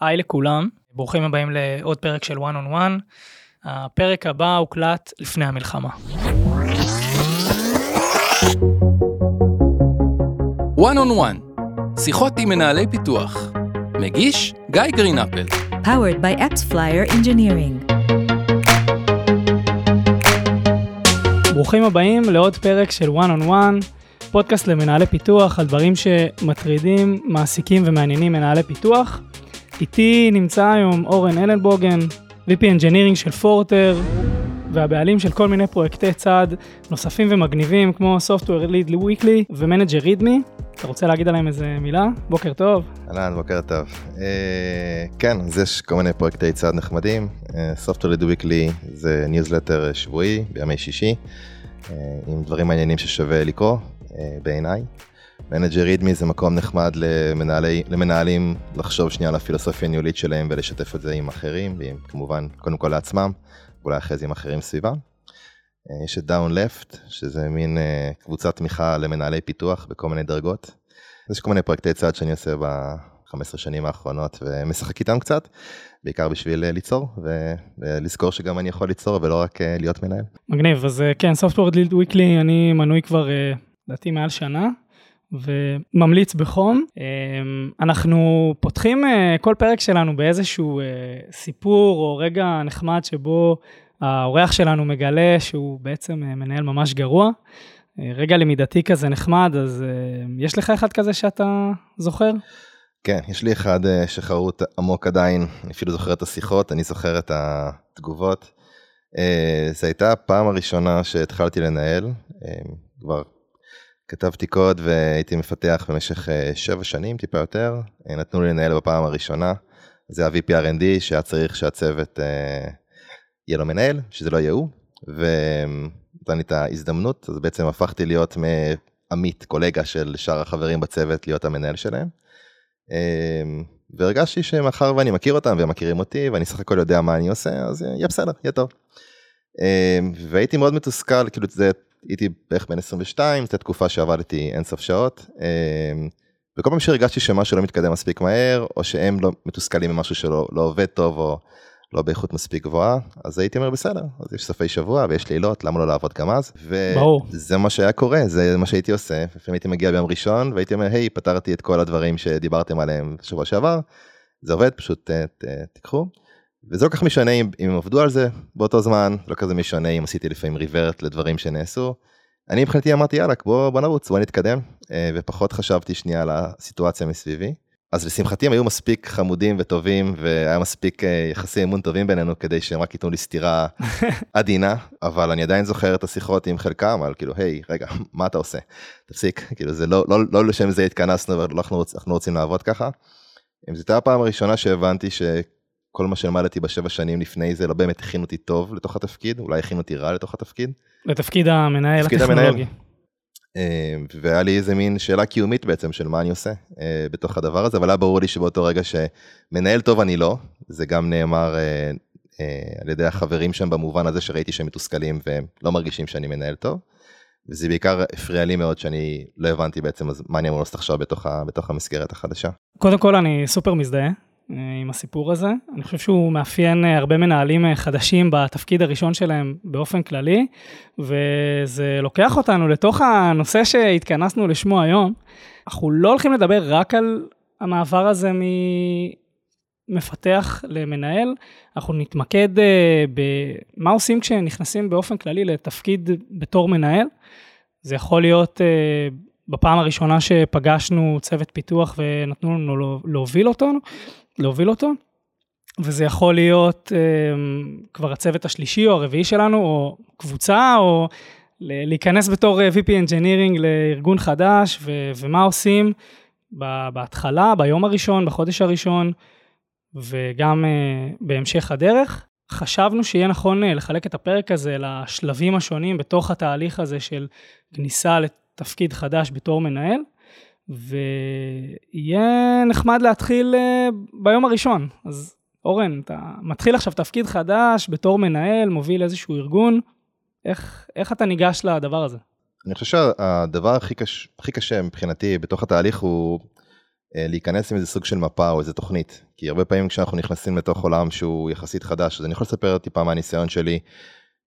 היי לכולם, ברוכים הבאים לעוד פרק של one on one. הפרק הבא הוקלט לפני המלחמה. one on one, שיחות עם מנהלי פיתוח. מגיש גיא גרינאפל. powered by AppsFlyer engineering. ברוכים הבאים לעוד פרק של one on one, פודקאסט למנהלי פיתוח על דברים שמטרידים, מעסיקים ומעניינים מנהלי פיתוח. איתי נמצא היום אורן אלנבוגן, VP Engineering של פורטר, והבעלים של כל מיני פרויקטי צד נוספים ומגניבים כמו Software Lead Weekly ו Manager README. אתה רוצה להגיד עליהם איזה מילה? בוקר טוב. אהלן, בוקר טוב. אה, כן, אז יש כל מיני פרויקטי צד נחמדים. אה, Software Lead Weekly זה ניוזלטר שבועי בימי שישי, אה, עם דברים מעניינים ששווה לקרוא uh, בעיניי. Manager README זה מקום נחמד למנהלי, למנהלים לחשוב שנייה על הפילוסופיה הניהולית שלהם ולשתף את זה עם אחרים, ועם כמובן קודם כל לעצמם, ואולי אחרי זה עם אחרים סביבם. אה, יש את דאון לפט, שזה מין אה, קבוצת תמיכה למנהלי פיתוח בכל מיני דרגות. יש כל מיני פרויקטי צד שאני עושה ב-15 שנים האחרונות ומשחק איתם קצת, בעיקר בשביל אה, ליצור ולזכור שגם אני יכול ליצור ולא רק להיות מנהל. מגניב, אז כן, Software Weekly, אני מנוי כבר, לדעתי מעל שנה. וממליץ בחום. אנחנו פותחים כל פרק שלנו באיזשהו סיפור או רגע נחמד שבו האורח שלנו מגלה שהוא בעצם אה, מנהל ממש גרוע. אה, רגע למידתי כזה נחמד, אז אה, יש לך אחד כזה שאתה זוכר? כן, יש לי אחד שחרוט עמוק עדיין, אני אפילו זוכר את השיחות, אני זוכר את התגובות. זו הייתה הפעם הראשונה שהתחלתי לנהל, כבר כתבתי קוד והייתי מפתח במשך שבע שנים, טיפה יותר, נתנו לי לנהל בפעם הראשונה. זה ה-VPRND שהיה צריך שהצוות יהיה לו מנהל, שזה לא יהיה הוא, ונתן לי את ההזדמנות, אז בעצם הפכתי להיות מעמית, קולגה של שאר החברים בצוות, להיות המנהל שלהם. והרגשתי שמאחר ואני מכיר אותם והם מכירים אותי ואני סך הכל יודע מה אני עושה, אז יהיה בסדר, יהיה טוב. והייתי מאוד מתוסכל, כאילו זה, הייתי בערך בן 22, זו תקופה שעבדתי אינסוף שעות. אמ, וכל פעם שהרגשתי שמשהו לא מתקדם מספיק מהר, או שהם לא מתוסכלים ממשהו שלא לא עובד טוב, או לא באיכות מספיק גבוהה, אז הייתי אומר בסדר, אז יש סופי שבוע ויש לילות, למה לא לעבוד גם אז? וזה מה שהיה קורה, זה מה שהייתי עושה. לפעמים הייתי מגיע ביום ראשון והייתי אומר, היי, פתרתי את כל הדברים שדיברתם עליהם בשבוע שעבר, זה עובד, פשוט ת, ת, תיקחו. וזה לא כך משנה אם, אם עבדו על זה באותו זמן, לא כזה משנה אם עשיתי לפעמים ריברט לדברים שנעשו. אני מבחינתי אמרתי יאללה בוא, בוא נרוץ בוא נתקדם אה, ופחות חשבתי שנייה על הסיטואציה מסביבי. אז לשמחתי הם היו מספיק חמודים וטובים והיה מספיק אה, יחסי אמון טובים בינינו כדי שהם רק ייתנו לי סטירה עדינה אבל אני עדיין זוכר את השיחות עם חלקם על כאילו היי רגע מה אתה עושה תפסיק כאילו זה לא לא לא לשם זה התכנסנו ואנחנו רוצ, רוצים לעבוד ככה. אם זאת הייתה הפעם הראשונה שהבנתי שכל מה שלמדתי בשבע שנים לפני זה לא באמת הכין אותי טוב לתוך התפקיד אולי הכין אותי רע לתוך התפקיד. לתפקיד המנהל הטכנולוגי. אה, והיה לי איזה מין שאלה קיומית בעצם של מה אני עושה אה, בתוך הדבר הזה, אבל היה ברור לי שבאותו רגע שמנהל טוב אני לא, זה גם נאמר אה, על ידי החברים שם במובן הזה שראיתי שהם מתוסכלים והם לא מרגישים שאני מנהל טוב. וזה בעיקר הפריע לי מאוד שאני לא הבנתי בעצם אז מה אני אמור לעשות עכשיו בתוך, בתוך המסגרת החדשה. קודם כל אני סופר מזדהה, אה, עם הסיפור הזה. אני חושב שהוא מאפיין אה, הרבה מנהלים אה, חדשים בתפקיד הראשון שלהם באופן כללי, וזה לוקח אותנו לתוך הנושא שהתכנסנו לשמו היום. אנחנו לא הולכים לדבר רק על המעבר הזה ממפתח למנהל, אנחנו נתמקד במה עושים כשנכנסים באופן כללי לתפקיד בתור מנהל. זה יכול להיות בפעם הראשונה שפגשנו צוות פיתוח ונתנו לנו להוביל אותו, להוביל אותו, וזה יכול להיות um, כבר הצוות השלישי או הרביעי שלנו, או קבוצה, או להיכנס בתור אה, VP Engineering לארגון חדש, ו- ומה עושים בהתחלה, ביום הראשון, בחודש הראשון, וגם uh, בהמשך הדרך. חשבנו שיהיה נכון לחלק את הפרק הזה לשלבים השונים בתוך התהליך הזה של כניסה לתפקיד חדש בתור מנהל. ויהיה נחמד להתחיל אה, ביום הראשון. אז אורן, אתה מתחיל עכשיו תפקיד חדש בתור מנהל, מוביל איזשהו ארגון, איך, איך אתה ניגש לדבר הזה? אני חושב שהדבר הכי, קש, הכי קשה מבחינתי בתוך התהליך הוא אה, להיכנס עם איזה סוג של מפה או איזה תוכנית. כי הרבה פעמים כשאנחנו נכנסים לתוך עולם שהוא יחסית חדש, אז אני יכול לספר טיפה מהניסיון שלי.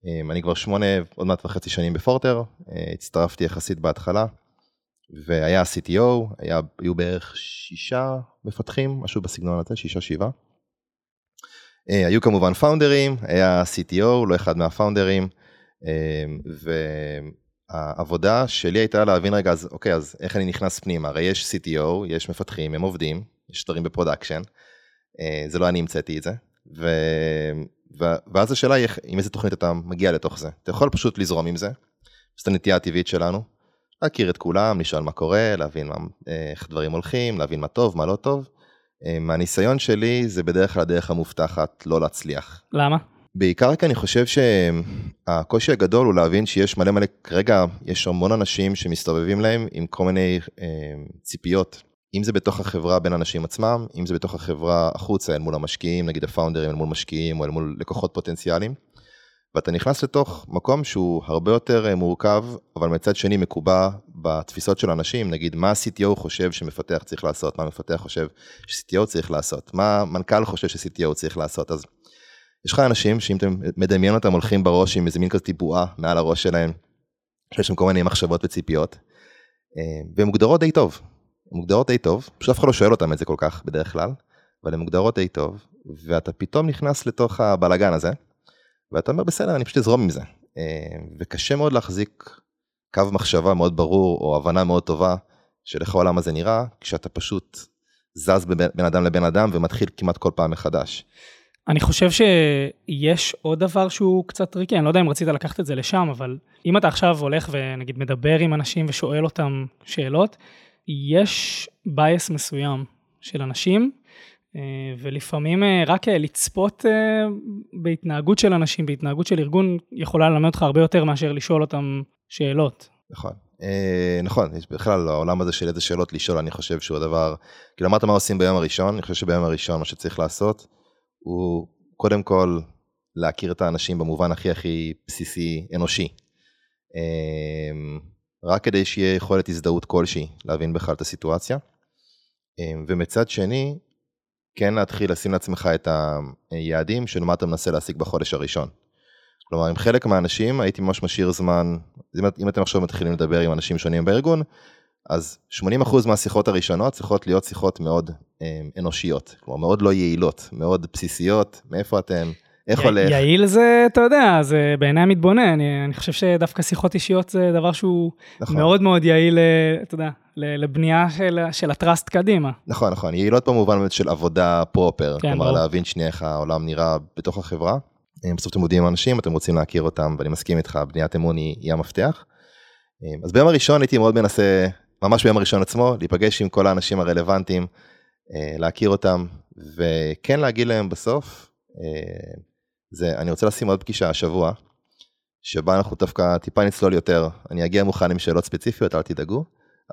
אה, אני כבר שמונה, עוד מעט וחצי שנים בפורטר, הצטרפתי יחסית בהתחלה, והיה CTO, היה, היו בערך שישה מפתחים, משהו בסגנון הזה, שישה שבעה. היו כמובן founderים, היה CTO, לא אחד מהפאונדרים, העבודה שלי הייתה להבין רגע, אז אוקיי, אז איך אני נכנס פנימה? הרי יש CTO, יש מפתחים, הם עובדים, יש דברים בפרודקשן, אה, זה לא אני המצאתי את זה. ו... ואז השאלה היא עם איזה תוכנית אתה מגיע לתוך זה. אתה יכול פשוט לזרום עם זה, זאת הנטייה הטבעית שלנו, להכיר את כולם, לשאול מה קורה, להבין מה, איך דברים הולכים, להבין מה טוב, מה לא טוב. אה, מהניסיון שלי זה בדרך כלל הדרך המובטחת לא להצליח. למה? בעיקר כי אני חושב שהקושי הגדול הוא להבין שיש מלא מלא, כרגע יש המון אנשים שמסתובבים להם עם כל מיני אה, ציפיות. אם זה בתוך החברה בין אנשים עצמם, אם זה בתוך החברה החוצה אל מול המשקיעים, נגיד הפאונדרים אל מול משקיעים או אל מול לקוחות פוטנציאליים. ואתה נכנס לתוך מקום שהוא הרבה יותר אה, מורכב, אבל מצד שני מקובע בתפיסות של אנשים, נגיד מה ה-CTO חושב שמפתח צריך לעשות, מה מפתח חושב ש-CTO צריך לעשות, מה מנכ"ל חושב ש-CTO צריך לעשות, אז יש לך אנשים שאם אתם מדמיין אותם הולכים בראש עם איזה מין כזה טיבועה מעל הראש שלהם, שיש שם כל מיני מחשבות וציפיות, אה, והן מוגדרות די טוב. הן מוגדרות די טוב, פשוט אף אחד לא שואל אותם את זה כל כך בדרך כלל, אבל הן מוגדרות די טוב, ואתה פתאום נכנס לתוך הבלגן הזה, ואתה אומר בסדר אני פשוט אזרום עם זה. אה, וקשה מאוד להחזיק קו מחשבה מאוד ברור או הבנה מאוד טובה של איך העולם הזה נראה, כשאתה פשוט זז בין אדם לבין אדם ומתחיל כמעט כל פעם מחדש. אני חושב שיש עוד דבר שהוא קצת טריקי, אני לא יודע אם רצית לקחת את זה לשם, אבל אם אתה עכשיו הולך ונגיד מדבר עם אנשים ושואל אותם שאלות, יש בייס מסוים של אנשים, ולפעמים אה, רק אה, לצפות בהתנהגות של אנשים, בהתנהגות של ארגון, יכולה ללמד אותך הרבה יותר מאשר לשאול אותם שאלות. נכון. נכון, בכלל העולם הזה של איזה שאלות לשאול, אני חושב שהוא הדבר, כאילו אמרת מה עושים ביום הראשון, אני חושב שביום הראשון מה שצריך לעשות, הוא קודם כל להכיר את האנשים במובן הכי הכי בסיסי אנושי. רק כדי שיהיה יכולת הזדהות כלשהי להבין בכלל את הסיטואציה. ומצד שני, כן להתחיל לשים לעצמך את היעדים של מה אתה מנסה להשיג בחודש הראשון. כלומר, עם חלק מהאנשים הייתי ממש משאיר זמן, אם אתם עכשיו מתחילים לדבר עם אנשים שונים בארגון, אז 80% מהשיחות הראשונות צריכות להיות שיחות מאוד אה, אנושיות, כלומר מאוד לא יעילות, מאוד בסיסיות, מאיפה אתם, איך י- הולך. יעיל זה, אתה יודע, זה בעיני המתבונן, אני, אני חושב שדווקא שיחות אישיות זה דבר שהוא נכון. מאוד מאוד יעיל, אה, אתה יודע, לבנייה של, של הטראסט קדימה. נכון, נכון, יעילות במובן של עבודה פרופר, כן, כלומר בוא. להבין שנייה איך העולם נראה בתוך החברה. אה, בסוף אתם עובדים עם אנשים, אתם רוצים להכיר אותם, ואני מסכים איתך, בניית אמון היא, היא המפתח. אז ביום הראשון הייתי מאוד מנסה ממש ביום הראשון עצמו, להיפגש עם כל האנשים הרלוונטיים, אה, להכיר אותם, וכן להגיד להם בסוף, אה, זה, אני רוצה לשים עוד פגישה השבוע, שבה אנחנו דווקא טיפה נצלול יותר, אני אגיע מוכן עם שאלות ספציפיות, אל תדאגו,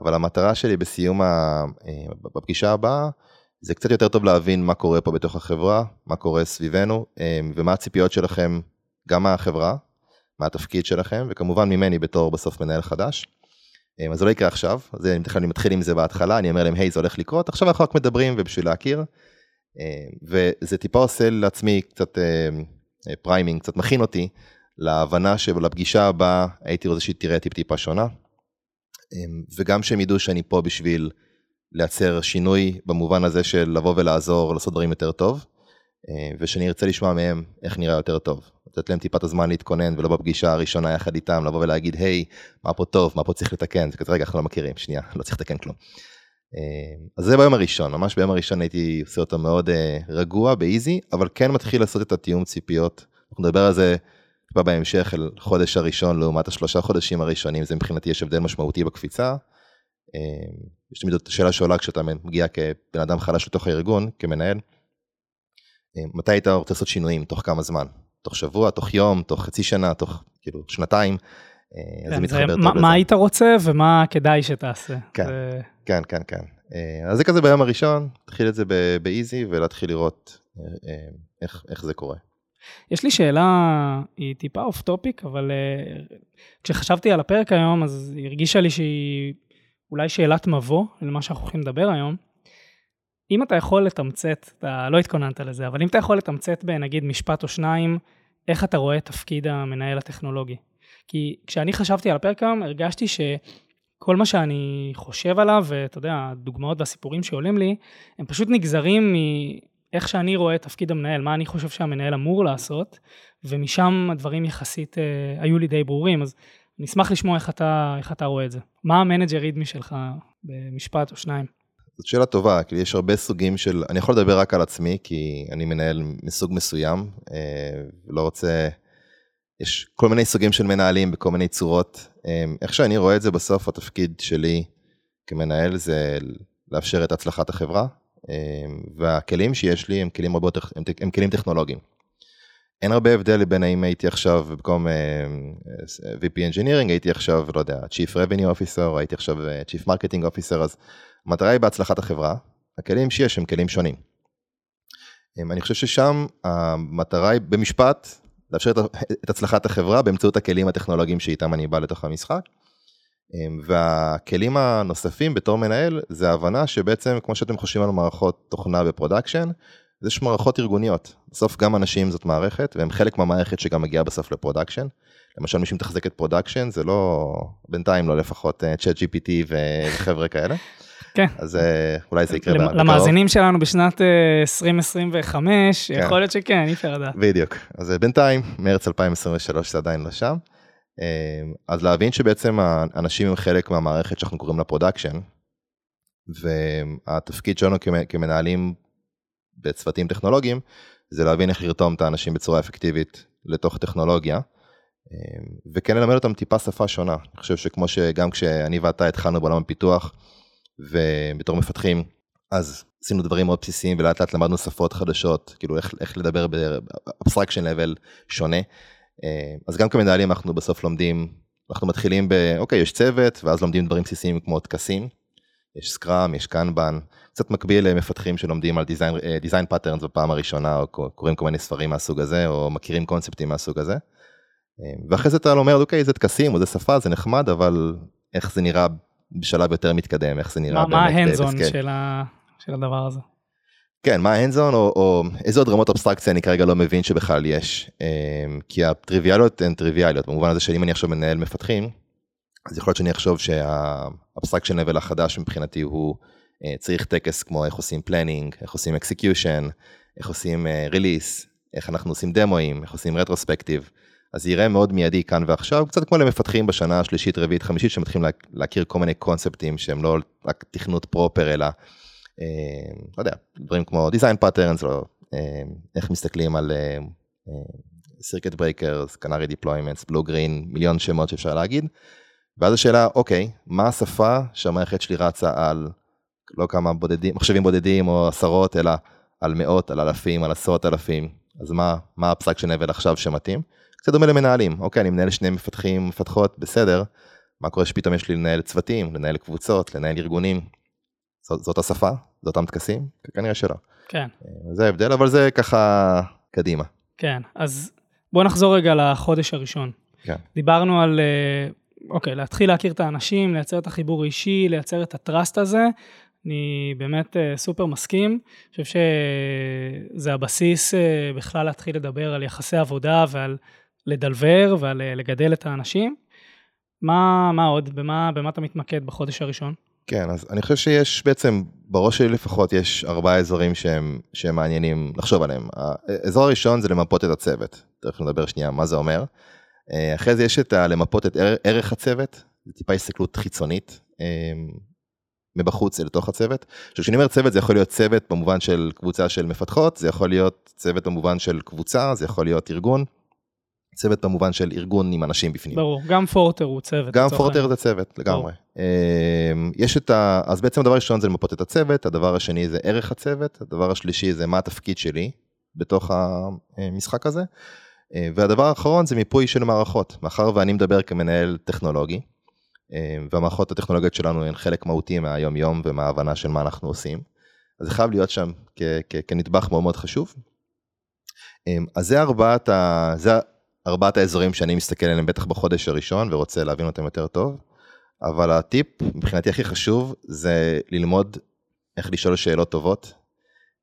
אבל המטרה שלי בסיום, ה, אה, בפגישה הבאה, זה קצת יותר טוב להבין מה קורה פה בתוך החברה, מה קורה סביבנו, ומה הציפיות שלכם, גם מהחברה, מה התפקיד שלכם, וכמובן ממני בתור בסוף מנהל חדש. אמ, אז זה לא יקרה עכשיו, אז אני מתחיל עם זה בהתחלה, אני אומר להם, היי, זה הולך לקרות, עכשיו אנחנו רק מדברים ובשביל להכיר. וזה טיפה עושה לעצמי קצת framing, קצת מכין אותי להבנה שלפגישה הבאה הייתי רוצה שהיא תראה טיפ טיפה שונה. וגם שהם ידעו שאני פה בשביל לייצר שינוי במובן הזה של לבוא ולעזור, לעשות דברים יותר טוב, ושאני ארצה לשמוע מהם איך נראה יותר טוב. לתת להם טיפה את הזמן להתכונן ולא בפגישה הראשונה יחד איתם לבוא ולהגיד היי מה פה טוב מה פה צריך לתקן זה כזה רגע אנחנו לא מכירים שנייה לא צריך לתקן כלום. אה, אז זה ביום הראשון ממש ביום הראשון הייתי עושה אותו מאוד אה, רגוע באיזי אבל כן מתחיל לעשות את התיאום ציפיות אנחנו נדבר על זה טיפה בהמשך על חודש הראשון לעומת השלושה חודשים הראשונים זה מבחינתי יש הבדל משמעותי בקפיצה. אה, יש תמיד את השאלה שעולה כשאתה מגיע כבן אדם חלש לתוך הארגון כמנהל. מתי היית רוצה לעשות שינויים תוך כמה זמן תוך שבוע, תוך יום, תוך חצי שנה, תוך כאילו שנתיים. אה, כן, זה מתחבר טוב לזה. מה היית רוצה ומה כדאי שתעשה. כן. כן, כן, כן. אה, אז זה כזה ביום הראשון, תתחיל את זה ב easy ולהתחיל לראות אה, איך, איך זה קורה. יש לי שאלה, היא טיפה off topic, אבל כשחשבתי על הפרק היום, אז הרגישה לי שהיא אולי שאלת מבוא למה שאנחנו הולכים לדבר היום. אם אתה יכול לתמצת, אתה לא התכוננת לזה, אבל אם אתה יכול לתמצת בנגיד משפט או שניים, איך אתה רואה את תפקיד המנהל הטכנולוגי? כי כשאני חשבתי על הפרק היום, הרגשתי שכל מה שאני חושב עליו, ואתה יודע, הדוגמאות והסיפורים שעולים לי, הם פשוט נגזרים מאיך שאני רואה את תפקיד המנהל, מה אני חושב שהמנהל אמור לעשות, ומשם הדברים יחסית אה, היו לי די ברורים, אז אני אשמח לשמוע איך אתה, איך אתה רואה את זה. מה המנג'ר רידמי שלך במשפט או שניים? זאת שאלה טובה, כי יש הרבה סוגים של, אני יכול לדבר רק על עצמי, כי אני מנהל מסוג מסוים, אה, לא רוצה, יש כל מיני סוגים של מנהלים בכל מיני צורות. אה, איך שאני רואה את זה בסוף, התפקיד שלי כמנהל זה לאפשר את הצלחת החברה, והכלים שיש לי הם כלים הרבה יותר, הם, הם כלים טכנולוגיים. אין הרבה הבדל בין האם הייתי עכשיו במקום uh, VP Engineering, הייתי עכשיו, לא יודע, Chief Revenue Officer, הייתי עכשיו Chief Marketing Officer, אז המטרה היא בהצלחת החברה, הכלים שיש הם כלים שונים. אני חושב ששם המטרה היא במשפט, לאפשר את הצלחת החברה באמצעות הכלים הטכנולוגיים שאיתם אני בא לתוך המשחק. והכלים הנוספים בתור מנהל זה ההבנה שבעצם כמו שאתם חושבים על מערכות תוכנה בפרודקשן, יש מערכות ארגוניות. בסוף גם אנשים זאת מערכת והם חלק מהמערכת שגם מגיעה בסוף לפרודקשן. למשל מי שמתחזק את פרודקשן זה לא, בינתיים לא לפחות צ'אט אה, GPT וחבר'ה כאלה. כן. אז אה, אולי זה יקרה בקרוב. למאזינים שלנו בשנת 2025, אה, כן. יכול להיות שכן, אי אפשר לדעת. בדיוק. אז בינתיים, מרץ 2023 זה עדיין לא שם. אז להבין שבעצם האנשים הם חלק מהמערכת שאנחנו קוראים לה פרודקשן, והתפקיד שלנו כמנהלים בצוותים טכנולוגיים, זה להבין איך לרתום את האנשים בצורה אפקטיבית לתוך טכנולוגיה, וכן ללמד אותם טיפה שפה שונה. אני חושב שכמו שגם כשאני ואתה התחלנו בעולם הפיתוח, ובתור מפתחים, אז עשינו דברים מאוד בסיסיים ולאט לאט למדנו שפות חדשות, כאילו איך, איך לדבר ב abstraction level שונה. אה, אז גם כמנהלים אנחנו בסוף לומדים, אנחנו מתחילים ב, אוקיי, יש צוות, ואז לומדים דברים בסיסיים כמו טקסים, יש Scrum, יש Kanban, קצת מקביל למפתחים שלומדים על design patterns בפעם הראשונה, או קוראים כל מיני ספרים מהסוג הזה, או מכירים קונספטים מהסוג הזה. אה, ואחרי זה אתה אומר, אוקיי, זה טקסים, או זה שפה, זה נחמד, אבל איך זה נראה בשלב יותר מתקדם, איך זה נראה מה, באמת. מה ה hands-on של, ה... של הדבר הזה? כן, מה ה hands-on או, או איזה עוד רמות אבסטרקציה אני כרגע לא מבין שבכלל יש. אמ, כי הטריוויאליות הן טריוויאליות, במובן הזה שאם אני עכשיו מנהל מפתחים, אז יכול להיות שאני אחשוב שה abstraction level החדש מבחינתי הוא אה, צריך טקס כמו איך עושים planning, איך עושים execution, איך עושים release, אה, איך אנחנו עושים דמואים, איך עושים retrospective. אז זה יראה מאוד מיידי כאן ועכשיו, קצת כמו למפתחים בשנה השלישית, רביעית, חמישית, שמתחילים לה, להכיר כל מיני קונספטים שהם לא רק תכנות proper, אלא, אה, לא יודע, דברים כמו design patterns, או אה, איך מסתכלים על אה, circuit breakers, canary deployments, blue green, מיליון שמות שאפשר להגיד. ואז השאלה, אוקיי, מה השפה שהמערכת שלי רצה על לא כמה בודדים, מחשבים בודדים או עשרות, אלא על מאות, על אלפים, על עשרות אלפים, אז מה, מה הפסק של נבל עכשיו שמתאים? קצת דומה למנהלים, אוקיי, אני מנהל שני מפתחים, מפתחות, בסדר, מה קורה שפתאום יש לי לנהל צוותים, לנהל קבוצות, לנהל ארגונים, זאת, זאת השפה? זה אותם טקסים? כנראה שלא. כן. אה, זה ההבדל, אבל זה ככה קדימה. כן, אז בוא נחזור רגע לחודש הראשון. כן. דיברנו על, אה, אוקיי, להתחיל להכיר את האנשים, לייצר את החיבור האישי, לייצר את הטראסט הזה. אני באמת אה, סופר מסכים. אני חושב שזה הבסיס בכלל להתחיל לדבר על יחסי עבודה ועל לדלבר ועל לגדל את האנשים. מה, מה עוד? במה, במה אתה מתמקד בחודש הראשון? כן, אז אני חושב שיש בעצם, בראש שלי לפחות, יש ארבעה אזורים שהם, שהם מעניינים לחשוב עליהם. האזור הראשון זה למפות את הצוות, תכף נדבר שנייה מה זה אומר. אה, אחרי זה יש את למפות את ערך הצוות, זה טיפה הסתכלות חיצונית אה, מבחוץ לתוך הצוות. עכשיו כשאני אומר צוות זה יכול להיות צוות במובן של קבוצה של מפתחות, זה יכול להיות צוות במובן של קבוצה, זה יכול להיות ארגון. צוות במובן של ארגון עם אנשים בפנים. ברור, גם פורטר הוא צוות. גם פורטר זה צוות, לגמרי. אמ, יש את ה... אז בעצם הדבר הראשון זה למפות את הצוות, הדבר השני זה ערך הצוות, הדבר השלישי זה מה התפקיד שלי בתוך המשחק הזה, אה, והדבר האחרון זה מיפוי של מערכות, מאחר ואני מדבר כמנהל טכנולוגי, אה, והמערכות הטכנולוגיות שלנו הן חלק מהותי מהיום יום ומההבנה של מה אנחנו עושים, אז זה חייב להיות שם כנדבך מאוד מאוד חשוב. אמ, אז זה ארבעת ה... זה ארבעת האזורים שאני מסתכל עליהם בטח בחודש הראשון ורוצה להבין אותם יותר טוב, אבל הטיפ מבחינתי הכי חשוב זה ללמוד איך לשאול שאלות טובות.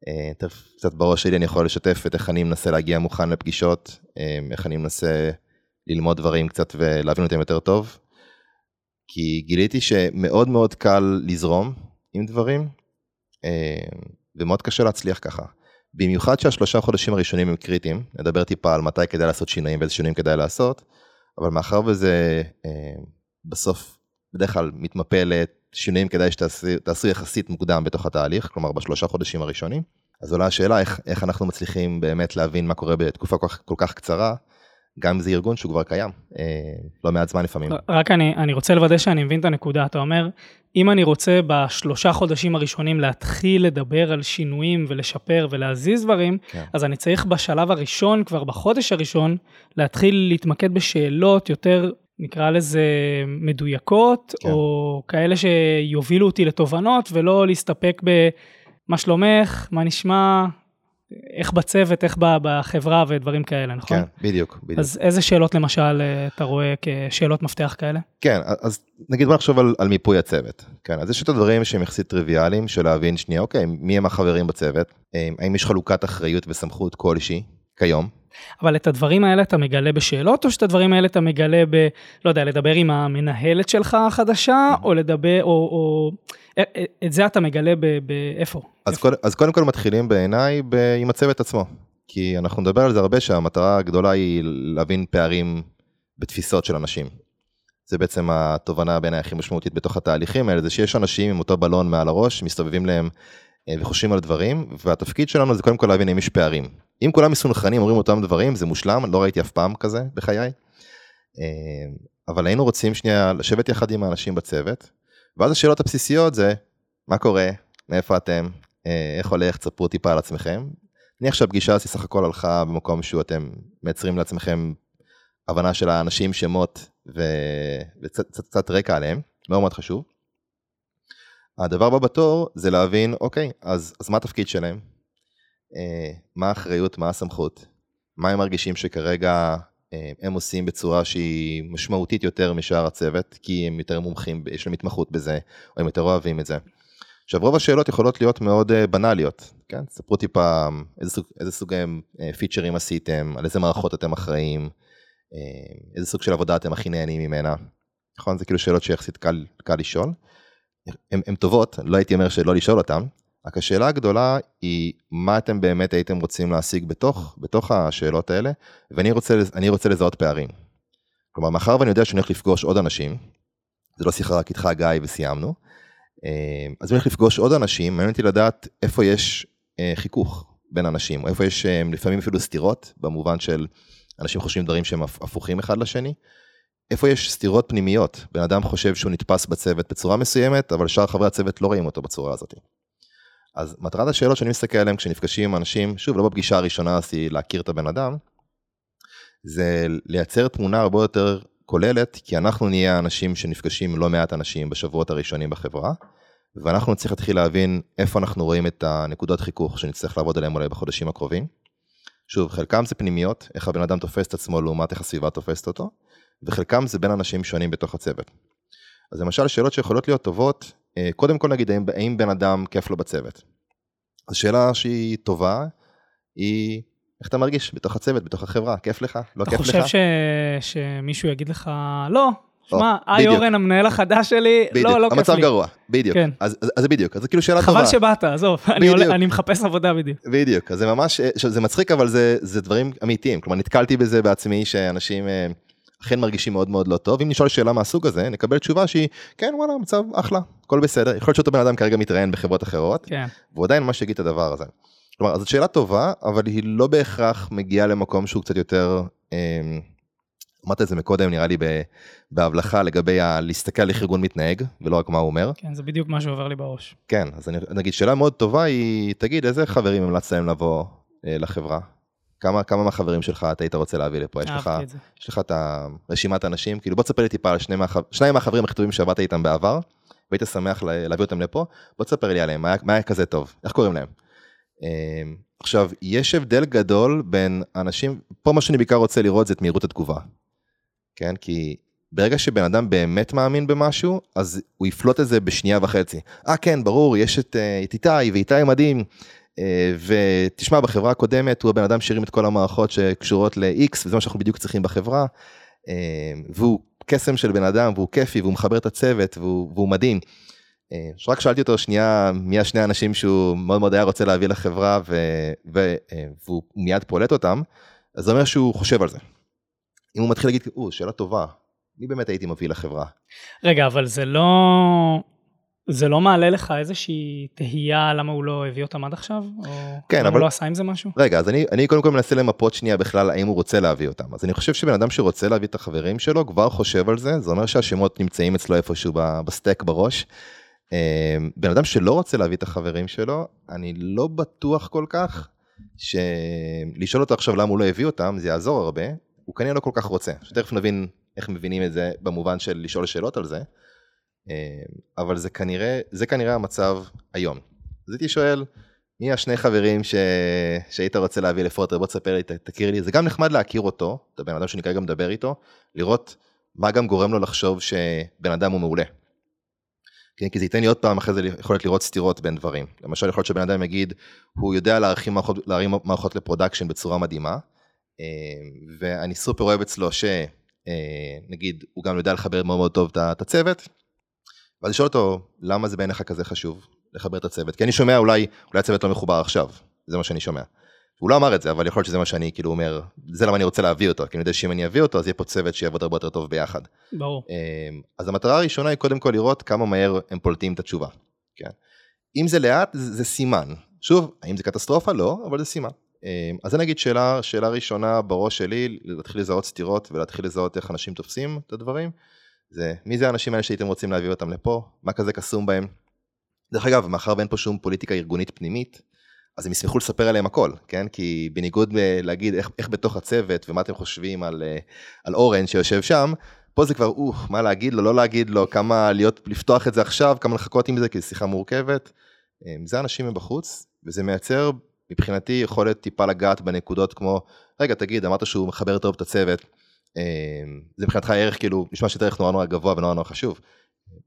אה, תכף קצת בראש שלי אני יכול לשתף את איך אני מנסה להגיע מוכן לפגישות, אה, איך אני מנסה ללמוד דברים קצת ולהבין אותם יותר טוב. כי גיליתי שמאוד מאוד קל לזרום עם דברים, אה, ומאוד קשה להצליח ככה. במיוחד שהשלושה חודשים הראשונים הם קריטיים, נדבר טיפה על מתי כדאי לעשות שינויים ואיזה שינויים כדאי לעשות, אבל מאחר וזה בסוף בדרך כלל מתמפה לשינויים כדאי שתעשו יחסית מוקדם בתוך התהליך, כלומר בשלושה חודשים הראשונים. אז עולה השאלה איך, איך אנחנו מצליחים באמת להבין מה קורה בתקופה כל כך, כל כך קצרה, גם אם זה ארגון שהוא כבר קיים, אה, לא מעט זמן לפעמים. רק אני, אני רוצה לוודא שאני מבין את הנקודה, אתה אומר, אם אני רוצה בשלושה חודשים הראשונים להתחיל לדבר על שינויים ולשפר ולהזיז דברים, כן. אז אני צריך בשלב הראשון, כבר בחודש הראשון, להתחיל להתמקד בשאלות יותר נקרא לזה מדויקות, כן. או כאלה שיובילו אותי לתובנות, ולא להסתפק במה שלומך, מה נשמע, איך בצוות, איך בחברה ודברים כאלה, נכון? כן, בדיוק, בדיוק. אז איזה שאלות למשל אתה רואה כשאלות מפתח כאלה? כן, אז נגיד בוא נחשוב על, על מיפוי הצוות. כן, אז יש את הדברים שהם יחסית טריוויאליים, של להבין שנייה, אוקיי, מי הם החברים בצוות, האם יש חלוקת אחריות וסמכות כלשהי כיום, אבל את הדברים האלה אתה מגלה בשאלות, או שאת הדברים האלה אתה מגלה ב... לא יודע, לדבר עם המנהלת שלך החדשה, או לדבר, או... או... את זה אתה מגלה באיפה? אז, איפה? קודם, אז קודם כל מתחילים בעיניי עם הצוות עצמו. כי אנחנו נדבר על זה הרבה שהמטרה הגדולה היא להבין פערים בתפיסות של אנשים. זה בעצם התובנה בעיניי הכי משמעותית בתוך התהליכים האלה, זה שיש אנשים עם אותו בלון מעל הראש, מסתובבים להם אה, וחושבים על דברים, והתפקיד שלנו זה קודם כל להבין אם יש פערים. אם כולם מסונכרנים אומרים אותם דברים זה מושלם לא ראיתי אף פעם כזה בחיי. אה, אבל היינו רוצים שנייה לשבת יחד עם האנשים בצוות ואז השאלות הבסיסיות זה מה קורה מאיפה אתם אה, איך הולך תספרו טיפה על עצמכם. נניח שהפגישה הזאת סך הכל הלכה במקום שהוא אתם מייצרים לעצמכם הבנה של האנשים שמות. וקצת רקע עליהם מאוד מאוד חשוב. הדבר הבא בתור זה להבין אוקיי אז, אז מה התפקיד שלהם מה האחריות, מה הסמכות, מה הם מרגישים שכרגע אה, הם עושים בצורה שהיא משמעותית יותר משאר הצוות, כי הם יותר מומחים, יש להם התמחות בזה, או הם יותר אוהבים את זה. עכשיו רוב השאלות יכולות להיות מאוד אה, בנאליות, כן? ספרו טיפה איזה סוג, איזה סוג פיצ'רים עשיתם, על איזה מערכות אתם אחראים, איזה סוג של עבודה אתם הכי נהנים ממנה. נכון? זה כאילו שאלות שיחסית קל, קל לשאול. הן טובות, לא הייתי אומר שלא לשאול אותן, רק השאלה הגדולה היא מה אתם באמת הייתם רוצים להשיג בתוך, בתוך השאלות האלה, ואני רוצה, רוצה לזהות פערים. כלומר, מאחר ואני יודע שאני הולך לפגוש עוד אנשים, זה לא שיחה רק איתך גיא וסיימנו, אה, אז אני הולך לפגוש עוד אנשים, מעניין אותי לדעת איפה יש אה, חיכוך בין אנשים, או איפה יש אה, לפעמים אפילו סתירות, במובן של אנשים חושבים דברים שהם הפוכים אחד לשני, איפה יש סתירות פנימיות, בן אדם חושב שהוא נתפס בצוות בצורה מסוימת, אבל שאר חברי הצוות לא רואים אותו בצורה הזאת. אז מטרת השאלות שאני מסתכל עליהן כשנפגשים עם אנשים, שוב, לא בפגישה הראשונה היא להכיר את הבן אדם, זה לייצר תמונה הרבה יותר כוללת, כי אנחנו נהיה האנשים שנפגשים עם לא מעט אנשים בשבועות הראשונים בחברה, ואנחנו נצטרך להתחיל להבין איפה אנחנו רואים את הנקודות חיכוך שנצטרך לעבוד עליהן אולי בחודשים הקרובים. שוב, חלקם זה פנימיות, איך הבן אדם תופס את עצמו לעומת איך הסביבה תופסת אותו, וחלקם זה בין אנשים שונים בתוך הצוות. אז למשל שאלות שיכולות להיות טובות קודם כל נגיד האם, האם בן אדם כיף לו בצוות. אז שאלה שהיא טובה היא איך אתה מרגיש בתוך הצוות, בתוך החברה, כיף לך, לא כיף לך? אתה חושב ש... שמישהו יגיד לך לא, שמע, היי אורן המנהל החדש שלי, בדיוק, לא, לא כיף לי. המצב גרוע, בדיוק. כן. אז, אז, אז זה בדיוק, אז זה כאילו שאלה חבל טובה. חבל שבאת, עזוב, אני, עולה, אני מחפש עבודה בדיוק. בדיוק, אז זה ממש, זה מצחיק אבל זה, זה דברים אמיתיים, כלומר נתקלתי בזה בעצמי שאנשים אה, אכן מרגישים מאוד מאוד לא טוב אם נשאל שאלה מהסוג הזה נקבל תשובה שהיא כן וואלה מצב אחלה הכל בסדר יכול להיות שאותו בן אדם כרגע מתראיין בחברות אחרות כן. והוא עדיין ממש יגיד את הדבר הזה. כלומר זאת שאלה טובה אבל היא לא בהכרח מגיעה למקום שהוא קצת יותר. אמ, אמרת את זה מקודם נראה לי בהבלחה לגבי ה- להסתכל על איך ארגון מתנהג ולא רק מה הוא אומר. כן זה בדיוק מה שעובר לי בראש. כן אז אני נגיד שאלה מאוד טובה היא תגיד איזה חברים המלצת להם לבוא אה, לחברה כמה, כמה מהחברים שלך אתה היית רוצה להביא לפה? יש לך, יש לך את הרשימת אנשים? כאילו בוא תספר לי טיפה על שני מהח... שניים מהחברים הכי טובים שעבדת איתם בעבר, והיית שמח להביא אותם לפה, בוא תספר לי עליהם, מה היה, מה היה כזה טוב, איך קוראים להם? אמ, עכשיו, יש הבדל גדול בין אנשים, פה מה שאני בעיקר רוצה לראות זה את מהירות התגובה. כן, כי ברגע שבן אדם באמת מאמין במשהו, אז הוא יפלוט את זה בשנייה וחצי. אה כן, ברור, יש את, אה, את איתי, ואיתי מדהים. אה, ותשמע, בחברה הקודמת הוא הבן אדם שהרים את כל המערכות שקשורות ל-X, וזה מה שאנחנו בדיוק צריכים בחברה. אה, והוא קסם של בן אדם, והוא כיפי, והוא מחבר את הצוות, והוא, והוא מדהים. רק שאלתי אותו שנייה מי השני האנשים שהוא מאוד מאוד היה רוצה להביא לחברה ו, ו, והוא מיד פולט אותם, אז זה אומר שהוא חושב על זה. אם הוא מתחיל להגיד, או, שאלה טובה, מי באמת הייתי מביא לחברה? רגע, אבל זה לא... זה לא מעלה לך איזושהי תהייה למה הוא לא הביא אותם עד עכשיו? או כן, אבל... הוא לא עשה עם זה משהו? רגע, אז אני, אני קודם כל מנסה למפות שנייה בכלל האם הוא רוצה להביא אותם. אז אני חושב שבן אדם שרוצה להביא את החברים שלו כבר חושב על זה, זה אומר שהשמות נמצאים אצלו איפשהו בסטייק בראש. אה, בן אדם שלא רוצה להביא את החברים שלו, אני לא בטוח כל כך שלשאול אותו עכשיו למה הוא לא הביא אותם, זה יעזור הרבה, הוא כנראה לא כל כך רוצה. שתכף נבין איך מבינים את זה במובן של לשאול שאלות על זה, אבל זה כנראה, זה כנראה המצב היום. אז הייתי שואל, מי השני חברים ש... שהיית רוצה להביא לפורטר, בוא תספר לי, תכיר לי, זה גם נחמד להכיר אותו, את הבן אדם שאני כרגע מדבר איתו, לראות מה גם גורם לו לחשוב שבן אדם הוא מעולה. כן, כי זה ייתן לי עוד פעם אחרי זה יכולת לראות סתירות בין דברים. למשל יכול להיות שבן אדם יגיד, הוא יודע להרים מערכות, להרים מערכות ל production בצורה מדהימה, אה, ואני סופר אוהב אצלו שנגיד אה, הוא גם יודע לחבר מאוד מאוד טוב את הצוות, ואז לשאול אותו למה זה בעיניך כזה חשוב לחבר את הצוות, כי אני שומע אולי, אולי הצוות לא מחובר עכשיו, זה מה שאני שומע. הוא לא אמר את זה, אבל יכול להיות שזה מה שאני כאילו אומר, זה למה אני רוצה להביא אותו, כי אני יודע שאם אני אביא אותו, אז יהיה פה צוות שיעבוד הרבה יותר טוב ביחד. ברור. אמ, אז המטרה הראשונה היא קודם כל לראות כמה מהר הם פולטים את התשובה. כן? אם זה לאט, זה, זה סימן. שוב, האם זה קטסטרופה? לא, אבל זה סימן. אמ, אז אני אגיד שאלה, שאלה ראשונה בראש שלי, להתחיל לזהות סתירות ולהתחיל לזהות איך אנשים תופסים את הדברים, זה מי זה האנשים האלה שהייתם רוצים להביא אותם לפה, מה כזה קסום בהם. דרך אגב, מאחר ואין פה שום פוליטיקה ארגונית פנימית, אז הם ישמחו לספר עליהם הכל, כן? כי בניגוד להגיד איך, איך בתוך הצוות ומה אתם חושבים על, אה, על אורן שיושב שם, פה זה כבר, אוף, מה להגיד לו, לא להגיד לו, כמה להיות, לפתוח את זה עכשיו, כמה לחכות עם זה, כי זו שיחה מורכבת. אה, זה אנשים מבחוץ, וזה מייצר מבחינתי יכולת טיפה לגעת בנקודות כמו, רגע, תגיד, אמרת שהוא מחבר טוב את הצוות, זה מבחינתך ערך, כאילו, נשמע שזה ערך נורא נורא גבוה ונורא נורא חשוב.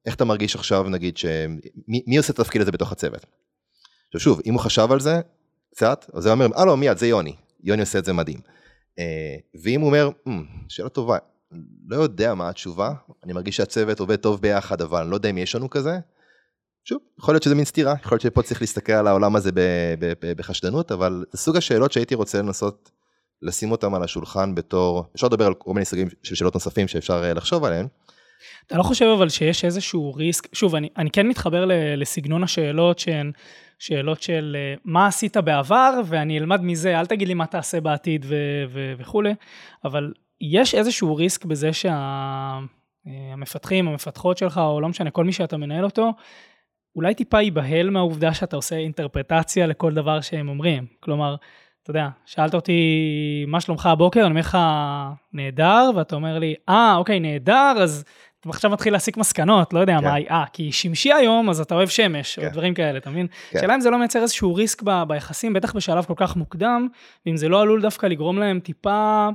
איך אתה מרגיש עכשיו, נגיד, שמי מי עושה את התפקיד הזה בתוך הצוות? עכשיו שוב, אם הוא חשב על זה קצת, אז הוא אומר, לא, מיד, זה יוני, יוני עושה את זה מדהים. אה, ואם הוא אומר, אמ, שאלה טובה, לא יודע מה התשובה, אני מרגיש שהצוות עובד טוב ביחד, אבל אני לא יודע אם יש לנו כזה. שוב, יכול להיות שזה מין סתירה, יכול להיות שפה צריך להסתכל על העולם הזה בחשדנות, אבל זה סוג השאלות שהייתי רוצה לנסות לשים אותם על השולחן בתור, אפשר לדבר על כל מיני סוגים של שאלות נוספים שאפשר אה, לחשוב עליהן. אתה לא חושב אבל שיש איזשהו ריסק, שוב, אני, אני כן מתחבר לסגנון השאלות שהן שאלות של אה, מה עשית בעבר ואני אלמד מזה, אל תגיד לי מה תעשה בעתיד ו- ו- וכולי, אבל יש איזשהו ריסק בזה שהמפתחים, שה- המפתחות שלך, או לא משנה, כל מי שאתה מנהל אותו, אולי טיפה ייבהל מהעובדה שאתה עושה אינטרפרטציה לכל דבר שהם אומרים. כלומר, אתה יודע, שאלת אותי, מה שלומך הבוקר? אני אומר לך, נהדר, ואתה אומר לי, אה, אוקיי, נהדר, אז אתה עכשיו מתחיל להסיק מסקנות, לא יודע כן. מה, אה, כי שמשי היום, אז אתה אוהב שמש, כן. או דברים כאלה, אתה מבין? כן. שאלה אם זה לא מייצר איזשהו ריסק ב, ביחסים, בטח בשלב כל כך מוקדם, ואם זה לא עלול דווקא לגרום להם טיפה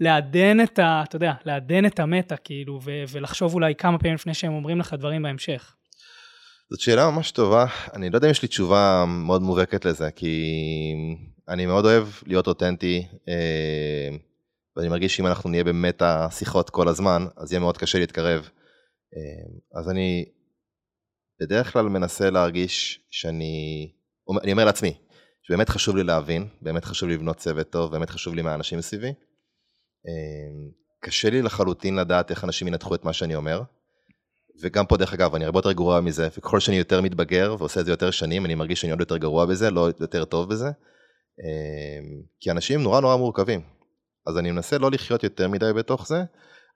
לעדן את ה... אתה יודע, לעדן את המטה, כאילו, ו, ולחשוב אולי כמה פעמים לפני שהם אומרים לך דברים בהמשך. זאת שאלה ממש טובה, אני לא יודע אם יש לי תשובה מאוד מובהקת לזה, כי אני מאוד אוהב להיות אותנטי. אה... ואני מרגיש שאם אנחנו נהיה באמת השיחות כל הזמן, אז יהיה מאוד קשה להתקרב. אה, אז אני בדרך כלל מנסה להרגיש שאני, אני אומר לעצמי, שבאמת חשוב לי להבין, באמת חשוב לי לבנות צוות טוב, באמת חשוב לי מהאנשים מסביבי. אה, קשה לי לחלוטין לדעת איך אנשים ינתחו את מה שאני אומר. וגם פה דרך אגב, אני הרבה יותר גרוע מזה, וככל שאני יותר מתבגר ועושה את זה יותר שנים, אני מרגיש שאני עוד יותר גרוע בזה, לא יותר טוב בזה. אה, כי אנשים נורא נורא מורכבים. אז אני מנסה לא לחיות יותר מדי בתוך זה.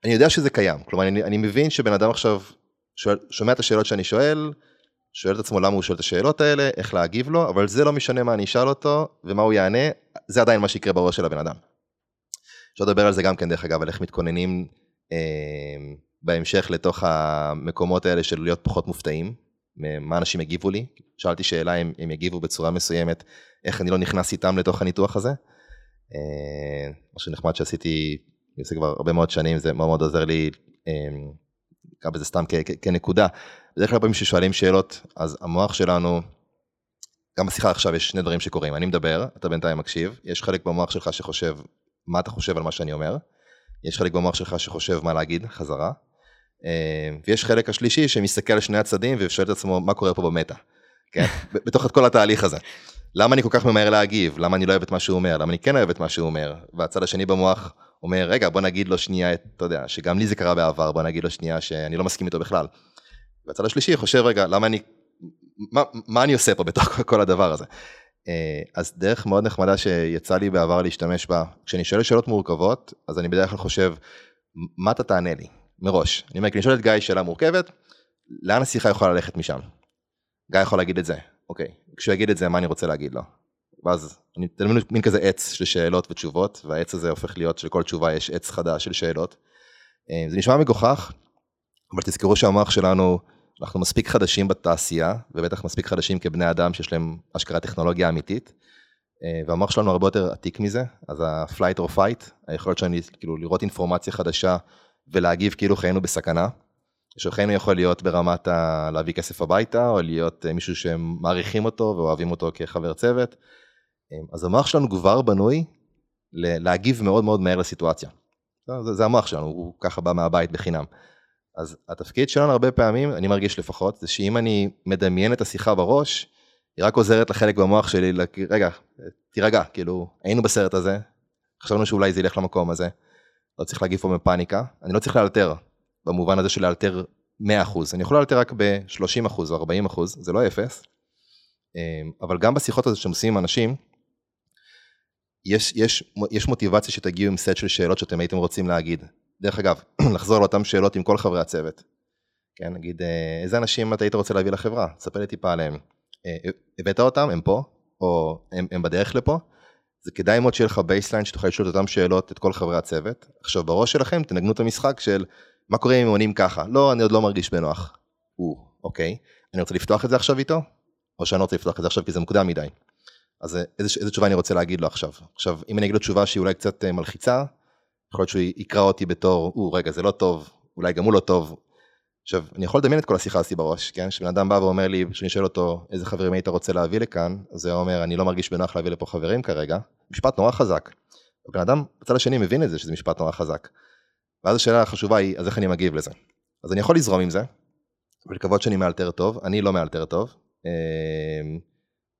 אני יודע שזה קיים, כלומר אני, אני מבין שבן אדם עכשיו שואל, שומע את השאלות שאני שואל, שואל את עצמו למה הוא שואל את השאלות האלה, איך להגיב לו, אבל זה לא משנה מה אני אשאל אותו ומה הוא יענה, זה עדיין מה שיקרה בראש של הבן אדם. אפשר לדבר על זה גם כן דרך אגב, על איך מתכוננים אה, בהמשך לתוך המקומות האלה של להיות פחות מופתעים, מה אנשים יגיבו לי, שאלתי שאלה אם הם יגיבו בצורה מסוימת, איך אני לא נכנס איתם לתוך הניתוח הזה. אה, משהו נחמד שעשיתי, אני עושה כבר הרבה מאוד שנים, זה מאוד מאוד עוזר לי נקרא בזה סתם כנקודה. בדרך כלל פעמים ששואלים שאלות, אז המוח שלנו, גם בשיחה עכשיו יש שני דברים שקורים, אני מדבר, אתה בינתיים מקשיב, יש חלק במוח שלך שחושב מה אתה חושב על מה שאני אומר, יש חלק במוח שלך שחושב מה להגיד חזרה, אה, ויש חלק השלישי שמסתכל על שני הצדדים ושואל את עצמו מה קורה פה במטה, כן? בתוך את כל התהליך הזה. למה אני כל כך ממהר להגיב? למה אני לא אוהב את מה שהוא אומר? למה אני כן אוהב את מה שהוא אומר? והצד השני במוח אומר, רגע, בוא נגיד לו שנייה, אתה יודע, שגם לי זה קרה בעבר, בוא נגיד לו שנייה שאני לא מסכים איתו בכלל. והצד השלישי חושב, רגע, למה אני, מה, מה אני עושה פה בתוך כל הדבר הזה? אה, אז דרך מאוד נחמדה שיצא לי בעבר להשתמש בה, כשאני שואל שאלות מורכבות, אז אני בדרך כלל חושב, מה אתה תענה לי? מראש. אני אומר, כי אני שואל את גיא שאלה מורכבת, לאן השיחה יכולה ללכת משם? גיא יכול להגיד את זה, אוקיי. כשהוא יגיד את זה, מה אני רוצה להגיד לו? ואז אני אתן מין כזה עץ של שאלות ותשובות, והעץ הזה הופך להיות שלכל תשובה יש עץ חדש של שאלות. אה, זה נשמע מגוחך, אבל תזכרו שהמוח שלנו, אנחנו מספיק חדשים בתעשייה, ובטח מספיק חדשים כבני אדם שיש להם אשכרה טכנולוגיה אמיתית, אה, והמוח שלנו הרבה יותר עתיק מזה, אז ה-flight or fight, היכולת שלנו כאילו לראות אינפורמציה חדשה ולהגיב כאילו חיינו בסכנה. שחיינו יכול להיות ברמת ה... להביא כסף הביתה, או להיות אה, מישהו שהם מעריכים אותו ואוהבים אותו כחבר צוות. אז המוח שלנו כבר בנוי להגיב מאוד מאוד מהר לסיטואציה. זה, זה המוח שלנו, הוא ככה בא מהבית בחינם. אז התפקיד שלנו הרבה פעמים, אני מרגיש לפחות, זה שאם אני מדמיין את השיחה בראש, היא רק עוזרת לחלק במוח שלי, רגע, תירגע, כאילו, היינו בסרט הזה, חשבנו שאולי זה ילך למקום הזה, לא צריך להגיב פה בפאניקה, אני לא צריך לאלתר, במובן הזה של לאלתר 100%, אני יכול לאלתר רק ב-30% או 40%, זה לא אפס, אבל גם בשיחות הזה שאתם עושים עם אנשים, יש, יש, יש מוטיבציה שתגיעו עם סט של שאלות שאתם הייתם רוצים להגיד. דרך אגב, לחזור לאותן שאלות עם כל חברי הצוות. כן, נגיד, אה, איזה אנשים אתה היית רוצה להביא לחברה? ספר לי טיפה עליהם. אה, הבאת אותם, הם פה, או הם, הם בדרך לפה? זה כדאי מאוד שיהיה לך baseline שתוכל לשאול את אותם שאלות את כל חברי הצוות. עכשיו בראש שלכם תנגנו את המשחק של מה קורה אם הם עונים ככה? לא, אני עוד לא מרגיש בנוח. או, אוקיי, אני רוצה לפתוח את זה עכשיו איתו? או שאני לא רוצה לפתוח את זה עכשיו כי זה מוקדם מדי. אז אה, איזה, איזה תשובה אני רוצה להגיד לו עכשיו. עכשיו, אם אני אגיד לו תשובה שהיא אולי קצת אה, מלחיצה, יכול להיות שהוא יקרא אותי בתור, או רגע זה לא טוב, אולי גם הוא לא טוב. עכשיו, אני יכול לדמיין את כל השיחה הזו בראש, כן? כשבן אדם בא ואומר לי, כשאני שואל אותו איזה חברים היית רוצה להביא לכאן, אז הוא אומר, אני לא מרגיש בנוח להביא לפה חברים כרגע. משפט נורא חזק. הבן אדם בצד השני מבין את זה שזה משפט נורא חזק. ואז השאלה החשובה היא, אז איך אני מגיב לזה? אז אני יכול לזרום עם זה, ולקוות שאני מאלתר טוב, אני לא מאלתר טוב. אמ,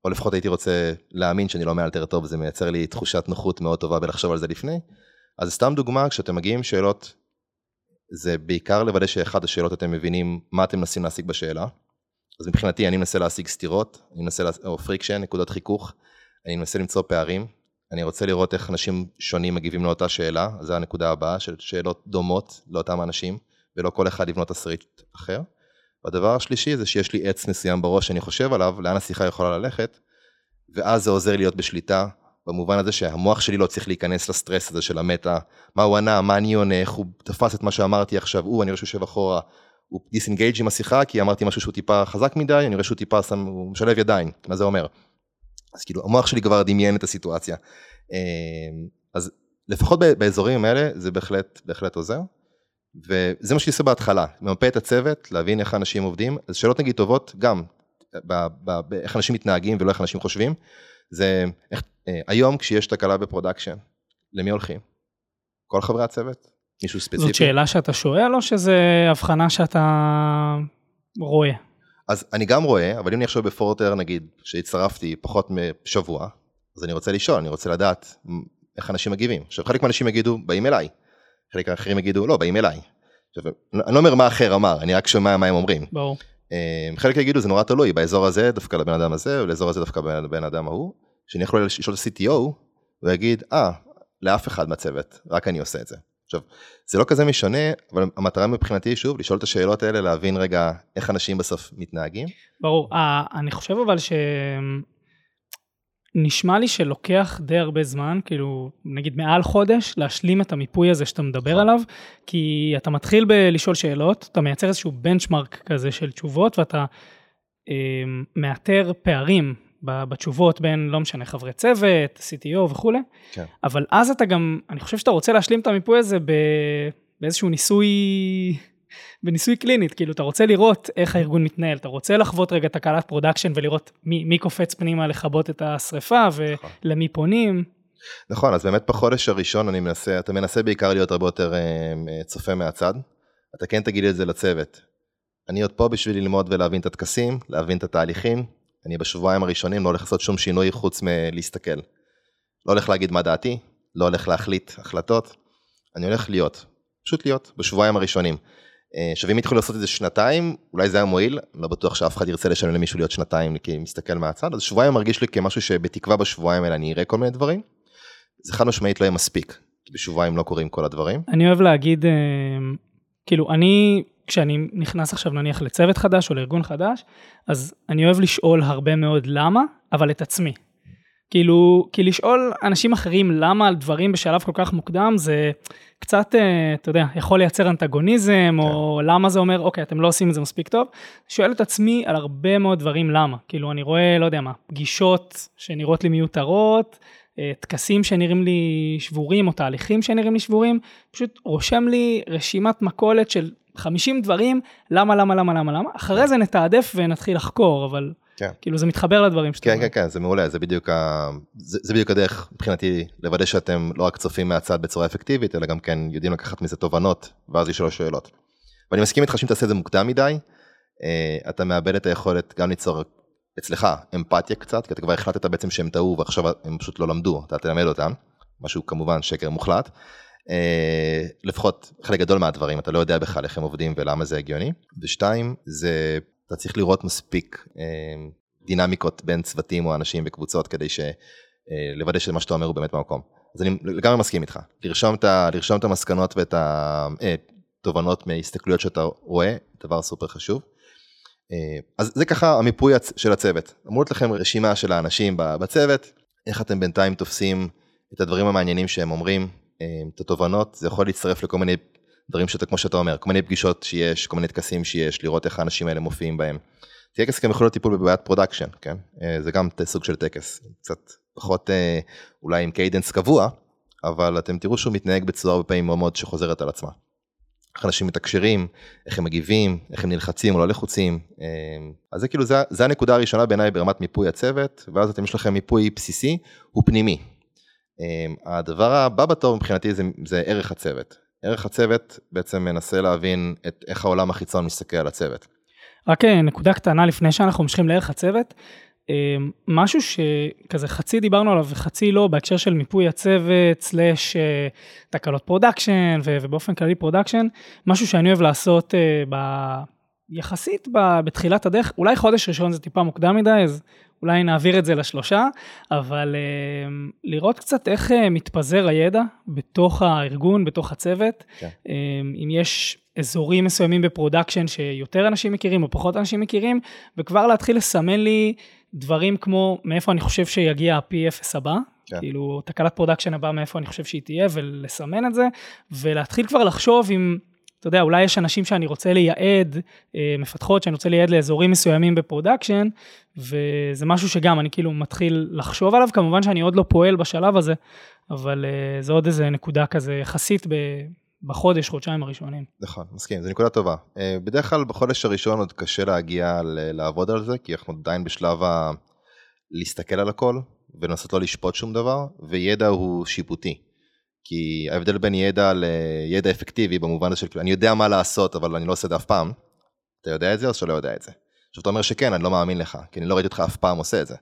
או לפחות הייתי רוצה להאמין שאני לא מאלתר טוב, זה מייצר לי תחושת נוחות מאוד טובה בלחשוב על זה לפני. אז סתם דוגמה, כשאתם מגיעים שאלות, זה בעיקר לוודא שאחד השאלות אתם מבינים מה אתם מנסים להשיג בשאלה. אז מבחינתי אני מנסה להשיג סתירות, אני מנסה, לה... או friction, נקודות חיכוך, אני מנסה למצוא פערים, אני רוצה לראות איך אנשים שונים מגיבים לאותה שאלה, זו הנקודה הבאה, של שאלות דומות לאותם אנשים, ולא כל אחד לבנות תסריט אחר. והדבר השלישי זה שיש לי עץ מסוים בראש שאני חושב עליו, לאן השיחה יכולה ללכת, ואז זה עוזר להיות בשליטה, במובן הזה שהמוח שלי לא צריך להיכנס לסטרס הזה של המטה, מה הוא ענה, מה אני עונה, איך הוא תפס את מה שאמרתי עכשיו, הוא, אני רואה שהוא יושב אחורה, הוא דיסנגייג' עם השיחה, כי אמרתי משהו שהוא טיפה חזק מדי, אני רואה שהוא טיפה שם, הוא משלב ידיים, מה זה אומר? אז כאילו, המוח שלי כבר דמיין את הסיטואציה. אמ, אז לפחות באזורים האלה, זה בהחלט, בהחלט עוזר. וזה מה שאני עושה בהתחלה, ממפה את הצוות, להבין איך אנשים עובדים, אז שאלות נגיד טובות גם, באיך אנשים מתנהגים ולא איך אנשים חושבים, זה איך, אה, היום כשיש תקלה ב production, למי הולכים? כל חברי הצוות? מישהו ספציפי? זאת שאלה שאתה שואל או שזה הבחנה שאתה רואה? אז אני גם רואה, אבל אם אני עכשיו בפורטר נגיד, שהצטרפתי פחות משבוע, אז אני רוצה לשאול, אני רוצה לדעת איך אנשים מגיבים. עכשיו חלק מהאנשים יגידו, באים אליי, חלק האחרים יגידו, לא, באים אליי. עכשיו, אני לא אומר מה אחר אמר, אני רק שומע מה הם אומרים. ברור. אה, חלק יגידו, זה נורא תלוי, באזור הזה דווקא לבן אדם הזה, ולאזור הזה דווקא לבן אדם ההוא. שאני יכול לשאול את ה-CTO, הוא יגיד, אה, לאף אחד מהצוות, רק אני עושה את זה. עכשיו, זה לא כזה משנה, אבל המטרה מבחינתי, שוב, לשאול את השאלות האלה, להבין רגע איך אנשים בסוף מתנהגים. ברור, אני חושב אבל ש... נשמע לי שלוקח די הרבה זמן, כאילו נגיד מעל חודש, להשלים את המיפוי הזה שאתה מדבר נכון. עליו, כי אתה מתחיל בלשאול שאלות, אתה מייצר איזשהו בנצ'מרק כזה של תשובות, ואתה אה, מאתר פערים בתשובות בין, לא משנה, חברי צוות, CTO וכולי, כן. אבל אז אתה גם, אני חושב שאתה רוצה להשלים את המיפוי הזה באיזשהו ניסוי, בניסוי קלינית, כאילו אתה רוצה לראות איך הארגון מתנהל, אתה רוצה לחוות רגע תקלת production ולראות מי, מי קופץ פנימה לכבות את השריפה ולמי פונים. נכון, אז באמת בחודש הראשון אני מנסה, אתה מנסה בעיקר להיות הרבה יותר אה, צופה מהצד. אתה כן תגיד את זה לצוות. אני עוד פה בשביל ללמוד ולהבין את הטקסים, להבין את התהליכים. אני בשבועיים הראשונים לא הולך לעשות שום שינוי חוץ מלהסתכל. לא הולך להגיד מה דעתי, לא הולך להחליט החלטות, אני הולך להיות, פשוט להיות, בשבועיים הראשונים. אה, עכשיו אם יתחילו לעשות את זה שנתיים, אולי זה היה מועיל, לא בטוח שאף אחד ירצה לשלם למישהו להיות שנתיים כי מסתכל מהצד, אז שבועיים מרגיש לי כמשהו שבתקווה בשבועיים האלה אני אראה כל מיני דברים. זה חד משמעית לא יהיה מספיק, בשבועיים לא קורים כל הדברים. אני אוהב להגיד, אה, כאילו אני, כשאני נכנס עכשיו נניח לצוות חדש או לארגון חדש, אז אני אוהב לשאול הרבה מאוד למה, אבל את עצמי. כאילו, כי לשאול אנשים אחרים למה על דברים בשלב כל כך מוקדם זה קצת, אה, אתה יודע, יכול לייצר אנטגוניזם, כן. או למה זה אומר, אוקיי, אתם לא עושים את זה מספיק טוב. שואל את עצמי על הרבה מאוד דברים למה. כאילו, אני רואה, לא יודע מה, פגישות שנראות לי מיותרות, אה, טקסים שנראים לי שבורים, או תהליכים שנראים לי שבורים, פשוט רושם לי רשימת מכולת של 50 דברים, למה, למה, למה, למה, למה, אחרי זה נתעדף ונתחיל לחקור, אבל... כן. כאילו זה מתחבר לדברים שאתה כן, אומר. כן, כן, זה מעולה, זה בדיוק, ה... זה, זה בדיוק הדרך מבחינתי לוודא שאתם לא רק צופים מהצד בצורה אפקטיבית, אלא גם כן יודעים לקחת מזה תובנות, ואז לשאול שאלות. ואני מסכים איתך שאם תעשה את זה מוקדם מדי, אה, אתה מאבד את היכולת גם ליצור אצלך אמפתיה קצת, כי אתה כבר החלטת בעצם שהם טעו ועכשיו הם פשוט לא למדו, אתה תלמד אותם, משהו כמובן שקר מוחלט. אה, לפחות חלק גדול מהדברים, אתה לא יודע בכלל איך הם עובדים ולמה זה הגיוני. ושתיים, זה אתה צריך לראות מספיק אה, דינמיקות בין צוותים או אנשים בקבוצות כדי ש... אה, לוודא שמה שאתה אומר הוא באמת במקום. אז אני לגמרי מסכים איתך. לרשום את, לרשום את המסקנות ואת התובנות אה, מהסתכלויות שאתה רואה, דבר סופר חשוב. אז זה ככה המיפוי של הצוות. אמרו לכם רשימה של האנשים בצוות, איך אתם בינתיים תופסים את הדברים המעניינים שהם אומרים, את התובנות, זה יכול להצטרף לכל מיני דברים שאתה, כמו שאתה אומר, כל מיני פגישות שיש, כל מיני טקסים שיש, לראות איך האנשים האלה מופיעים בהם. טקס גם יכול להיות טיפול בבעיית production, כן? אה, זה גם סוג של טקס, קצת פחות אה, אולי עם cadence קבוע, אבל אתם תראו שהוא מתנהג בצורה הרבה פעמים מאוד שחוזרת על עצמה. איך אנשים מתקשרים, איך הם מגיבים, איך הם נלחצים או לא לחוצים. אה, אז זה כאילו, זה, זה הנקודה הראשונה בעיניי ברמת מיפוי הצוות, ואז אתם יש לכם מיפוי בסיסי, הוא פנימי. הדבר הבא בתור מבחינתי זה, זה ערך הצוות. ערך הצוות בעצם מנסה להבין את איך העולם החיצון מסתכל על הצוות. רק אה, נקודה קטנה לפני שאנחנו ממשיכים לערך הצוות, אה, משהו שכזה חצי דיברנו עליו וחצי לא בהקשר של מיפוי הצוות, slash אה, תקלות production ובאופן כללי production, משהו שאני אוהב לעשות ב... יחסית בתחילת הדרך, אולי חודש ראשון זה טיפה מוקדם מדי, אז אולי נעביר את זה לשלושה, אבל אה, לראות קצת איך אה, מתפזר הידע בתוך הארגון, בתוך הצוות, כן. אה, אם יש אזורים מסוימים ב production שיותר אנשים מכירים או פחות אנשים מכירים, וכבר להתחיל לסמן לי דברים כמו מאיפה אני חושב שיגיע ה-P0 הבא, כן. כאילו תקלת production הבאה מאיפה אני חושב שהיא תהיה, ולסמן את זה, ולהתחיל כבר לחשוב אם... אתה יודע, אולי יש אנשים שאני רוצה לייעד, אה, מפתחות שאני רוצה לייעד לאזורים מסוימים ב production, וזה משהו שגם אני כאילו מתחיל לחשוב עליו, כמובן שאני עוד לא פועל בשלב הזה, אבל אה, זה עוד איזה נקודה כזה יחסית ב... בחודש, חודשיים הראשונים. נכון, מסכים, זו נקודה טובה. אה, בדרך כלל בחודש הראשון עוד קשה להגיע לעבוד על זה, כי אנחנו עדיין בשלב ה... להסתכל על הכל ולנסות לא לשפוט שום דבר, וידע הוא שיפוטי. כי ההבדל בין ידע לידע אפקטיבי במובן הזה של אני יודע מה לעשות אבל אני לא עושה את זה אף פעם, אתה יודע את זה או שלא יודע את זה? עכשיו אתה אומר שכן, אני לא מאמין לך, כי אני לא ראיתי אותך אף פעם עושה את זה.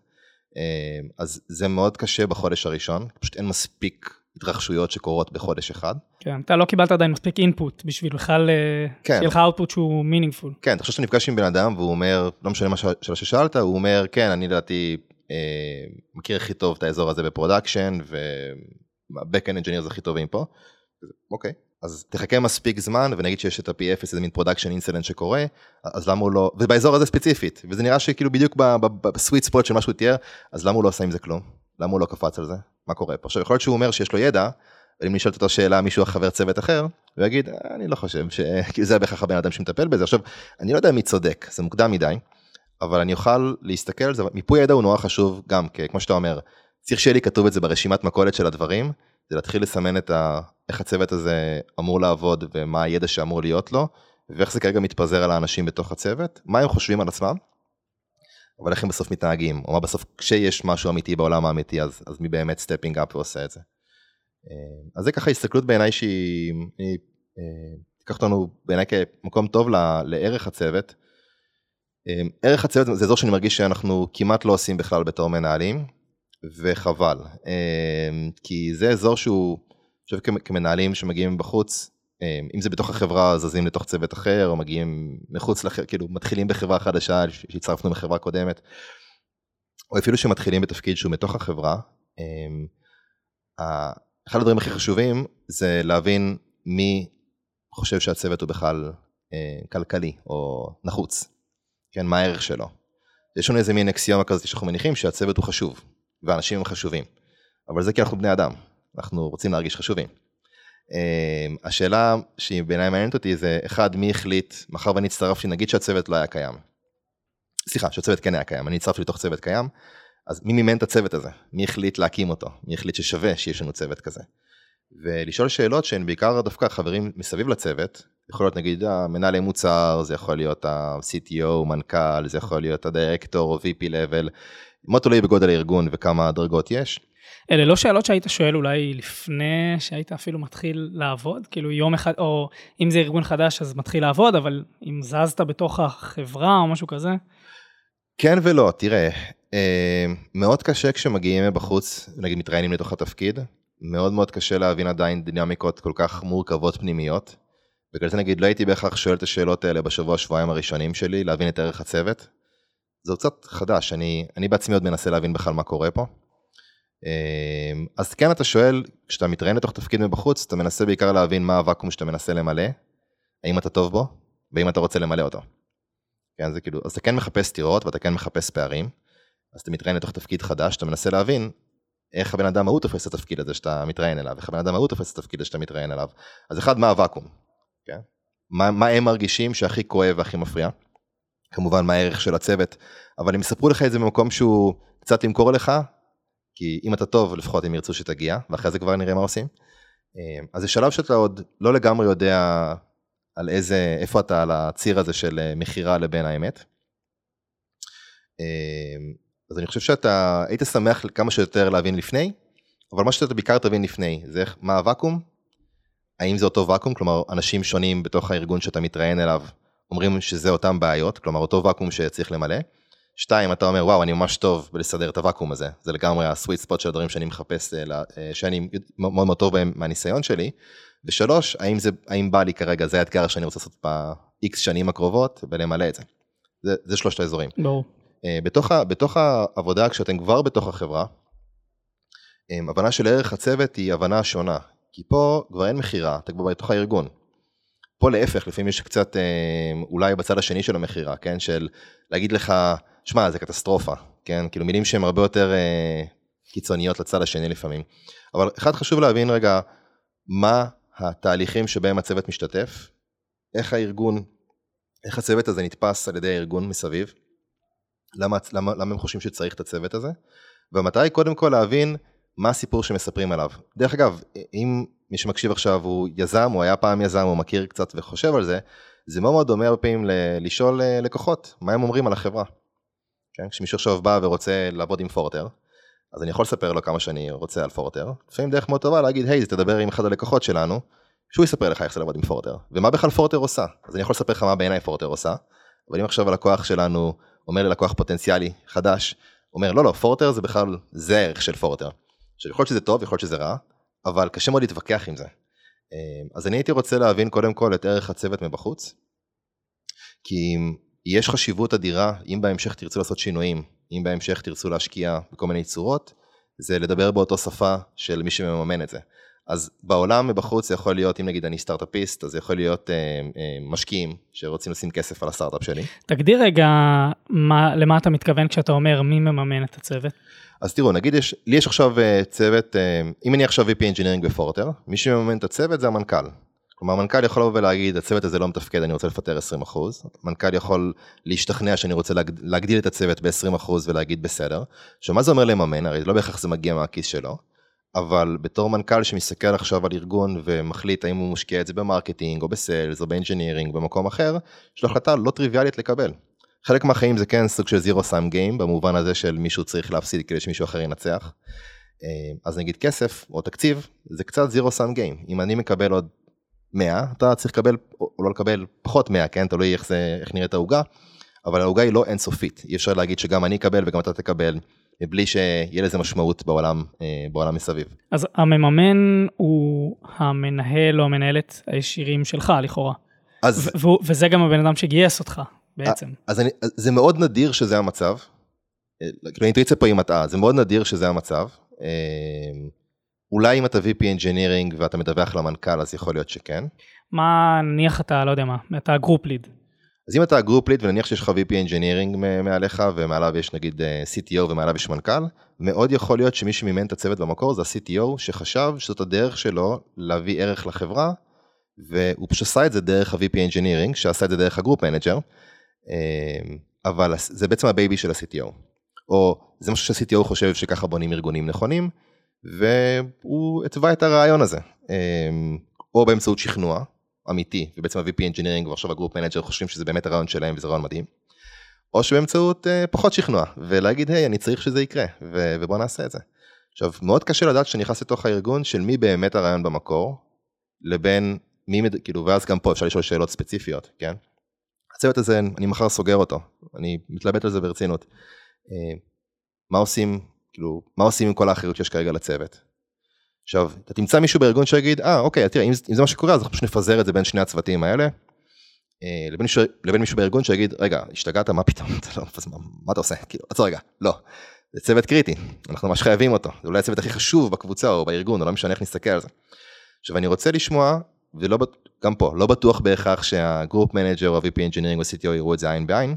אה, אז זה מאוד קשה בחודש הראשון, פשוט אין מספיק התרחשויות שקורות בחודש אחד. כן, אתה לא קיבלת עדיין מספיק input בשביל בכלל, אה, כן. שיהיה לך output שהוא meaningful. כן, אתה חושב שאתה נפגש עם בן אדם והוא אומר, לא משנה מה ששאלת, הוא אומר, כן, אני לדעתי אה, מכיר הכי טוב את האזור הזה ב production, ה-Backend Engineers הכי טובים פה. אוקיי, אז תחכה מספיק זמן ונגיד שיש את ה-P0 איזה מין production incident שקורה, אז למה הוא לא, ובאזור הזה ספציפית, וזה נראה שכאילו בדיוק ב sweet spot של מה שהוא תיאר, אז למה הוא לא עושה עם זה כלום? למה הוא לא קפץ על זה? מה קורה פה? עכשיו יכול להיות שהוא אומר שיש לו ידע, ואם נשאלת אותו שאלה מישהו חבר צוות אחר, הוא יגיד, אה, אני לא חושב שכאילו זה בהכרח הבן אדם שמטפל בזה. עכשיו, אני לא יודע מי צודק, זה מוקדם מדי, אבל אני אוכל להסתכל על זה, מיפוי ידע הוא נורא חשוב גם, כמו שאתה אומר, צריך שיהיה לי כתוב את זה ברשימת מכולת של הדברים, זה להתחיל לסמן את ה... איך הצוות הזה אמור לעבוד ומה הידע שאמור להיות לו, ואיך זה כרגע מתפזר על האנשים בתוך הצוות, מה הם חושבים על עצמם, אבל איך הם בסוף מתנהגים, או מה בסוף כשיש משהו אמיתי בעולם האמיתי, אז, אז מי באמת stepping up ועושה את זה. אה, אז זה ככה הסתכלות בעיניי שהיא, היא, אה, תיקח אותנו בעיניי כמקום טוב לערך הצוות. אה, ערך הצוות זה אזור שאני מרגיש שאנחנו כמעט לא עושים בכלל בתור מנהלים, וחבל. כי זה אזור שהוא, אני חושב כמנהלים שמגיעים מבחוץ, אם זה בתוך החברה זזים לתוך צוות אחר, או מגיעים מחוץ לחברה, כאילו מתחילים בחברה חדשה שהצטרפנו מחברה קודמת, או אפילו שמתחילים בתפקיד שהוא מתוך החברה. אחד הדברים הכי חשובים זה להבין מי חושב שהצוות הוא בכלל אה, כלכלי או נחוץ, כן, מה הערך שלו. יש לנו איזה מין אקסיומה כזאת שאנחנו מניחים שהצוות הוא חשוב, ואנשים הם חשובים, אבל זה כי אנחנו בני אדם, אנחנו רוצים להרגיש חשובים. אה, השאלה שהיא בעיניי מעניינת אותי זה, אחד, מי החליט, מאחר ואני הצטרפתי, נגיד שהצוות לא היה קיים. סליחה, שהצוות כן היה קיים, אני הצטרפתי לתוך צוות קיים, אז מי מימן את הצוות הזה? מי החליט להקים אותו? מי החליט ששווה שיש לנו צוות כזה? ולשאול שאלות שהן בעיקר דווקא חברים מסביב לצוות, יכול להיות נגיד המנהלי מוצר, זה יכול להיות ה-CTO, מנכ"ל, זה יכול להיות הדירקטור או VP level, מאוד תלוי בגודל הארגון וכמה דרגות יש. אלה לא שאלות שהיית שואל אולי לפני שהיית אפילו מתחיל לעבוד? כאילו יום אחד, או אם זה ארגון חדש אז מתחיל לעבוד, אבל אם זזת בתוך החברה או משהו כזה? כן ולא, תראה, אה, מאוד קשה כשמגיעים מבחוץ, נגיד מתראיינים לתוך התפקיד, מאוד מאוד קשה להבין עדיין דינמיקות כל כך מורכבות פנימיות. בגלל זה נגיד לא הייתי בהכרח שואל את השאלות האלה בשבוע שבועיים הראשונים שלי, להבין את ערך הצוות. זה קצת חדש, אני, אני בעצמי עוד מנסה להבין בכלל מה קורה פה. אה, אז כן אתה שואל, כשאתה מתראיין לתוך תפקיד מבחוץ, אתה מנסה בעיקר להבין מה הוואקום שאתה מנסה למלא, האם אתה טוב בו, והאם אתה רוצה למלא אותו. כן, זה כאילו, אז אתה כן מחפש סתירות ואתה כן מחפש פערים. אז אתה מתראיין לתוך תפקיד חדש, אתה מנסה להבין איך הבן אדם ההוא תופס את התפקיד הזה שאתה מתראיין אליו, איך הבן אדם ההוא תופס את התפקיד הזה שאתה מתראיין אליו. אז אחד, מה הוואקום? כן? מה, מה הם מרגישים שהכי כואב והכי מפריע? כמובן, מה הערך של הצוות, אבל הם יספרו לך את זה במקום שהוא קצת ימכור לך, כי אם אתה טוב, לפחות הם ירצו שתגיע, ואחרי זה כבר נראה מה עושים. אה, אז זה שלב שאתה עוד לא לגמרי יודע על איזה, איפה אתה על הציר הזה של אה, מכירה לבין האמת. אה, אז אני חושב שאתה היית שמח כמה שיותר להבין לפני, אבל מה שאתה בעיקר תבין לפני זה מה הוואקום, האם זה אותו ואקום, כלומר אנשים שונים בתוך הארגון שאתה מתראיין אליו אומרים שזה אותם בעיות, כלומר אותו ואקום שצריך למלא. שתיים, אתה אומר וואו אני ממש טוב בלסדר את הוואקום הזה, זה לגמרי הסוויט ספוט של הדברים שאני מחפש, אה, אה, שאני מאוד מאוד טוב בהם מהניסיון שלי. ושלוש, האם, זה, האם בא לי כרגע, זה האתגר שאני רוצה לעשות ב-X שנים הקרובות ולמלא את זה. זה, זה שלושת האזורים. ברור. אה, בתוך, בתוך העבודה, כשאתם כבר בתוך החברה, הבנה של ערך הצוות היא הבנה שונה. כי פה כבר אין מכירה, אתה כבר בתוך הארגון. פה להפך, לפעמים יש קצת אה, אולי בצד השני של המכירה, כן? של להגיד לך, שמע, זה קטסטרופה, כן? כאילו מילים שהן הרבה יותר קיצוניות לצד השני לפעמים. אבל אחד חשוב להבין רגע, מה התהליכים שבהם הצוות משתתף, איך הארגון, איך הצוות הזה נתפס על ידי הארגון מסביב, למה, למה, למה הם חושבים שצריך את הצוות הזה, היא קודם כל להבין מה הסיפור שמספרים עליו. דרך אגב, אם מי שמקשיב עכשיו הוא יזם, הוא היה פעם יזם, הוא מכיר קצת וחושב על זה, זה מאוד מאוד דומה הרבה פעמים ל- לשאול אה, לקוחות, מה הם אומרים על החברה. כן? כשמישהו עכשיו בא ורוצה לעבוד עם פורטר, אז אני יכול לספר לו כמה שאני רוצה על פורטר, לפעמים דרך מאוד טובה להגיד, היי, hey, תדבר עם אחד הלקוחות שלנו, שהוא יספר לך איך זה לעבוד עם פורטר, ומה בכלל פורטר עושה. אז אני יכול לספר לך מה בעיניי פורטר עושה, אבל אם עכשיו הלקוח שלנו אומר ללקוח פוטנציאלי חדש, אומר לא לא פורטר זה בכלל זה הערך של פורטר. עכשיו יכול להיות שזה טוב יכול להיות שזה רע אבל קשה מאוד להתווכח עם זה. אמ, אז אני הייתי רוצה להבין קודם כל את ערך הצוות מבחוץ. כי יש חשיבות אדירה אם בהמשך תרצו לעשות שינויים אם בהמשך תרצו להשקיע בכל מיני צורות זה לדבר באותו שפה של מי שמממן את זה. אז בעולם מבחוץ זה יכול להיות, אם נגיד אני סטארט-אפיסט, אז זה יכול להיות אה, אה, משקיעים שרוצים לשים כסף על הסטארט-אפ שלי. תגדיר רגע מה, למה אתה מתכוון כשאתה אומר מי מממן את הצוות. אז תראו, נגיד יש, לי יש עכשיו אה, צוות, אה, אם אני עכשיו VP Engineering בפורטר, מי שמממן את הצוות זה המנכ"ל. כלומר, המנכ"ל יכול לבוא ולהגיד, הצוות הזה לא מתפקד, אני רוצה לפטר 20%. מנכ"ל יכול להשתכנע שאני רוצה להגד... להגדיל את הצוות ב-20% ולהגיד בסדר. עכשיו, מה זה אומר לממן? הרי לא בהכרח זה מגיע מהכיס שלו. אבל בתור מנכ"ל שמסתכל עכשיו על ארגון ומחליט האם הוא משקיע את זה ב marketing או ב sales או ב engineering במקום אחר, יש לו החלטה לא טריוויאלית לקבל. חלק מהחיים זה כן סוג של zero sum game במובן הזה של מישהו צריך להפסיד כדי שמישהו אחר ינצח. אה, אז נגיד כסף או תקציב זה קצת זירו סאם גיים אם אני מקבל עוד 100 אתה צריך לקבל או לא לקבל פחות 100 כן תלוי איך זה איך נראית העוגה. אבל העוגה היא לא אינסופית אי אפשר להגיד שגם אני אקבל וגם אתה תקבל מבלי שיהיה לזה משמעות בעולם אה, בעולם מסביב. אז המממן הוא המנהל או המנהלת הישירים שלך לכאורה. אז, ו- וזה גם הבן אדם שגייס אותך בעצם. אז אני, זה מאוד נדיר שזה המצב. אה, כאילו האינטואיציה פה היא מטעה זה מאוד נדיר שזה המצב. אה, אולי אם אתה VP Engineering ואתה מדווח למנכ"ל אז יכול להיות שכן. מה נניח אתה לא יודע מה אתה group lead. אז אם אתה group lead ונניח שיש לך VP Engineering מעליך ומעליו יש נגיד אה, CTO ומעליו יש מנכ"ל, מאוד יכול להיות שמי שמימן את הצוות במקור זה ה-CTO שחשב שזאת הדרך שלו להביא ערך לחברה, והוא פשוט עשה את זה דרך ה-VP Engineering שעשה את זה דרך ה group manager, אבל זה בעצם ה baby של ה-CTO, או זה משהו שה-CTO חושב שככה בונים ארגונים נכונים, והוא התווה את הרעיון הזה, או באמצעות שכנוע. אמיתי, ובעצם ה-VP Engineering ועכשיו ה group manager חושבים שזה באמת הרעיון שלהם וזה רעיון מדהים, או שבאמצעות uh, פחות שכנוע, ולהגיד, היי, אני צריך שזה יקרה, ו- ובוא נעשה את זה. עכשיו, מאוד קשה לדעת שאני נכנס לתוך הארגון של מי באמת הרעיון במקור, לבין מי, מד... כאילו, ואז גם פה אפשר לשאול שאלות ספציפיות, כן? הצוות הזה, אני מחר סוגר אותו, אני מתלבט על זה ברצינות. Uh, מה עושים, כאילו, מה עושים עם כל האחריות שיש כרגע לצוות? עכשיו, אתה תמצא מישהו בארגון שיגיד, אה, אוקיי, תראה, אם, אם זה מה שקורה, אז אנחנו פשוט נפזר את זה בין שני הצוותים האלה. אה, לבין, מישהו, לבין מישהו בארגון שיגיד, רגע, השתגעת, מה פתאום, אתה לא, מה, מה אתה עושה? כאילו, עצור רגע, לא. זה צוות קריטי, אנחנו ממש חייבים אותו, זה אולי הצוות הכי חשוב בקבוצה או בארגון, או לא משנה איך נסתכל על זה. עכשיו, אני רוצה לשמוע, ולא, גם פה, לא בטוח בהכרח שה group manager או ה-VP Engineering או CTO יראו את זה עין בעין,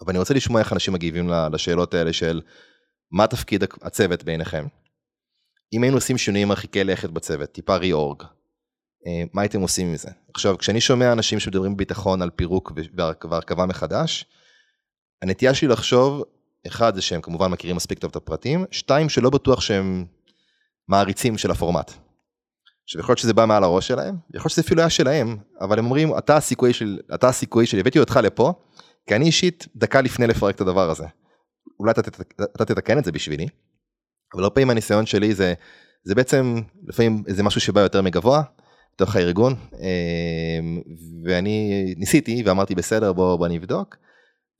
אבל אני רוצה לשמוע איך אנשים מגיבים לשאלות האלה של מה תפקיד הצוות בעיניכם. אם היינו עושים שינויים מרחיקי לכת בצוות, טיפה reorg, אה, מה הייתם עושים עם זה? עכשיו, כשאני שומע אנשים שמדברים בביטחון על פירוק והרכבה מחדש, הנטייה שלי לחשוב, אחד זה שהם כמובן מכירים מספיק טוב את הפרטים, שתיים שלא בטוח שהם מעריצים של הפורמט. עכשיו יכול להיות שזה בא מעל הראש שלהם, יכול להיות שזה אפילו היה שלהם, אבל הם אומרים אתה הסיכוי של, אתה הסיכוי שלי, הבאתי אותך לפה, כי אני אישית דקה לפני לפרק את הדבר הזה. אולי אתה, אתה תתקן את זה בשבילי, אבל הרבה פעמים הניסיון שלי זה, זה בעצם לפעמים זה משהו שבא יותר מגבוה, בתוך הארגון, אמ, ואני ניסיתי ואמרתי בסדר בוא, בוא נבדוק,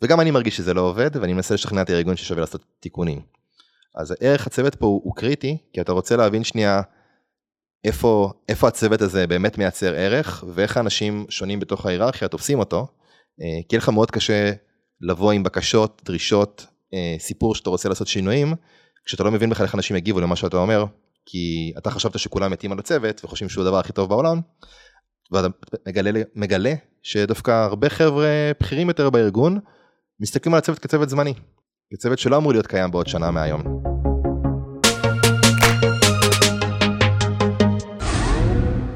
וגם אני מרגיש שזה לא עובד ואני מנסה לשכנע את הארגון ששווה לעשות תיקונים. אז ערך הצוות פה הוא, הוא קריטי, כי אתה רוצה להבין שנייה איפה, איפה הצוות הזה באמת מייצר ערך, ואיך האנשים שונים בתוך ההיררכיה תופסים אותו, אה, כי יהיה לך מאוד קשה לבוא עם בקשות, דרישות, אה, סיפור שאתה רוצה לעשות שינויים, כשאתה לא מבין בכלל איך אנשים יגיבו למה שאתה אומר, כי אתה חשבת שכולם מתים על הצוות וחושבים שהוא הדבר הכי טוב בעולם, ואתה מגלה, מגלה שדווקא הרבה חבר'ה בכירים יותר בארגון מסתכלים על הצוות כצוות זמני, כצוות שלא אמור להיות קיים בעוד שנה מהיום.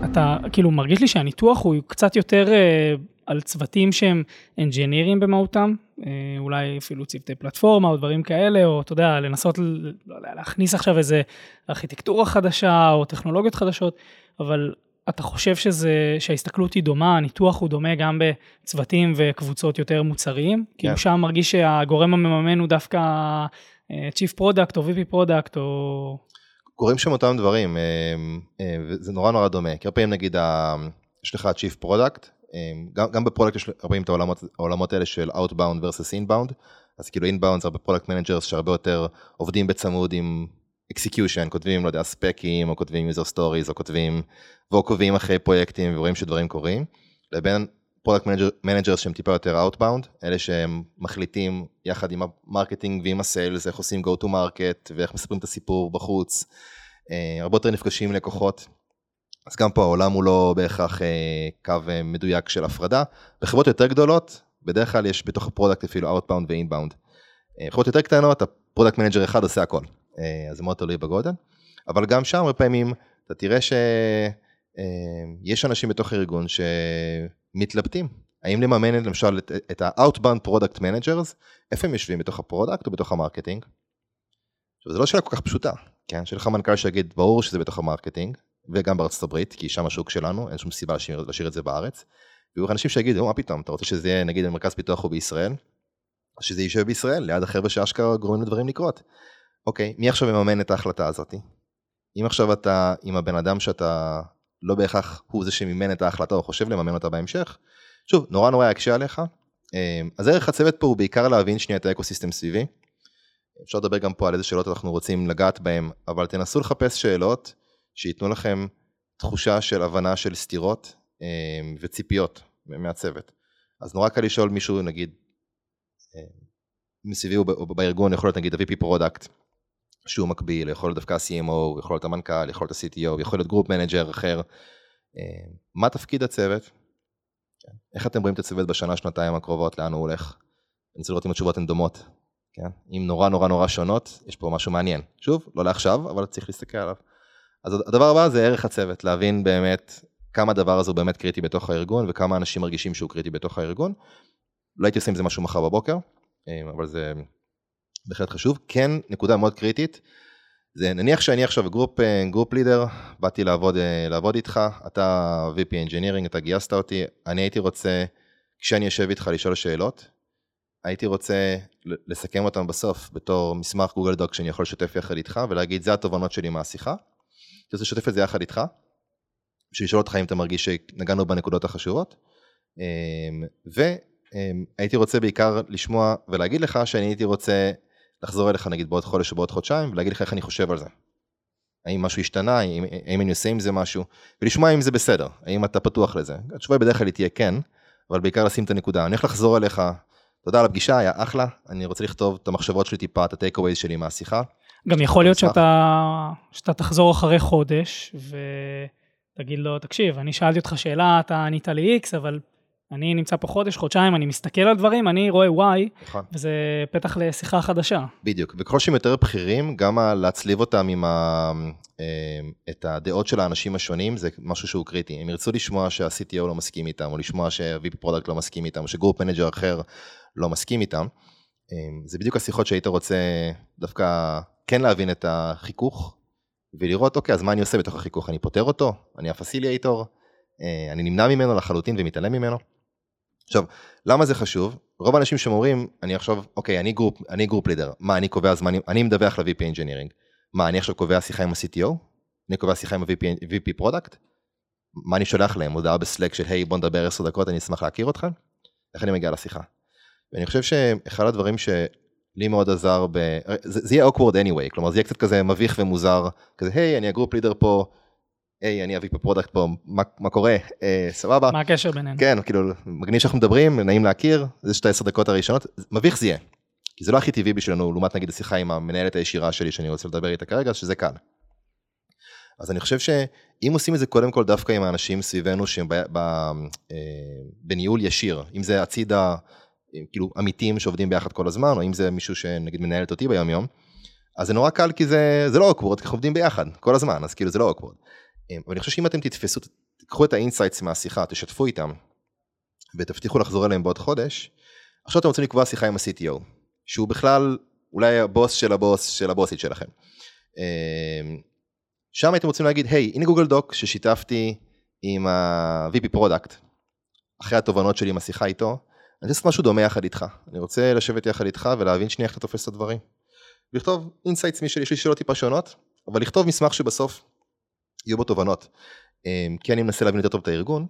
אתה כאילו מרגיש לי שהניתוח הוא קצת יותר אה, על צוותים שהם אנג'ינירים במהותם, אה, אולי אפילו צוותי פלטפורמה או דברים כאלה, או אתה יודע, לנסות לא להכניס עכשיו איזה ארכיטקטורה חדשה או טכנולוגיות חדשות, אבל אתה חושב שזה, שההסתכלות היא דומה, הניתוח הוא דומה גם בצוותים וקבוצות יותר מוצריים? כן. כאילו שם מרגיש שהגורם המממן הוא דווקא אה, Chief Product או VP Product או... קורים שם אותם דברים, אה, וזה נורא נורא דומה, כי הרבה פעמים נגיד יש לך Chief Product, גם, גם ב product יש הרבה את העולמות, העולמות האלה של Outbound versus Inbound, אז כאילו Inbound זה הרבה product managers שהרבה יותר עובדים בצמוד עם execution, כותבים, לא יודע, specים, או כותבים user stories, או כותבים, ועוקבים אחרי פרויקטים ורואים שדברים קורים, לבין product managers שהם טיפה יותר Outbound, אלה שהם מחליטים יחד עם ה marketing ועם ה sales, איך עושים go to market ואיך מספרים את הסיפור בחוץ, אה, הרבה יותר נפגשים עם לקוחות. אז גם פה העולם הוא לא בהכרח אה, קו אה, מדויק של הפרדה. בחברות יותר גדולות, בדרך כלל יש בתוך ה product אפילו Outbound ו-Inbound. אה, חברות יותר קטנות, ה product manager אחד עושה הכל, אז זה מאוד תלוי בגודל. אבל גם שם הרבה פעמים אתה תראה שיש אנשים בתוך הארגון שמתלבטים. האם לממן למשל את, את ה-Outbound Product Managers, איפה הם יושבים, בתוך ה product או בתוך ה marketing? עכשיו, זו לא שאלה כל כך פשוטה, כן? שיהיה לך מנכ"ל שיגיד, ברור שזה בתוך ה marketing, וגם בארצות הברית, כי שם השוק שלנו, אין שום סיבה להשאיר, את זה בארץ. ויהיו אנשים שיגידו, מה פתאום, אתה רוצה שזה יהיה, נגיד, מרכז פיתוח הוא בישראל? שזה יישב בישראל, ליד החבר'ה שאשכרה גורמים לדברים לקרות. אוקיי, מי עכשיו מממן את ההחלטה הזאת? אם עכשיו אתה עם הבן אדם שאתה לא בהכרח הוא זה שמימן את ההחלטה או חושב לממן אותה בהמשך, שוב, נורא נורא יקשה עליך. אמ, אז ערך הצוות פה הוא בעיקר להבין שנייה את ה ecosystem סביבי. אפשר לדבר גם פה על איזה שאלות אנחנו רוצים לגעת בהם, אבל תנסו לחפש שאלות שייתנו לכם תחושה של הבנה של סתירות אמ, וציפיות מהצוות. אז נורא קל לשאול מישהו, נגיד, אמ, מסביבי או בארגון, יכול להיות נגיד ה-VP product, שהוא מקביל, יכול להיות דווקא ה-CMO, יכול להיות המנכ"ל, יכול להיות ה-CTO, יכול להיות group manager אחר. מה תפקיד הצוות? איך אתם רואים את הצוות בשנה, שנתיים הקרובות, לאן הוא הולך? אני רוצה לראות אם התשובות הן דומות. כן? אם נורא נורא נורא שונות, יש פה משהו מעניין. שוב, לא לעכשיו, אבל צריך להסתכל עליו. אז הדבר הבא זה ערך הצוות, להבין באמת כמה הדבר הזה הוא באמת קריטי בתוך הארגון, וכמה אנשים מרגישים שהוא קריטי בתוך הארגון. לא הייתי עושה עם זה משהו מחר בבוקר, אה, אבל זה בהחלט חשוב. כן, נקודה מאוד קריטית, זה נניח שאני עכשיו group, group leader, באתי לעבוד, אה, לעבוד איתך, אתה VP Engineering, אתה גייסת אותי, אני הייתי רוצה, כשאני יושב איתך לשאול שאלות, הייתי רוצה לסכם אותם בסוף בתור מסמך גוגל דוק שאני יכול לשתף יחד איתך ולהגיד זה התובנות שלי מהשיחה. רוצה לשתף את זה יחד איתך, בשביל לשאול אותך אם אתה מרגיש שנגענו בנקודות החשובות. אמ, והייתי רוצה בעיקר לשמוע ולהגיד לך שאני הייתי רוצה לחזור אליך נגיד בעוד חודש או בעוד חודשיים ולהגיד לך איך אני חושב על זה. האם משהו השתנה, האם אני עושה עם זה משהו, ולשמוע אם זה בסדר, האם אתה פתוח לזה. התשובה בדרך כלל היא תהיה כן, אבל בעיקר לשים את הנקודה. אני הולך לחזור אליך, תודה על הפגישה, היה אחלה, אני רוצה לכתוב את המחשבות שלי טיפה, את הטייק אווייז שלי מהשיחה. גם יכול להיות שאתה, שאתה תחזור אחרי חודש, ותגיד לו, תקשיב, אני שאלתי אותך שאלה, אתה ענית לי איקס, אבל אני נמצא פה חודש, חודשיים, אני מסתכל על דברים, אני רואה וואי, נכון. וזה פתח לשיחה חדשה. בדיוק, וככל שהם יותר בכירים, גם להצליב אותם עם ה... אה, את הדעות של האנשים השונים, זה משהו שהוא קריטי. הם ירצו לשמוע שה-CTO לא מסכים איתם, או לשמוע שה-VP product לא מסכים איתם, או ש group manager אחר לא מסכים איתם. אה, זה בדיוק השיחות שהיית רוצה דווקא כן להבין את החיכוך, ולראות, אוקיי, אז מה אני עושה בתוך החיכוך? אני פותר אותו? אני ה facilitator? אה, אני נמנע ממנו לחלוטין ומתעלם ממנו? עכשיו, למה זה חשוב? רוב האנשים שאומרים, אני עכשיו, אוקיי, אני group, אני group leader, מה, אני קובע זמנים, אני מדווח ל-VP Engineering, מה, אני עכשיו קובע שיחה עם ה-CTO? אני קובע שיחה עם ה- VP product? מה אני שולח להם? הודעה ב-Slack של, היי, בוא נדבר 10 דקות, אני אשמח להכיר אתכם? איך אני מגיע לשיחה? ואני חושב שאחד הדברים שלי מאוד עזר ב... זה, זה יהיה awkward anyway, כלומר זה יהיה קצת כזה מביך ומוזר, כזה, היי, אני ה-group leader פה, היי, אני אביב ב-product פה, מה, מה קורה? אה, סבבה? מה הקשר בינינו? כן, כאילו, מגניב שאנחנו מדברים, נעים להכיר, זה שתי עשר דקות הראשונות, מביך זה יהיה. כי זה לא הכי טבעי בשבילנו, לעומת נגיד השיחה עם המנהלת הישירה שלי שאני רוצה לדבר איתה כרגע, שזה קל. אז אני חושב שאם עושים את זה קודם כל דווקא עם האנשים סביבנו שהם ב, ב, אה, בניהול ישיר, אם זה הצידה, כאילו עמיתים שעובדים ביחד כל הזמן, או אם זה מישהו שנגיד מנהלת אותי ביום יום, אז זה נורא קל כי זה, זה לא awkward, כי אנחנו עובדים ביחד כל הזמן, אז כאילו זה לא awkward. אבל אני חושב שאם אתם תתפסו, תיקחו את ה-insights מהשיחה, תשתפו איתם, ותבטיחו לחזור אליהם בעוד חודש, עכשיו אתם רוצים לקבוע שיחה עם ה-CTO, שהוא בכלל אולי הבוס של הבוס של הבוסית שלכם. אמ, שם הייתם רוצים להגיד, היי, הנה Google Doc ששיתפתי עם ה- VP product, אחרי התובנות שלי עם השיחה איתו, אני רוצה לעשות משהו דומה יחד איתך. אני רוצה לשבת יחד איתך ולהבין שנייה איך אתה תופס את הדברים. לכתוב insights משלי, יש לי שאלות טיפה שונות, אבל לכתוב מסמך שבסוף יהיו בו תובנות. אמ, כי אני מנסה להבין יותר טוב את הארגון,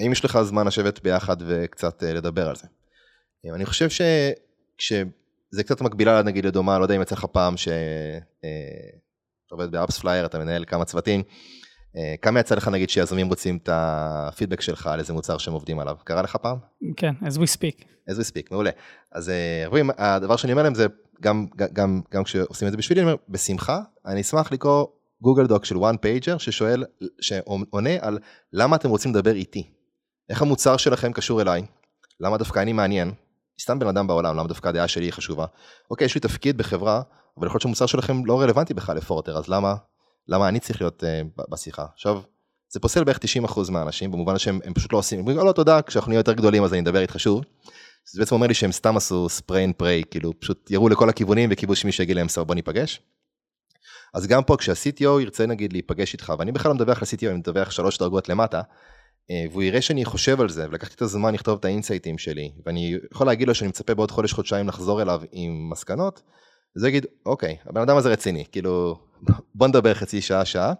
האם יש לך זמן לשבת ביחד וקצת אה, לדבר על זה. אמ, אני חושב שכשזה קצת מקבילה נגיד לדומה, לא יודע אם יצא לך פעם שאתה אה, עובד ב-AppsFlyer, אתה מנהל כמה צוותים, כמה יצא לך נגיד שיזמים רוצים את ה-feedback שלך על איזה מוצר שהם עובדים עליו? קרה לך פעם? כן, as we speak. as we speak, מעולה. אז רואים, הדבר שאני אומר להם זה, גם, גם, גם כשעושים את זה בשבילי, אני אומר, בשמחה, אני אשמח לקרוא גוגל דוק של one pager ששואל, שעונה על למה אתם רוצים לדבר איתי. איך המוצר שלכם קשור אליי? למה דווקא אני מעניין? סתם בן אדם בעולם, למה דווקא הדעה שלי היא חשובה? אוקיי, יש לי תפקיד בחברה, אבל יכול להיות שהמוצר שלכם לא רלוונטי בכלל לפורטר, אז למה, למה אני צריך להיות uh, בשיחה? עכשיו, זה פוסל בערך 90% מהאנשים, במובן שהם פשוט לא עושים, אומרים, לא, לא, תודה, כשאנחנו נהיה יותר גדולים אז אני אדבר איתך שוב. זה בעצם אומר לי שהם סתם עשו spray and pray, כאילו פשוט ירו לכל הכיוונים וקיבלו שמישהו יגיד להם, בוא ניפגש. אז גם פה כשה-CTO ירצה נגיד להיפגש איתך, ואני בכלל לא מדווח ל-CTO, אני מדווח שלוש דרגות למטה, אה, והוא יראה שאני חושב על זה, ולקחתי את הזמן לכתוב את האינסייטים שלי, ואני יכול להגיד לו שאני מצפה בעוד חודש-חודשיים לחזור אליו עם מסקנות, אז הוא יגיד, אוקיי, הבן אדם הזה רציני, כאילו, בוא נדבר חצי שעה, שעה.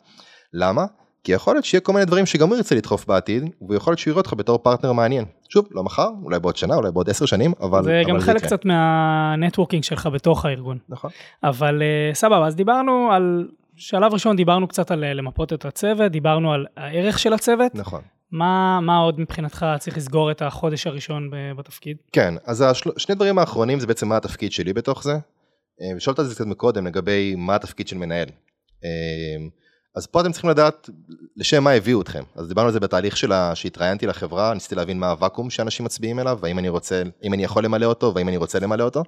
למה? כי יכול להיות שיהיה כל מיני דברים שגם הוא ירצה לדחוף בעתיד, והוא יכול להיות שהוא יראה אותך בתור פרטנר מעניין. שוב, לא מחר, אולי בעוד שנה, אולי בעוד עשר שנים, אבל... זה אבל גם חלק יקרה. קצת מהנטוורקינג שלך בתוך הארגון. נכון. אבל אה, סבבה, אז דיברנו על, שלב ראשון דיברנו קצת על אה, למפות את הצוות, דיברנו על הערך של הצוות. נכון. מה, מה עוד מבחינתך צריך לסגור את החודש הראשון בתפקיד? כן, אז השל... שני דברים האחרונים זה בעצם מה התפקיד שלי בתוך זה. אה, ושאלת על זה קצת מקודם לגבי מה התפקיד של מנהל. אה, אז פה אתם צריכים לדעת לשם מה הביאו אתכם. אז דיברנו על זה בתהליך שלה, שהתראיינתי לחברה, ניסיתי להבין מה הוואקום שאנשים מצביעים אליו, והאם אני רוצה, אם אני יכול למלא אותו, והאם אני רוצה למלא אותו.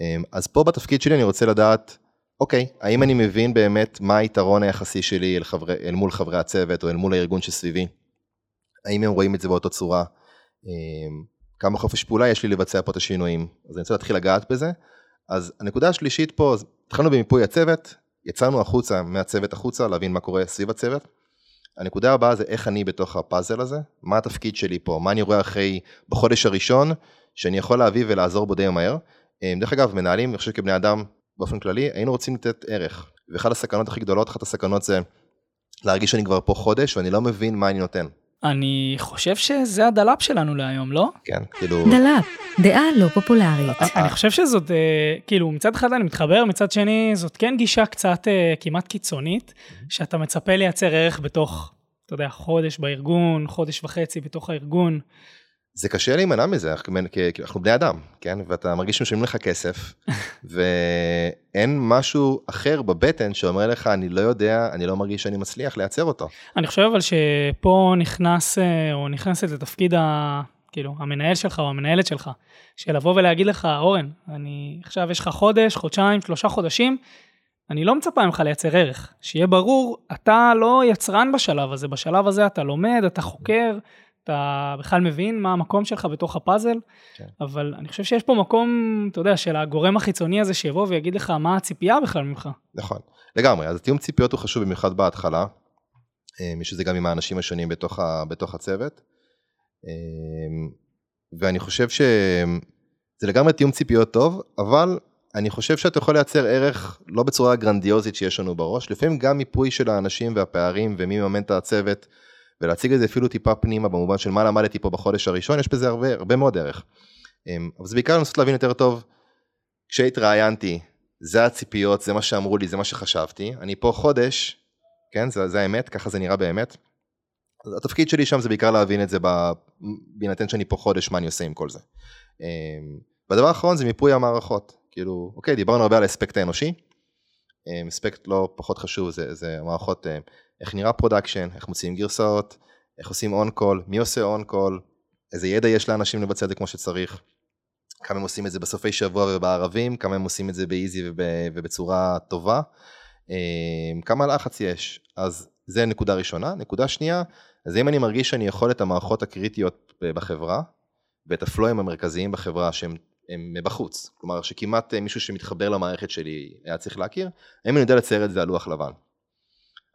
אה, אז פה בתפקיד שלי אני רוצה לדעת, אוקיי, האם אני מבין באמת מה היתרון היחסי שלי אל, חברי, אל מול חברי הצוות, או אל מול הארגון שסביבי? האם הם רואים את זה באותה צורה? כמה חופש פעולה יש לי לבצע פה את השינויים, אז אני רוצה להתחיל לגעת בזה. אז הנקודה השלישית פה, אז התחלנו במיפוי הצוות, יצאנו החוצה מהצוות החוצה, להבין מה קורה סביב הצוות. הנקודה הבאה זה איך אני בתוך הפאזל הזה, מה התפקיד שלי פה, מה אני רואה אחרי, בחודש הראשון, שאני יכול להביא ולעזור בו די מהר. אה, דרך אגב, מנהלים, אני חושב כבני אדם, באופן כללי, היינו רוצים לתת ערך. ואחת הסכנות הכי גדולות, אחת הסכנות זה להרגיש שאני כבר פה חודש ואני לא מבין מה אני נותן. אני חושב שזה ה-דלאפ שלנו להיום, לא? כן, כאילו... דלאפ, דעה לא פופולרית. אני חושב שזאת, אה, כאילו, מצד אחד אני מתחבר, מצד שני, זאת כן גישה קצת אה, כמעט קיצונית, שאתה מצפה לייצר ערך בתוך, אתה יודע, חודש בארגון, חודש וחצי בתוך הארגון. זה קשה להימנע מזה, אנחנו, בני אדם, כן? ואתה מרגיש שמשלמים לך כסף, ואין משהו אחר בבטן שאומר לך, אני לא יודע, אני לא מרגיש שאני מצליח לייצר אותו. אני חושב אבל שפה נכנס, אה, או נכנסת לתפקיד ה... כאילו, המנהל שלך או המנהלת שלך, של לבוא ולהגיד לך, אורן, אני, עכשיו יש לך חודש, חודשיים, שלושה חודשים, אני לא מצפה ממך לייצר ערך. שיהיה ברור, אתה לא יצרן בשלב הזה, בשלב הזה אתה לומד, אתה חוקר, אתה בכלל מבין מה המקום שלך בתוך הפאזל, כן. אבל אני חושב שיש פה מקום, אתה יודע, של הגורם החיצוני הזה שיבוא ויגיד לך מה הציפייה בכלל ממך. נכון, לגמרי, אז התיאום ציפיות הוא חשוב במיוחד בהתחלה, אה, שזה גם עם האנשים השונים בתוך, ה, בתוך הצוות, אה, ואני חושב שזה לגמרי תיאום ציפיות טוב, אבל אני חושב שאתה יכול לייצר ערך לא בצורה גרנדיוזית שיש לנו בראש, לפעמים גם מיפוי של האנשים והפערים ומי מממן את הצוות, ולהציג את זה אפילו טיפה פנימה במובן של מה למדתי פה בחודש הראשון, יש בזה הרבה, הרבה מאוד ערך. אמ, אבל זה בעיקר לנסות להבין יותר טוב, כשהתראיינתי, זה הציפיות, זה מה שאמרו לי, זה מה שחשבתי, אני פה חודש, כן, זה, זה האמת, ככה זה נראה באמת. התפקיד שלי שם זה בעיקר להבין את זה, בהינתן שאני פה חודש, מה אני עושה עם כל זה. אמ, והדבר האחרון זה מיפוי המערכות, כאילו, אוקיי, דיברנו הרבה על האספקט האנושי, אמ, אספקט לא פחות חשוב, זה, זה המערכות, אמ, איך נראה production, איך מוציאים גרסאות, איך עושים on-call, מי עושה on-call, איזה ידע יש לאנשים לבצע את זה כמו שצריך, כמה הם עושים את זה בסופי שבוע ובערבים, כמה הם עושים את זה ב-easy וב, ובצורה טובה, אמ, כמה לחץ יש, אז זה נקודה ראשונה. נקודה שנייה, אז אם אני מרגיש שאני יכול את המערכות הקריטיות בחברה, ואת הפלואים המרכזיים בחברה שהם הם מבחוץ, כלומר שכמעט אה, מישהו שמתחבר למערכת שלי היה צריך להכיר, האם אני יודע לצייר את זה על לוח לבן.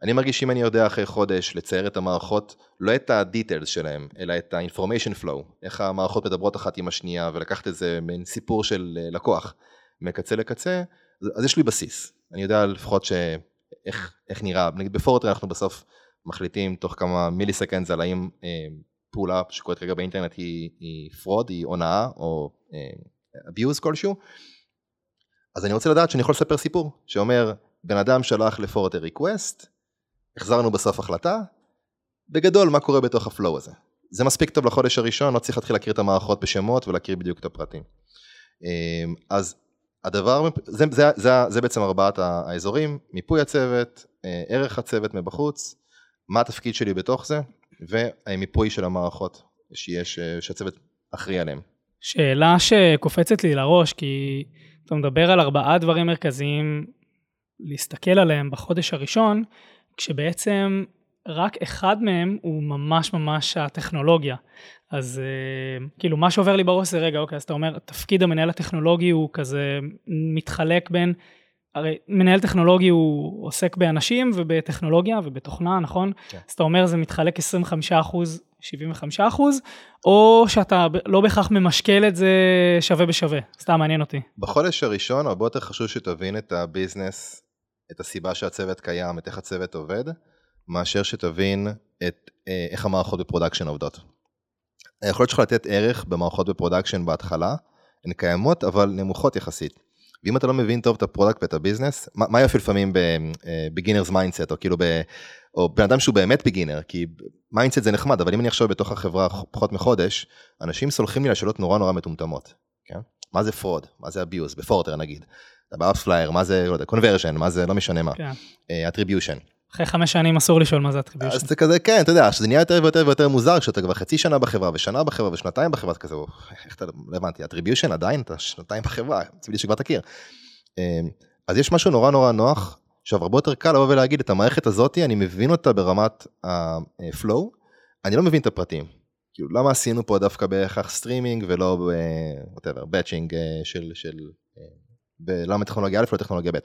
אני מרגיש שאם אני יודע אחרי חודש לצייר את המערכות, לא את ה-details שלהם, אלא את ה-information flow, איך המערכות מדברות אחת עם השנייה, ולקחת איזה מין סיפור של אה, לקוח מקצה לקצה, אז, יש לי בסיס. אני יודע לפחות שאיך איך נראה, נגיד בפורטר אנחנו בסוף מחליטים תוך כמה milliseconds על האם אה, פעולה שקורית כרגע באינטרנט היא, היא fraud, היא הונאה או אה, abuse כלשהו, אז אני רוצה לדעת שאני יכול לספר סיפור שאומר בן אדם שלח לפורטר request, החזרנו בסוף החלטה, בגדול מה קורה בתוך ה-flow הזה. זה מספיק טוב לחודש הראשון, לא צריך להתחיל להכיר את המערכות בשמות ולהכיר בדיוק את הפרטים. אמ, אז הדבר, זה, זה, זה, זה בעצם ארבעת האזורים, מיפוי הצוות, אה, ערך הצוות מבחוץ, מה התפקיד שלי בתוך זה, ומיפוי של המערכות שיש, אה, שהצוות אחראי עליהם. שאלה שקופצת לי לראש, כי אתה מדבר על ארבעה דברים מרכזיים להסתכל עליהם בחודש הראשון, כשבעצם רק אחד מהם הוא ממש ממש הטכנולוגיה. אז כאילו מה שעובר לי בראש זה רגע, אוקיי, אז אתה אומר, תפקיד המנהל הטכנולוגי הוא כזה מתחלק בין הרי מנהל טכנולוגי הוא עוסק באנשים ובטכנולוגיה ובתוכנה, נכון? כן. אז אתה אומר זה מתחלק 25 אחוז, 75 אחוז, או שאתה לא בהכרח ממשקל את זה שווה בשווה, סתם מעניין אותי. בחודש הראשון הרבה יותר חשוב שתבין את ה-business, את הסיבה שהצוות קיים, את איך הצוות עובד, מאשר שתבין את אה, איך המערכות ב-production עובדות. היכולת שלך לתת ערך במערכות ב-production בהתחלה, הן קיימות אבל נמוכות יחסית. ואם אתה לא מבין טוב את ה-product ואת ה-business, מה, מה יופי לפעמים ב-beginner's mindset, או כאילו ב... או בן אדם שהוא באמת beginner, כי mindset זה נחמד, אבל אם אני עכשיו בתוך החברה פחות מחודש, אנשים סולחים לי על שאלות נורא נורא מטומטמות, כן? מה זה fraud? מה זה abuse? בפורטר נגיד. ב-AppsFlyer, מה זה, לא יודע, conversion, מה זה, לא משנה מה. כן. attribution. אחרי חמש שנים אסור לשאול מה זה attribution. אז זה כזה, כן, אתה יודע, שזה נהיה יותר ויותר ויותר מוזר, כשאתה כבר חצי שנה בחברה, ושנה בחברה, ושנתיים בחברה, אתה כזה, "או, איך אתה, לא הבנתי, attribution עדיין, אתה שנתיים בחברה, ציפיתי שכבר תכיר. אמ, אז יש משהו נורא נורא נוח, עכשיו הרבה יותר קל לבוא ולהגיד, את המערכת הזאתי, אני מבין אותה ברמת ה-flow, אני לא מבין את הפרטים. כאילו, למה עשינו פה דווקא בהכרח סטרימינג ולא ב-whatever, batching אה, של, של, אה, למה טכנולוגיה א' לא טכנולוגיה ב'.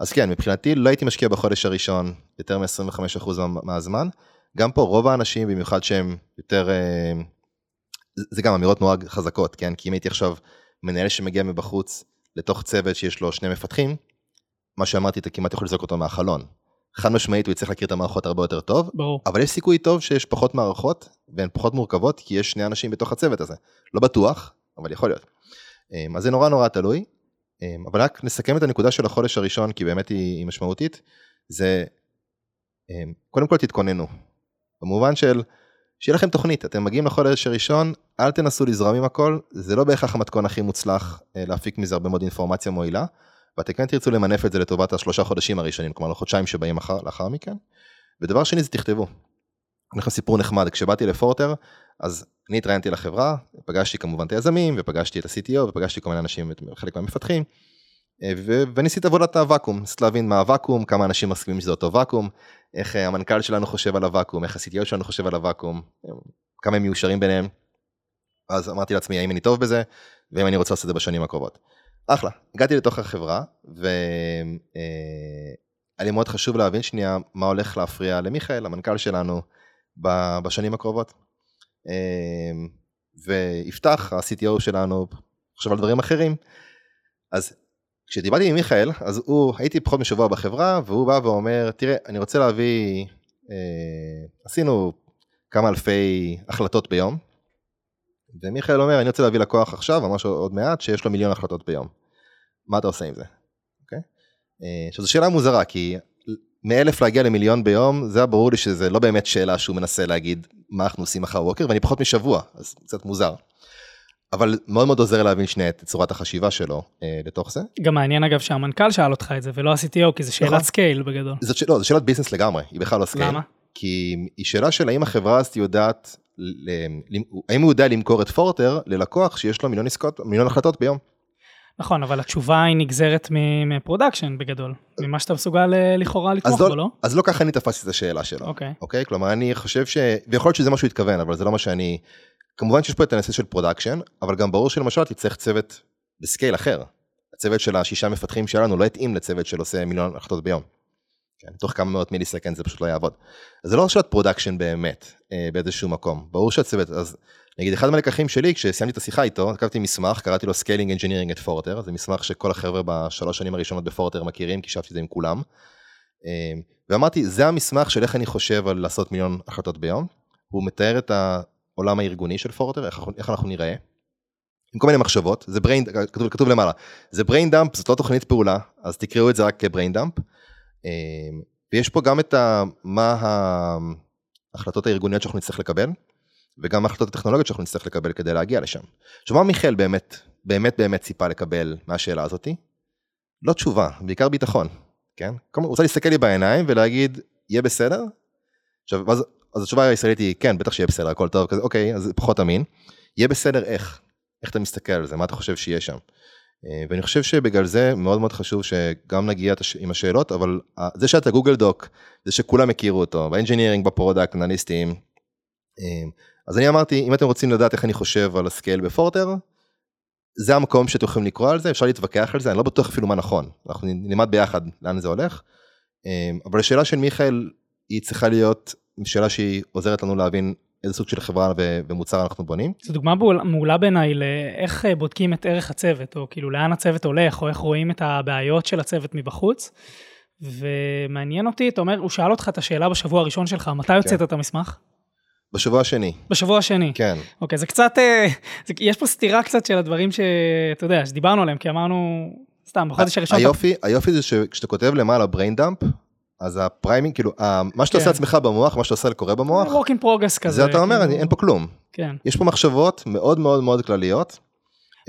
אז כן, מבחינתי לא הייתי משקיע בחודש הראשון יותר מ-25% מה- מהזמן. גם פה רוב האנשים, במיוחד שהם יותר, אה, זה- גם אמירות נורא חזקות, כן? כי אם הייתי עכשיו מנהל שמגיע מבחוץ לתוך צוות שיש לו שני מפתחים, מה שאמרתי, אתה כמעט יכול לזרוק אותו מהחלון. חד משמעית הוא יצטרך להכיר את המערכות הרבה יותר טוב, ברור. אבל יש סיכוי טוב שיש פחות מערכות והן פחות מורכבות כי יש שני אנשים בתוך הצוות הזה. לא בטוח, אבל יכול להיות. אמ, אז זה נורא נורא תלוי. אמ, אבל רק נסכם את הנקודה של החודש הראשון כי באמת היא, היא משמעותית. זה אמ, קודם כל תתכוננו. במובן של שיהיה לכם תוכנית אתם מגיעים לחודש הראשון אל תנסו לזרום עם הכל זה לא בהכרח המתכון הכי מוצלח אה, להפיק מזה הרבה מאוד אינפורמציה מועילה. ואתם כן תרצו למנף את זה לטובת השלושה חודשים הראשונים כלומר לחודשיים שבאים אחר, לאחר מכן. ודבר שני זה תכתבו. אני לכם סיפור נחמד כשבאתי לפורטר אז אני התראיינתי לחברה פגשתי כמובן את היזמים ופגשתי את ה-CTO ופגשתי כל מיני אנשים את חלק מהמפתחים. אה, ו- וניסית עבודת הוואקום, ניסית להבין מה הוואקום, כמה אנשים מסכימים שזה אותו ואקום, איך אה, המנכ"ל שלנו חושב על הוואקום, איך ה-CTO שלנו חושב על הוואקום, אה, כמה הם מיושרים ביניהם. אז אמרתי לעצמי האם אני טוב בזה, ואם אני רוצה לעשות את זה בשנים הקרובות. אחלה, הגעתי לתוך החברה, והיה לי מאוד חשוב להבין שנייה מה הולך להפריע למיכאל, המנכ"ל שלנו, בשנים הקרובות. אה, ויפתח, ה-CTO שלנו, חושב על דברים אחרים. אז כשדיברתי עם מיכאל, אז הוא, הייתי פחות משבוע בחברה, והוא בא ואומר, תראה, אני רוצה להביא, אה, עשינו כמה אלפי החלטות ביום, ומיכאל אומר, אני רוצה להביא לקוח עכשיו, ממש עוד מעט, שיש לו מיליון החלטות ביום. מה אתה עושה עם זה? אוקיי? אה, עכשיו זו שאלה מוזרה, כי מאלף להגיע למיליון ביום, זה היה ברור לי שזה לא באמת שאלה שהוא מנסה להגיד מה אנחנו עושים מחר בבוקר, ואני פחות משבוע, אז קצת מוזר. אבל מאוד מאוד עוזר להבין שנייה את צורת החשיבה שלו אה, לתוך זה. גם מעניין אגב שהמנכ"ל שאל אותך את זה ולא ה-CTO, כי נכון. שאלת scale בגדול. זאת. לא, זו שאלת business לגמרי, היא בכלל לא scale. למה? כי היא שאלה של האם החברה הזאת יודעת. האם הוא יודע למכור את פורטר ללקוח שיש לו מיליון עסקות, מיליון החלטות ביום. נכון, אבל התשובה היא נגזרת מ-production בגדול, ממה שאתה מסוגל אה, לכאורה לתמוך אז בו, לא? אז לא ככה אני תפסתי את השאלה שלו. אוקיי. אוקיי? כלומר, אני חושב ש... ויכול להיות שזה מה שהוא התכוון, אבל זה לא מה שאני... כמובן שיש פה את הנושא של production, אבל גם ברור שלמשל תצטרך צוות ב scale אחר. הצוות של השישה מפתחים שלנו לא יתאים לצוות של עושה מיליון החלטות ביום. כן, תוך כמה מאות millisecond זה פשוט לא יעבוד. אז זה לא שאלת production באמת אה, באיזשהו מקום. ברור שהצוות, אז נגיד אחד מהלקחים שלי כשסיימתי את השיחה איתו, כתבתי מסמך, קראתי לו Scaling Engineering at Forter, זה מסמך שכל החבר'ה בשלוש שנים הראשונות בפורטר מכירים, כי ישבתי את זה עם כולם. אה, ואמרתי, זה המסמך של איך אני חושב על לעשות מיליון החלטות ביום. הוא מתאר את העולם הארגוני של פורטר, איך, איך אנחנו נראה. עם כל מיני מחשבות, זה brain, כתוב, כתוב למעלה, זה brain dump, זאת לא תוכנית פעולה, אז תקראו את זה רק כ-brain dump. אה, ויש פה גם את ה, מה ההחלטות הארגוניות שאנחנו נצטרך לקבל, וגם ההחלטות הטכנולוגיות שאנחנו נצטרך לקבל כדי להגיע לשם. עכשיו מה מיכאל באמת, באמת באמת ציפה לקבל מהשאלה הזאתי? לא תשובה, בעיקר ביטחון, כן? כלומר, הוא רוצה להסתכל לי בעיניים ולהגיד, יהיה בסדר? עכשיו, אז, אז התשובה הישראלית היא, כן, בטח שיהיה בסדר, הכל טוב, כזה, אוקיי, אז פחות אמין. יהיה בסדר איך? איך אתה מסתכל על זה? מה אתה חושב שיהיה שם? אה, ואני חושב שבגלל זה מאוד מאוד חשוב שגם נגיע עם השאלות, אבל אה, זה שאתה Google Doc, זה שכולם הכירו אותו, ב engineering, ב product, אנליסטים. אה, אז אני אמרתי, אם אתם רוצים לדעת איך אני חושב על ה scale בפורטר, זה המקום שאתם יכולים לקרוא על זה, אפשר להתווכח על זה, אני לא בטוח אפילו מה נכון, אנחנו נלמד ביחד לאן זה הולך. אבל השאלה של מיכאל היא צריכה להיות שאלה שהיא עוזרת לנו להבין איזה סוג של חברה ומוצר אנחנו בונים. זו דוגמה מעולה בעיניי לאיך אה, בודקים את ערך הצוות, או כאילו לאן הצוות הולך, או איך רואים את הבעיות של הצוות מבחוץ. ומעניין אותי, אתה אומר, הוא שאל אותך את השאלה בשבוע הראשון שלך, מתי הוצאת כן. את המסמך? בשבוע השני. בשבוע השני. כן. אוקיי, זה קצת, אה, זה, יש פה סתירה קצת של הדברים שאתה יודע, שדיברנו עליהם, כי אמרנו, סתם, בחודש הראשון... היופי, אתה... היופי זה שכשאתה כותב למעלה brain dump, אז ה framing, כאילו, מה שאתה כן. עושה לעצמך במוח, מה שאתה עושה לקורא במוח, work in progress כזה. זה אתה אומר, כאילו... אין פה כלום. כן. יש פה מחשבות מאוד מאוד מאוד כלליות.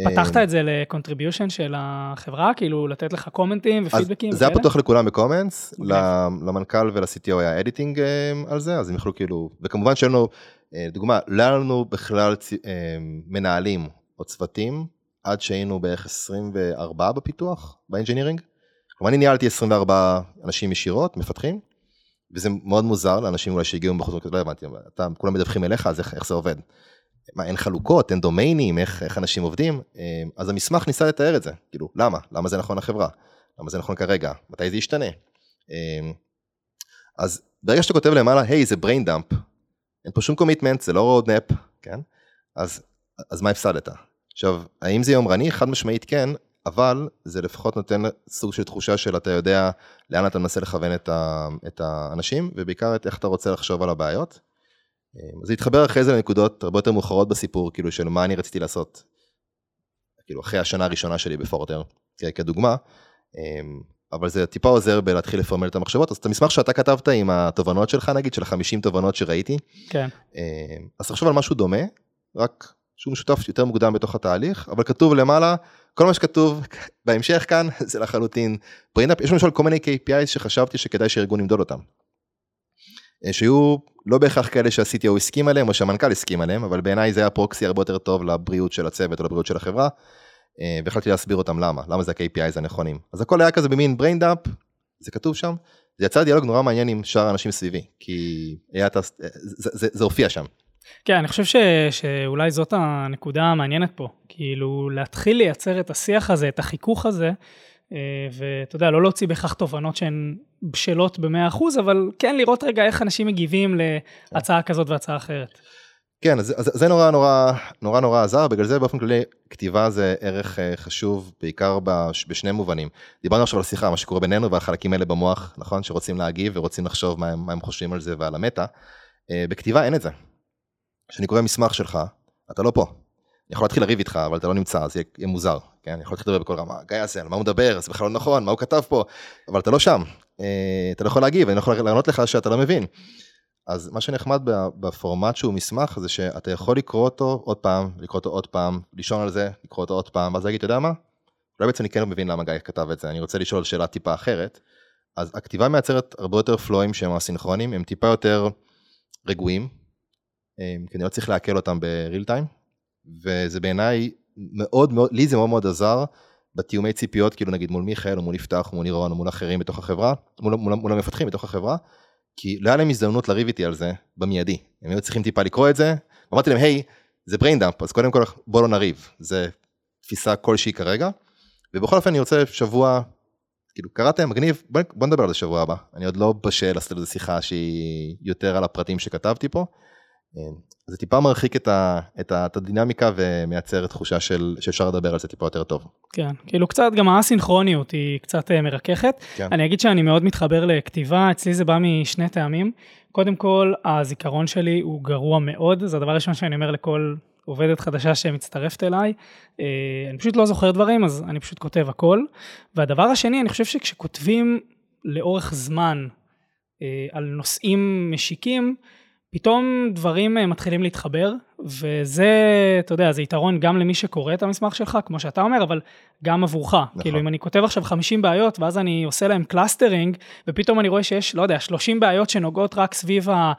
פתחת את זה ל contribution של החברה, כאילו לתת לך commentים ופידבקים? זה היה פתוח לכולם ב comments, למנכ"ל ול-CTO היה editing אה, על זה, אז הם יכלו כאילו, וכמובן שאין לנו, אה, דוגמה, לא היה לנו בכלל אה, מנהלים או צוותים, עד שהיינו בערך 24 בפיתוח, ב engineering. כלומר, אני ניהלתי 24 אנשים ישירות, מפתחים, וזה מאוד מוזר לאנשים אולי שהגיעו מבחוץ, לא הבנתי, אתה, כולם מדווחים אליך, אז איך, איך זה עובד? מה, אין חלוקות, אין domainים, איך, איך אנשים עובדים? אה, אז המסמך ניסה לתאר את זה, כאילו, למה? למה זה נכון לחברה? למה זה נכון כרגע? מתי זה ישתנה? אה, אז ברגע שאתה כותב למעלה, היי, זה brain dump, אין פה שום קומיטמנט, זה לא roadmap, כן? אז, אז מה הפסדת? עכשיו, האם זה יומרני? חד משמעית כן, אבל זה לפחות נותן סוג של תחושה של אתה יודע לאן אתה מנסה לכוון את, ה, את האנשים, ובעיקר את איך אתה רוצה לחשוב על הבעיות. אז זה התחבר אחרי זה לנקודות הרבה יותר מאוחרות בסיפור, כאילו של מה אני רציתי לעשות, כאילו אחרי השנה הראשונה שלי בפורטר, כדוגמה, אבל זה טיפה עוזר בלהתחיל לפרמל את המחשבות, אז את המסמך שאתה כתבת עם התובנות שלך נגיד, של החמישים תובנות שראיתי, כן. אז תחשוב על משהו דומה, רק שהוא משותף יותר מוקדם בתוך התהליך, אבל כתוב למעלה, כל מה שכתוב בהמשך כאן זה לחלוטין brain יש למשל כל מיני KPIs שחשבתי שכדאי שארגון ימדוד אותם. אה, שיהיו לא בהכרח כאלה שה-CTO הסכים עליהם או שהמנכ"ל הסכים עליהם, אבל בעיניי זה היה פרוקסי הרבה יותר טוב לבריאות של הצוות או לבריאות של החברה, אה, והחלטתי להסביר אותם למה, למה זה ה-KPIs הנכונים. אז הכל היה כזה במין dump, זה כתוב שם, זה יצא דיאלוג נורא מעניין עם שאר האנשים סביבי, כי היה זה, זה, זה, זה הופיע שם. כן, אני חושב ש, שאולי זאת הנקודה המעניינת פה, כאילו להתחיל לייצר את השיח הזה, את החיכוך הזה, אה, ואתה יודע, לא להוציא בהכרח תובנות שהן בשלות ב-100%, אבל כן לראות רגע איך אנשים מגיבים להצעה כזאת והצעה אחרת. כן, אז, אז זה נורא נורא נורא נורא עזר, בגלל זה באופן כללי כתיבה זה ערך אה, חשוב בעיקר בש, בשני מובנים. דיברנו עכשיו על שיחה, מה שקורה בינינו והחלקים האלה במוח, נכון? שרוצים להגיב ורוצים לחשוב מה הם, מה הם חושבים על זה ועל המטה. אה, בכתיבה אין את זה. כשאני קורא מסמך שלך, אתה לא פה. אני יכול להתחיל לריב איתך, אבל אתה לא נמצא, אז יהיה, יהיה מוזר, כן? אני יכול להתחיל לדבר בכל רמה, גיא הזה, על מה הוא מדבר, זה בכלל לא נכון, מה הוא כתב פה, אבל אתה לא שם. אה, אתה לא יכול להגיב, אני לא יכול לענות לך שאתה לא מבין. אז מה שנחמד בפורמט שהוא מסמך, זה שאתה יכול לקרוא אותו עוד פעם, לקרוא אותו עוד פעם, לישון על זה, לקרוא אותו עוד פעם, ואז להגיד, אתה יודע מה? אולי בעצם אני כן מבין למה גיא כתב את זה, אני רוצה לשאול שאלה טיפה אחרת. אז הכתיבה מייצרת הרבה יותר פלואים שהם אסינכרונים, הם טיפה יותר רגועים, כי אני לא צריך לעכל אותם בריל טיים, וזה בעיניי מאוד מאוד, לי זה מאוד מאוד עזר בתיאומי ציפיות, כאילו נגיד מול מיכאל או מול יפתח מול לירון או מול אחרים בתוך החברה, מול, מול, מול המפתחים בתוך החברה, כי לא היה להם הזדמנות לריב איתי על זה במיידי, הם היו צריכים טיפה לקרוא את זה, אמרתי להם היי, זה brain dump, אז קודם כל בוא לא נריב, זה תפיסה כלשהי כרגע, ובכל אופן אני רוצה שבוע, כאילו קראתם מגניב, בוא, בוא נדבר על זה שבוע הבא, אני עוד לא בשל לעשות איזה שיחה שהיא יותר על הפרטים שכתבתי פה, זה טיפה מרחיק את, ה, את, ה, את הדינמיקה ומייצר תחושה של שאפשר לדבר על זה טיפה יותר טוב. כן, כאילו קצת גם האסינכרוניות היא קצת אה, מרככת. כן. אני אגיד שאני מאוד מתחבר לכתיבה, אצלי זה בא משני טעמים. קודם כל, הזיכרון שלי הוא גרוע מאוד, זה הדבר הראשון שאני אומר לכל עובדת חדשה שמצטרפת אליי. אה, אני פשוט לא זוכר דברים, אז אני פשוט כותב הכל. והדבר השני, אני חושב שכשכותבים לאורך זמן אה, על נושאים משיקים, פתאום דברים אה, מתחילים להתחבר, וזה, אתה יודע, זה יתרון גם למי שקורא את המסמך שלך, כמו שאתה אומר, אבל גם עבורך. נכון. כאילו, אם אני כותב עכשיו 50 בעיות, ואז אני עושה להם clustering, ופתאום אני רואה שיש, לא יודע, 30 בעיות שנוגעות רק סביב ה...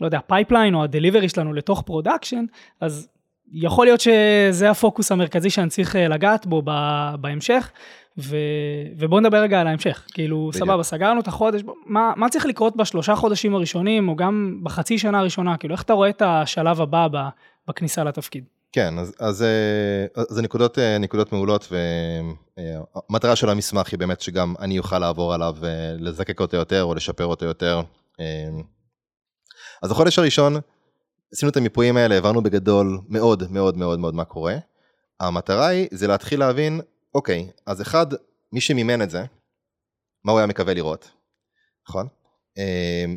לא יודע, pipeline או ה delivery שלנו לתוך production, אז יכול להיות שזה הפוקוס המרכזי שאני צריך אה, לגעת בו בהמשך, ו... ובואו נדבר רגע על ההמשך. כאילו, בדיוק. סבבה, סגרנו את החודש, מה, מה צריך לקרות בשלושה חודשים הראשונים, או גם בחצי שנה הראשונה? כאילו, איך אתה רואה את השלב הבא בכניסה לתפקיד? כן, אז, אז, אה, אז הנקודות אה, נקודות מעולות והמטרה של המסמך היא באמת שגם אני אוכל לעבור עליו ולזקק אותו יותר או לשפר אותו יותר. אז החודש הראשון עשינו את המיפויים האלה, הבנו בגדול מאוד מאוד מאוד מאוד מה קורה. המטרה היא זה להתחיל להבין, אוקיי, אז אחד, מי שמימן את זה, מה הוא היה מקווה לראות, נכון?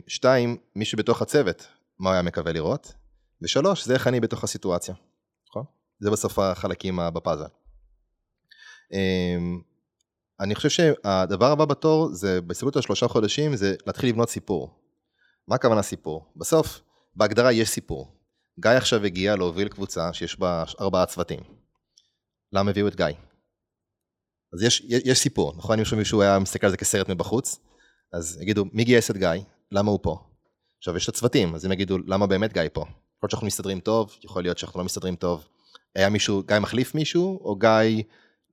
שתיים, מי שבתוך הצוות, מה הוא היה מקווה לראות, ושלוש, זה איך אני בתוך הסיטואציה. זה בסוף החלקים בפאזל. אמ, אני חושב שהדבר הבא בתור זה בהסתכלות על שלושה חודשים זה להתחיל לבנות סיפור. מה הכוונה סיפור? בסוף, בהגדרה יש סיפור. גיא עכשיו הגיע להוביל קבוצה שיש בה ארבעה צוותים. למה הביאו את גיא? אז יש, יש, יש סיפור, נכון? אם מישהו היה מסתכל על זה כסרט מבחוץ, אז יגידו, מי גייס את גיא? למה הוא פה? עכשיו, יש את הצוותים, אז הם יגידו, למה באמת גיא פה? יכול להיות שאנחנו מסתדרים טוב, יכול להיות שאנחנו לא מסתדרים טוב. היה מישהו, גיא מחליף מישהו, או גיא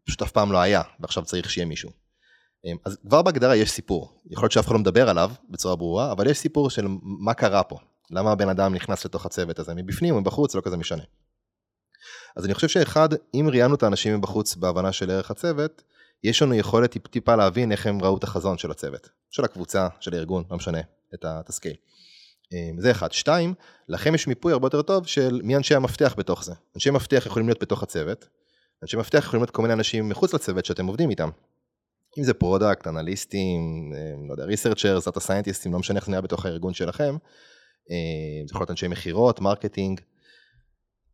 פשוט אף פעם לא היה, ועכשיו צריך שיהיה מישהו. אמ, אז כבר בהגדרה יש סיפור, יכול להיות שאף אחד לא מדבר עליו בצורה ברורה, אבל יש סיפור של מה קרה פה, למה הבן אדם נכנס לתוך הצוות הזה, מבפנים או מבחוץ, לא כזה משנה. אז אני חושב שאחד, אם ראיינו את האנשים מבחוץ בהבנה של ערך הצוות, יש לנו יכולת טיפ, טיפה להבין איך הם ראו את החזון של הצוות, של הקבוצה, של הארגון, לא משנה, את ה scale. אמ, זה אחד. שתיים, לכם יש מיפוי הרבה יותר טוב של מי אנשי המפתח בתוך זה. אנשי מפתח יכולים להיות בתוך הצוות, אנשי מפתח יכולים להיות כל מיני אנשים מחוץ לצוות שאתם עובדים איתם. אם זה product, אנליסטים, אמ, לא יודע, researcher, data scientistים, לא משנה איך זה נהיה בתוך הארגון שלכם, אמ, זה יכול להיות אנשי מכירות, marketing.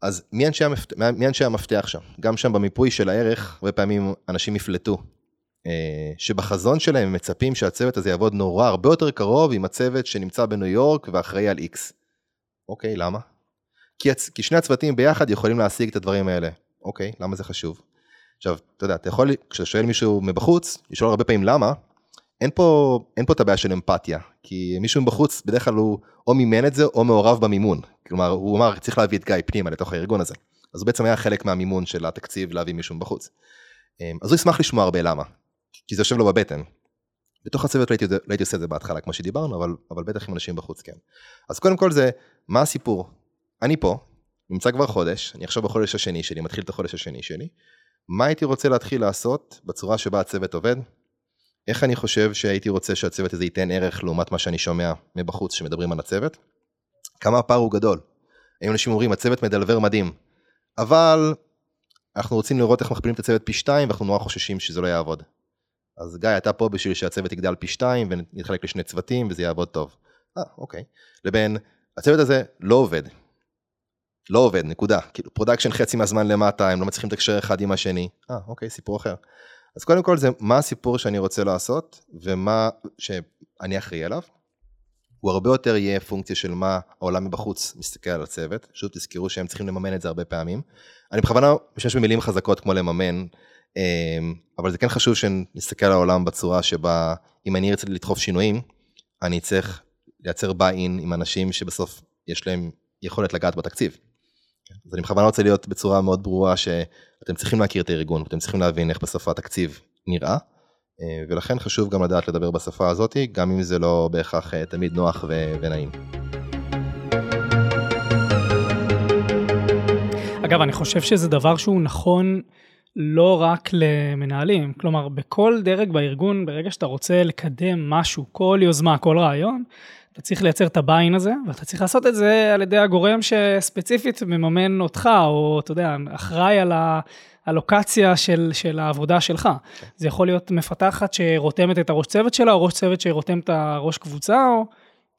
אז מי אנשי, המפתח, מי אנשי המפתח שם? גם שם במיפוי של הערך, הרבה פעמים אנשים יפלטו אה, שבחזון שלהם הם מצפים שהצוות הזה יעבוד נורא הרבה יותר קרוב עם הצוות שנמצא בניו יורק ואחראי על איקס. אוקיי, למה? כי, הצ... כי שני הצוותים ביחד יכולים להשיג את הדברים האלה. אוקיי, למה זה חשוב? עכשיו, אתה יודע, אתה יכול, כשאתה שואל מישהו מבחוץ, לשאול הרבה פעמים למה, אין פה, אין פה את הבעיה של אמפתיה, כי מישהו מבחוץ בדרך כלל הוא או מימן את זה או מעורב במימון. כלומר, הוא אמר, צריך להביא את גיא פנימה לתוך הארגון הזה. אז הוא בעצם היה חלק מהמימון של התקציב להביא מישהו מבחוץ. אה, אז הוא ישמח לשמוע הרבה למה. כי זה יושב לו בבטן. בתוך הצוות לא הייתי, לא הייתי עושה את זה בהתחלה כמו שדיברנו, אבל, אבל בטח עם אנשים בחוץ כן. אז קודם כל זה, מה הסיפור? אני פה, נמצא כבר חודש, אני עכשיו בחודש השני שלי, מתחיל את החודש השני שלי. מה הייתי רוצה להתחיל לעשות בצורה שבה הצוות עובד? איך אני חושב שהייתי רוצה שהצוות הזה ייתן ערך לעומת מה שאני שומע מבחוץ שמדברים על הצוות? כמה הפער הוא גדול. האם אנשים אומרים הצוות מ deliver מדהים, אבל אנחנו רוצים לראות איך מכפילים את הצוות פי שתיים ואנחנו נורא חוששים שזה לא יעבוד. אז גיא, אתה פה בשביל שהצוות יגדל פי שתיים ונתחלק לשני צוותים וזה יעבוד טוב. אה, אוקיי. לבין, הצוות הזה לא עובד. לא עובד, נקודה. כאילו, production חצי מהזמן למטה, הם לא מצליחים לתקשר אחד עם השני. אה, אוקיי, סיפור אחר. אז קודם כל זה מה הסיפור שאני רוצה לעשות, ומה שאני אחראי עליו. הוא הרבה יותר יהיה פונקציה של מה העולם מבחוץ מסתכל על הצוות. שוב תזכרו שהם צריכים לממן את זה הרבה פעמים. אני בכוונה משתמש במילים חזקות כמו לממן, אמ, אבל זה כן חשוב שנסתכל על העולם בצורה שבה אם אני ארצה לדחוף שינויים, אני צריך לייצר ביי-אין עם אנשים שבסוף יש להם יכולת לגעת בתקציב. אז אני בכוונה רוצה להיות בצורה מאוד ברורה שאתם צריכים להכיר את הארגון, אתם צריכים להבין איך בסוף התקציב נראה, אה, ולכן חשוב גם לדעת לדבר בשפה הזאת, גם אם זה לא בהכרח אה, תמיד נוח ונעים. אגב, אני חושב שזה דבר שהוא נכון לא רק למנהלים, כלומר בכל דרג בארגון, ברגע שאתה רוצה לקדם משהו, כל יוזמה, כל רעיון, אתה צריך לייצר את הביין הזה, ואתה צריך לעשות את זה על ידי הגורם שספציפית מממן אותך, או אתה יודע, אחראי על הלוקציה של, של העבודה שלך. זה יכול להיות מפתחת שרותמת את הראש צוות שלה, או ראש צוות שרותם את הראש קבוצה, או...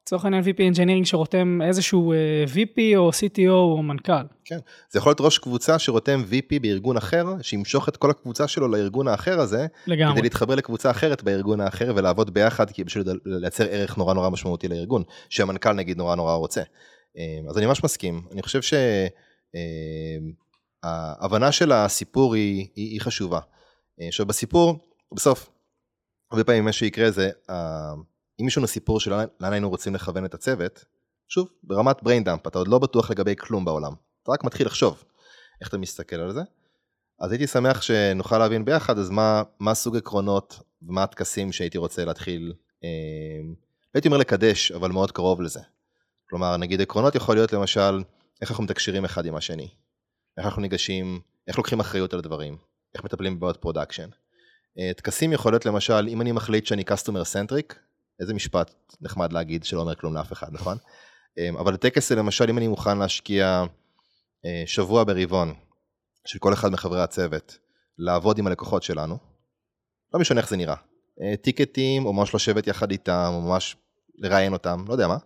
לצורך העניין VP Engineering שרותם איזשהו אה, VP או CTO או מנכ"ל. כן, זה יכול להיות ראש קבוצה שרותם VP בארגון אחר, שימשוך את כל הקבוצה שלו לארגון האחר הזה, לגמרי. כדי להתחבר לקבוצה אחרת בארגון האחר ולעבוד ביחד, כי בשביל לייצר ערך נורא נורא משמעותי לארגון, שהמנכ"ל נגיד נורא נורא רוצה. אה, אז אני ממש מסכים, אני חושב שההבנה אה, של הסיפור היא, היא, היא חשובה. עכשיו בסיפור, בסוף, הרבה פעמים מה שיקרה זה, אם יש לנו סיפור של לאן היינו רוצים לכוון את הצוות, שוב, ברמת dump, אתה עוד לא בטוח לגבי כלום בעולם. אתה רק מתחיל לחשוב איך אתה מסתכל על זה. אז הייתי שמח שנוכל להבין ביחד, אז מה, מה סוג עקרונות ומה הטקסים שהייתי רוצה להתחיל, אה, הייתי אומר לקדש, אבל מאוד קרוב לזה. כלומר, נגיד עקרונות יכול להיות למשל, איך אנחנו מתקשרים אחד עם השני. איך אנחנו ניגשים, איך לוקחים אחריות על הדברים, איך מטפלים בבעיות production. אה, טקסים יכול להיות למשל, אם אני מחליט שאני customer centric, איזה משפט נחמד להגיד שלא אומר כלום לאף אחד, נכון? אה, אבל טקס זה למשל, אם אני מוכן להשקיע אה, שבוע ברבעון של כל אחד מחברי הצוות, לעבוד עם הלקוחות שלנו, לא משנה איך זה נראה, טיקטים, או ממש לשבת יחד איתם, או ממש לראיין אותם, לא יודע מה.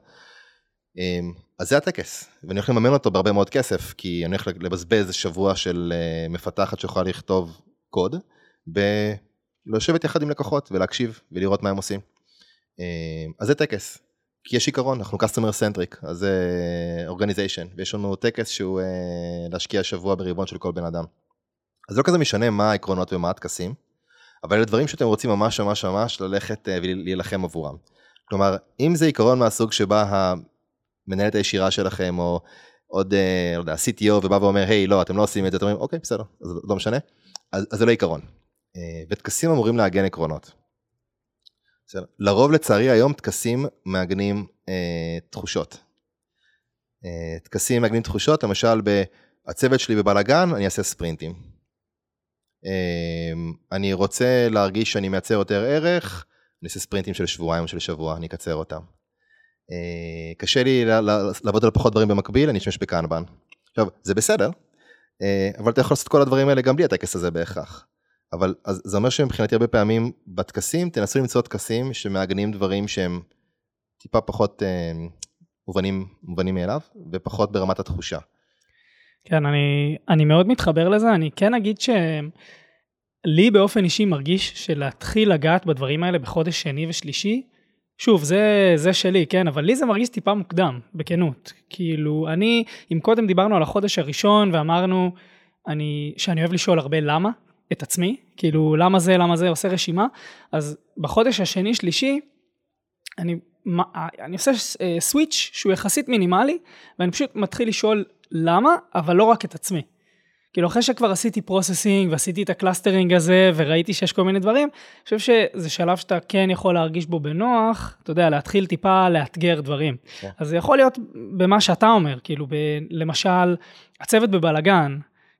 אז זה הטקס, ואני הולך לממן אותו בהרבה מאוד כסף, כי אני הולך לבזבז שבוע של מפתחת שיכולה לכתוב קוד, לשבת יחד עם לקוחות ולהקשיב ולראות מה הם עושים. אה, אז זה טקס, כי יש עיקרון, אנחנו customer centric, אז זה אורגניזיישן, ויש לנו טקס שהוא אה, להשקיע שבוע ברבעון של כל בן אדם. אז לא כזה משנה מה העקרונות ומה הטקסים, אבל אלה דברים שאתם רוצים ממש ממש ממש ללכת אה, ולהילחם עבורם. כלומר, אם זה עיקרון מהסוג שבה המנהלת הישירה שלכם, או עוד, לא יודע, CTO ובא ואומר, היי, לא, אתם לא עושים את זה, אתם אומרים, אוקיי, בסדר, אז לא משנה, אז, אז זה לא עיקרון. אה, וטקסים אמורים לעגן עקרונות. לרוב לצערי היום טקסים מעגנים אה, תחושות. אה, טקסים מעגנים תחושות, למשל הצוות שלי בבלאגן, אני אעשה ספרינטים. אה, אני רוצה להרגיש שאני מייצר יותר ערך, אני אעשה ספרינטים של שבועיים או של שבוע, אני אקצר אותם. אה, קשה לי לעבוד על פחות דברים במקביל, אני אשתמש בקנבן. עכשיו, זה בסדר, אה, אבל אתה יכול לעשות את כל הדברים האלה גם בלי הטקס הזה בהכרח. אבל אז זה אומר שמבחינתי הרבה פעמים בטקסים תנסו למצוא טקסים שמעגנים דברים שהם טיפה פחות אה, מובנים, מובנים מאליו ופחות ברמת התחושה. כן, אני, אני מאוד מתחבר לזה, אני כן אגיד שלי באופן אישי מרגיש שלהתחיל לגעת בדברים האלה בחודש שני ושלישי, שוב, זה, זה שלי, כן, אבל לי זה מרגיש טיפה מוקדם, בכנות. כאילו, אני, אם קודם דיברנו על החודש הראשון ואמרנו אני, שאני אוהב לשאול הרבה למה, את עצמי, כאילו למה זה, למה זה, עושה רשימה, אז בחודש השני שלישי, אני, אני עושה switch שהוא יחסית מינימלי, ואני פשוט מתחיל לשאול למה, אבל לא רק את עצמי. כאילו אחרי שכבר עשיתי processing ועשיתי את ה clustering הזה וראיתי שיש כל מיני דברים, אני חושב שזה שלב שאתה כן יכול להרגיש בו בנוח, אתה יודע, להתחיל טיפה לאתגר דברים. Yeah. כן. אז זה יכול להיות במה שאתה אומר, כאילו ב, למשל, הצוות בבלגן,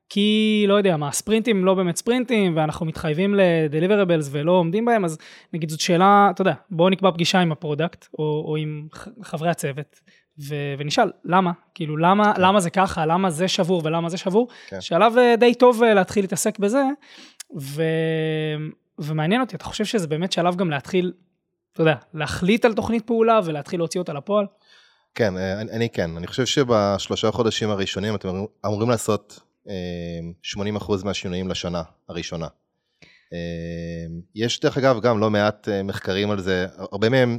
כי לא יודע מה, sprintים לא באמת sprintים, ואנחנו מתחייבים ל deliverables ולא עומדים בהם, אז נגיד זאת שאלה, אתה יודע, בואו נקבע פגישה עם ה product, או, או עם חברי הצוות, ו- ונשאל, למה? כאילו, למה, כן. למה זה ככה, למה זה שבור ולמה זה שבור? כן. שלב אה, די טוב אה, להתחיל להתעסק בזה, ו... ומעניין אותי, אתה חושב שזה באמת שלב גם להתחיל, אתה יודע, להחליט על תוכנית פעולה ולהתחיל להוציא אותה לפועל? כן, אה, אני, אני כן, אני חושב שבשלושה חודשים הראשונים אתם אמורים לעשות 80% מהשינויים לשנה הראשונה. יש דרך אגב גם לא מעט מחקרים על זה, הרבה מהם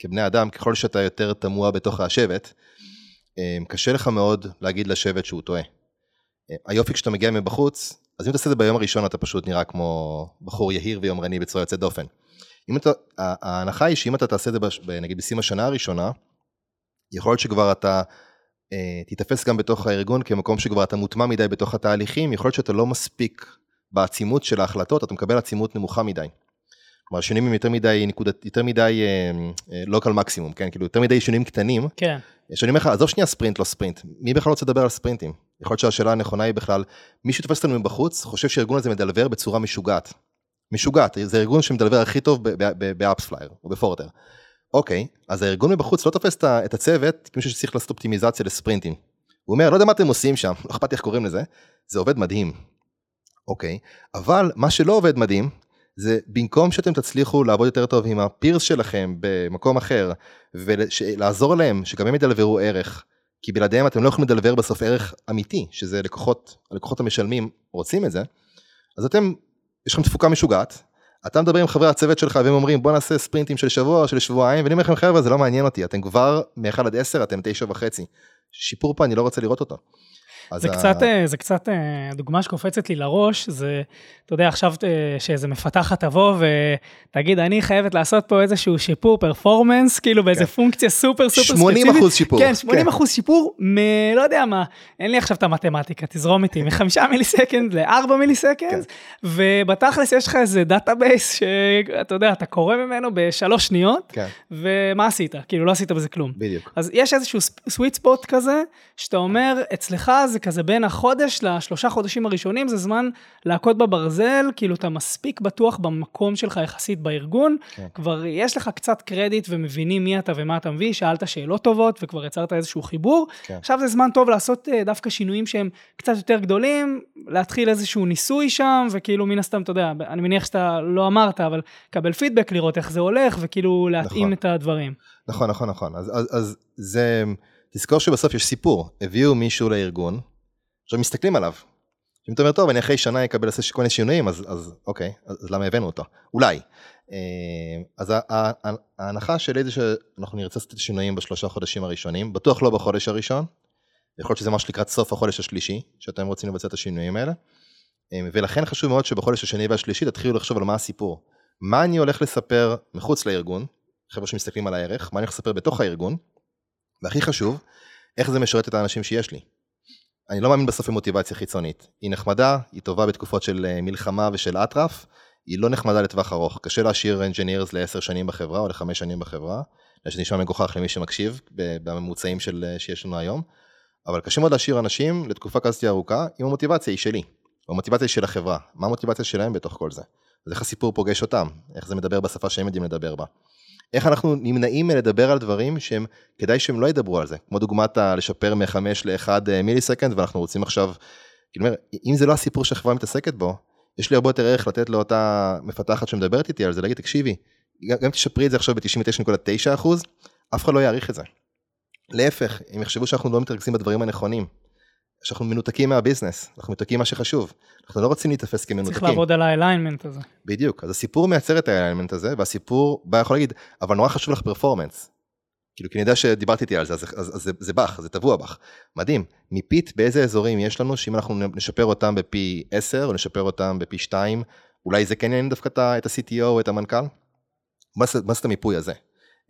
כבני אדם, ככל שאתה יותר תמוה בתוך השבט, קשה לך מאוד להגיד לשבט שהוא טועה. היופי כשאתה מגיע מבחוץ, אז אם אתה עושה את זה ביום הראשון אתה פשוט נראה כמו בחור יהיר ויומרני בצורה יוצאת דופן. אם אתה, ההנחה היא שאם אתה תעשה את זה נגיד בשים השנה הראשונה, יכול להיות שכבר אתה אה, תיתפס גם בתוך הארגון כמקום שכבר אתה מוטמע מדי בתוך התהליכים, יכול להיות שאתה לא מספיק בעצימות של ההחלטות, אתה מקבל עצימות נמוכה מדי. כלומר, שינויים הם יותר מדי נקודת, יותר מדי local uh, maximum, כן? כאילו, יותר מדי שינויים קטנים. כן. שאני אומר לך, עזוב שנייה ספרינט, לא ספרינט. מי בכלל רוצה לדבר על sprintים? יכול להיות שהשאלה הנכונה היא בכלל, מי שתופס אותנו מבחוץ, חושב שהארגון הזה מ deliver בצורה משוגעת. משוגעת, זה ארגון שמ deliver הכי טוב ב AppsFlyer או ב Forter. אוקיי, אז הארגון מבחוץ לא תופס את הצוות כמישהו שצריך לעשות אופטימיזציה ל sprintים. הוא אומר, לא יודע מה אתם עושים שם, לא אכפת לי איך קוראים לזה, זה עובד מדהים. אוקיי, אבל מה שלא עובד מדהים, זה במקום שאתם תצליחו לעבוד יותר טוב עם הפירס שלכם במקום אחר, ולעזור להם שגם הם ידלברו ערך, כי בלעדיהם אתם לא יכולים לדלבר בסוף ערך אמיתי, שזה לקוחות, הלקוחות המשלמים רוצים את זה, אז אתם, יש לכם תפוקה משוגעת, אתה מדבר עם חברי הצוות שלך והם אומרים בוא נעשה ספרינטים של שבוע של שבועיים ואני אומר לכם חבר'ה זה לא מעניין אותי אתם כבר מ-1 עד 10 אתם 9 וחצי. שיפור פה אני לא רוצה לראות אותו. זה קצת, אה, זה קצת, אה, הדוגמה שקופצת לי לראש, זה, אתה יודע, עכשיו אה, שאיזה מפתחת תבוא ותגיד, אני חייבת לעשות פה איזשהו שיפור performance, כאילו באיזה כן. פונקציה סופר סופר ספציפית. 80 אחוז שיפור. כן, 80 כן. אחוז. שיפור, מ... לא יודע מה, אין לי עכשיו את המתמטיקה, תזרום איתי, מחמישה millisecond ל-4 millisecond, כן. ובתכלס יש לך איזה database שאתה יודע, אתה קורא ממנו בשלוש שניות, כן. ומה עשית? כאילו לא עשית בזה כלום. בדיוק. אז יש איזשהו סוויט ספוט כזה, שאתה אומר, אצלך זה כזה בין החודש לשלושה חודשים הראשונים, זה זמן להכות בברזל, כאילו אתה מספיק בטוח במקום שלך יחסית בארגון, כן. כבר יש לך קצת קרדיט ומבינים מי אתה ומה אתה מביא, שאלת שאלות טובות וכבר יצרת איזשהו חיבור. כן. עכשיו זה זמן טוב לעשות אה, דווקא שינויים שהם קצת יותר גדולים, להתחיל איזשהו ניסוי שם, וכאילו מן הסתם, אתה יודע, אני מניח שאתה לא אמרת, אבל קבל פידבק, לראות איך זה הולך, וכאילו להתאים נכון. את הדברים. נכון, נכון, נכון. אז, אז, אז זה, תזכור שבסוף יש סיפור. הביאו מישהו לארגון, עכשיו מסתכלים עליו. אם אתה אומר, טוב, אני אחרי שנה אקבל לעשות כל מיני שינויים, אז, אז אוקיי, אז, למה הבאנו אותו? אולי. אה, אז ההנחה שלי זה שאנחנו נרצה לעשות את השינויים בשלושה חודשים הראשונים, בטוח לא בחודש הראשון. יכול להיות שזה משהו לקראת סוף החודש השלישי, שאתם רוצים לבצע את השינויים האלה. אה, ולכן חשוב מאוד שבחודש השני והשלישי תתחילו לחשוב על מה הסיפור. מה אני הולך לספר מחוץ לארגון, חבר'ה שמסתכלים על הערך, מה אני הולך לספר בתוך הארגון, והכי חשוב, איך זה משרת את האנשים שיש לי. אני לא מאמין בסוף במוטיבציה חיצונית. היא נחמדה, היא טובה בתקופות של אה, מלחמה ושל אטרף, היא לא נחמדה לטווח ארוך. קשה להשאיר engineers לעשר שנים בחברה או לחמש שנים בחברה, זה נשמע מגוחך למי שמקשיב בממוצעים של, אה, שיש לנו היום, אבל קשה מאוד להשאיר אנשים לתקופה כזאת ארוכה אם המוטיבציה היא שלי, או המוטיבציה היא של החברה. מה המוטיבציה שלהם בתוך כל זה? אז איך הסיפור פוגש אותם? איך זה מדבר בשפה שהם יודעים לדבר בה? איך אנחנו נמנעים מלדבר על דברים שהם, כדאי שהם לא ידברו על זה, כמו דוגמת לשפר מ-5 ל-1 מיליסקנד, ואנחנו רוצים עכשיו, כאילו, אם זה לא הסיפור שהחברה מתעסקת בו, יש לי הרבה יותר ערך לתת לאותה מפתחת שמדברת איתי על זה, להגיד, תקשיבי, גם, גם תשפרי את זה עכשיו ב-99.9 אף אחד לא יעריך את זה. להפך, הם יחשבו שאנחנו לא מתרכזים בדברים הנכונים, שאנחנו מנותקים מהביזנס, אנחנו מנותקים מה שחשוב, אנחנו לא רוצים להיתפס כמנותקים. צריך לעבוד על האליינמנט הזה. בדיוק, אז הסיפור מייצר את האלמנט הזה, והסיפור בא יכול להגיד, אבל נורא חשוב לך פרפורמנס. כאילו, כי אני יודע שדיברתי איתי על זה, אז, אז, אז זה, זה בך, זה טבוע בך. מדהים. מפית באיזה אזורים יש לנו, שאם אנחנו נשפר אותם בפי 10, או נשפר אותם בפי 2, אולי זה כן יעניין דווקא את ה-CTO או את המנכ"ל? מה זה המיפוי הזה?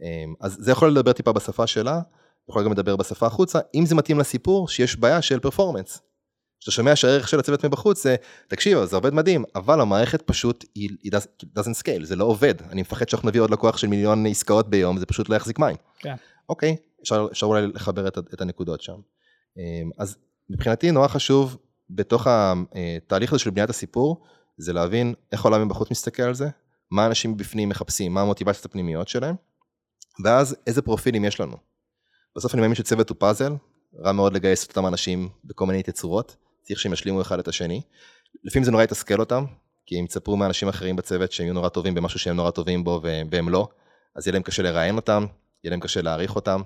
אמ, אז זה יכול לדבר טיפה בשפה שלה, יכול גם לדבר בשפה החוצה, אם זה מתאים לסיפור שיש בעיה של פרפורמנס. כשאתה שומע שהערך של הצוות מבחוץ זה, תקשיב, זה עובד מדהים, אבל המערכת פשוט, היא היא does- doesn't scale, זה לא עובד. אני מפחד שאנחנו נביא עוד לקוח של מיליון עסקאות ביום, זה פשוט לא יחזיק מים. כן. אוקיי, אפשר, אפשר אולי לחבר את, את הנקודות שם. אמ, אז מבחינתי נורא חשוב בתוך התהליך הזה של בניית הסיפור, זה להבין איך העולם מבחוץ מסתכל על זה, מה אנשים בפנים מחפשים, מה המוטיבציות הפנימיות שלהם, ואז איזה פרופילים יש לנו. בסוף אני מאמין שצוות הוא פאזל, רע מאוד לגייס את אותם אנשים בכל מיני תצורות, צריך שהם ישלימו אחד את השני. לפעמים זה נורא יתסכל אותם, כי הם יצפרו מאנשים אחרים בצוות שהם יהיו נורא טובים במשהו שהם נורא טובים בו והם, לא, אז יהיה להם קשה לראיין אותם, יהיה להם קשה להעריך אותם.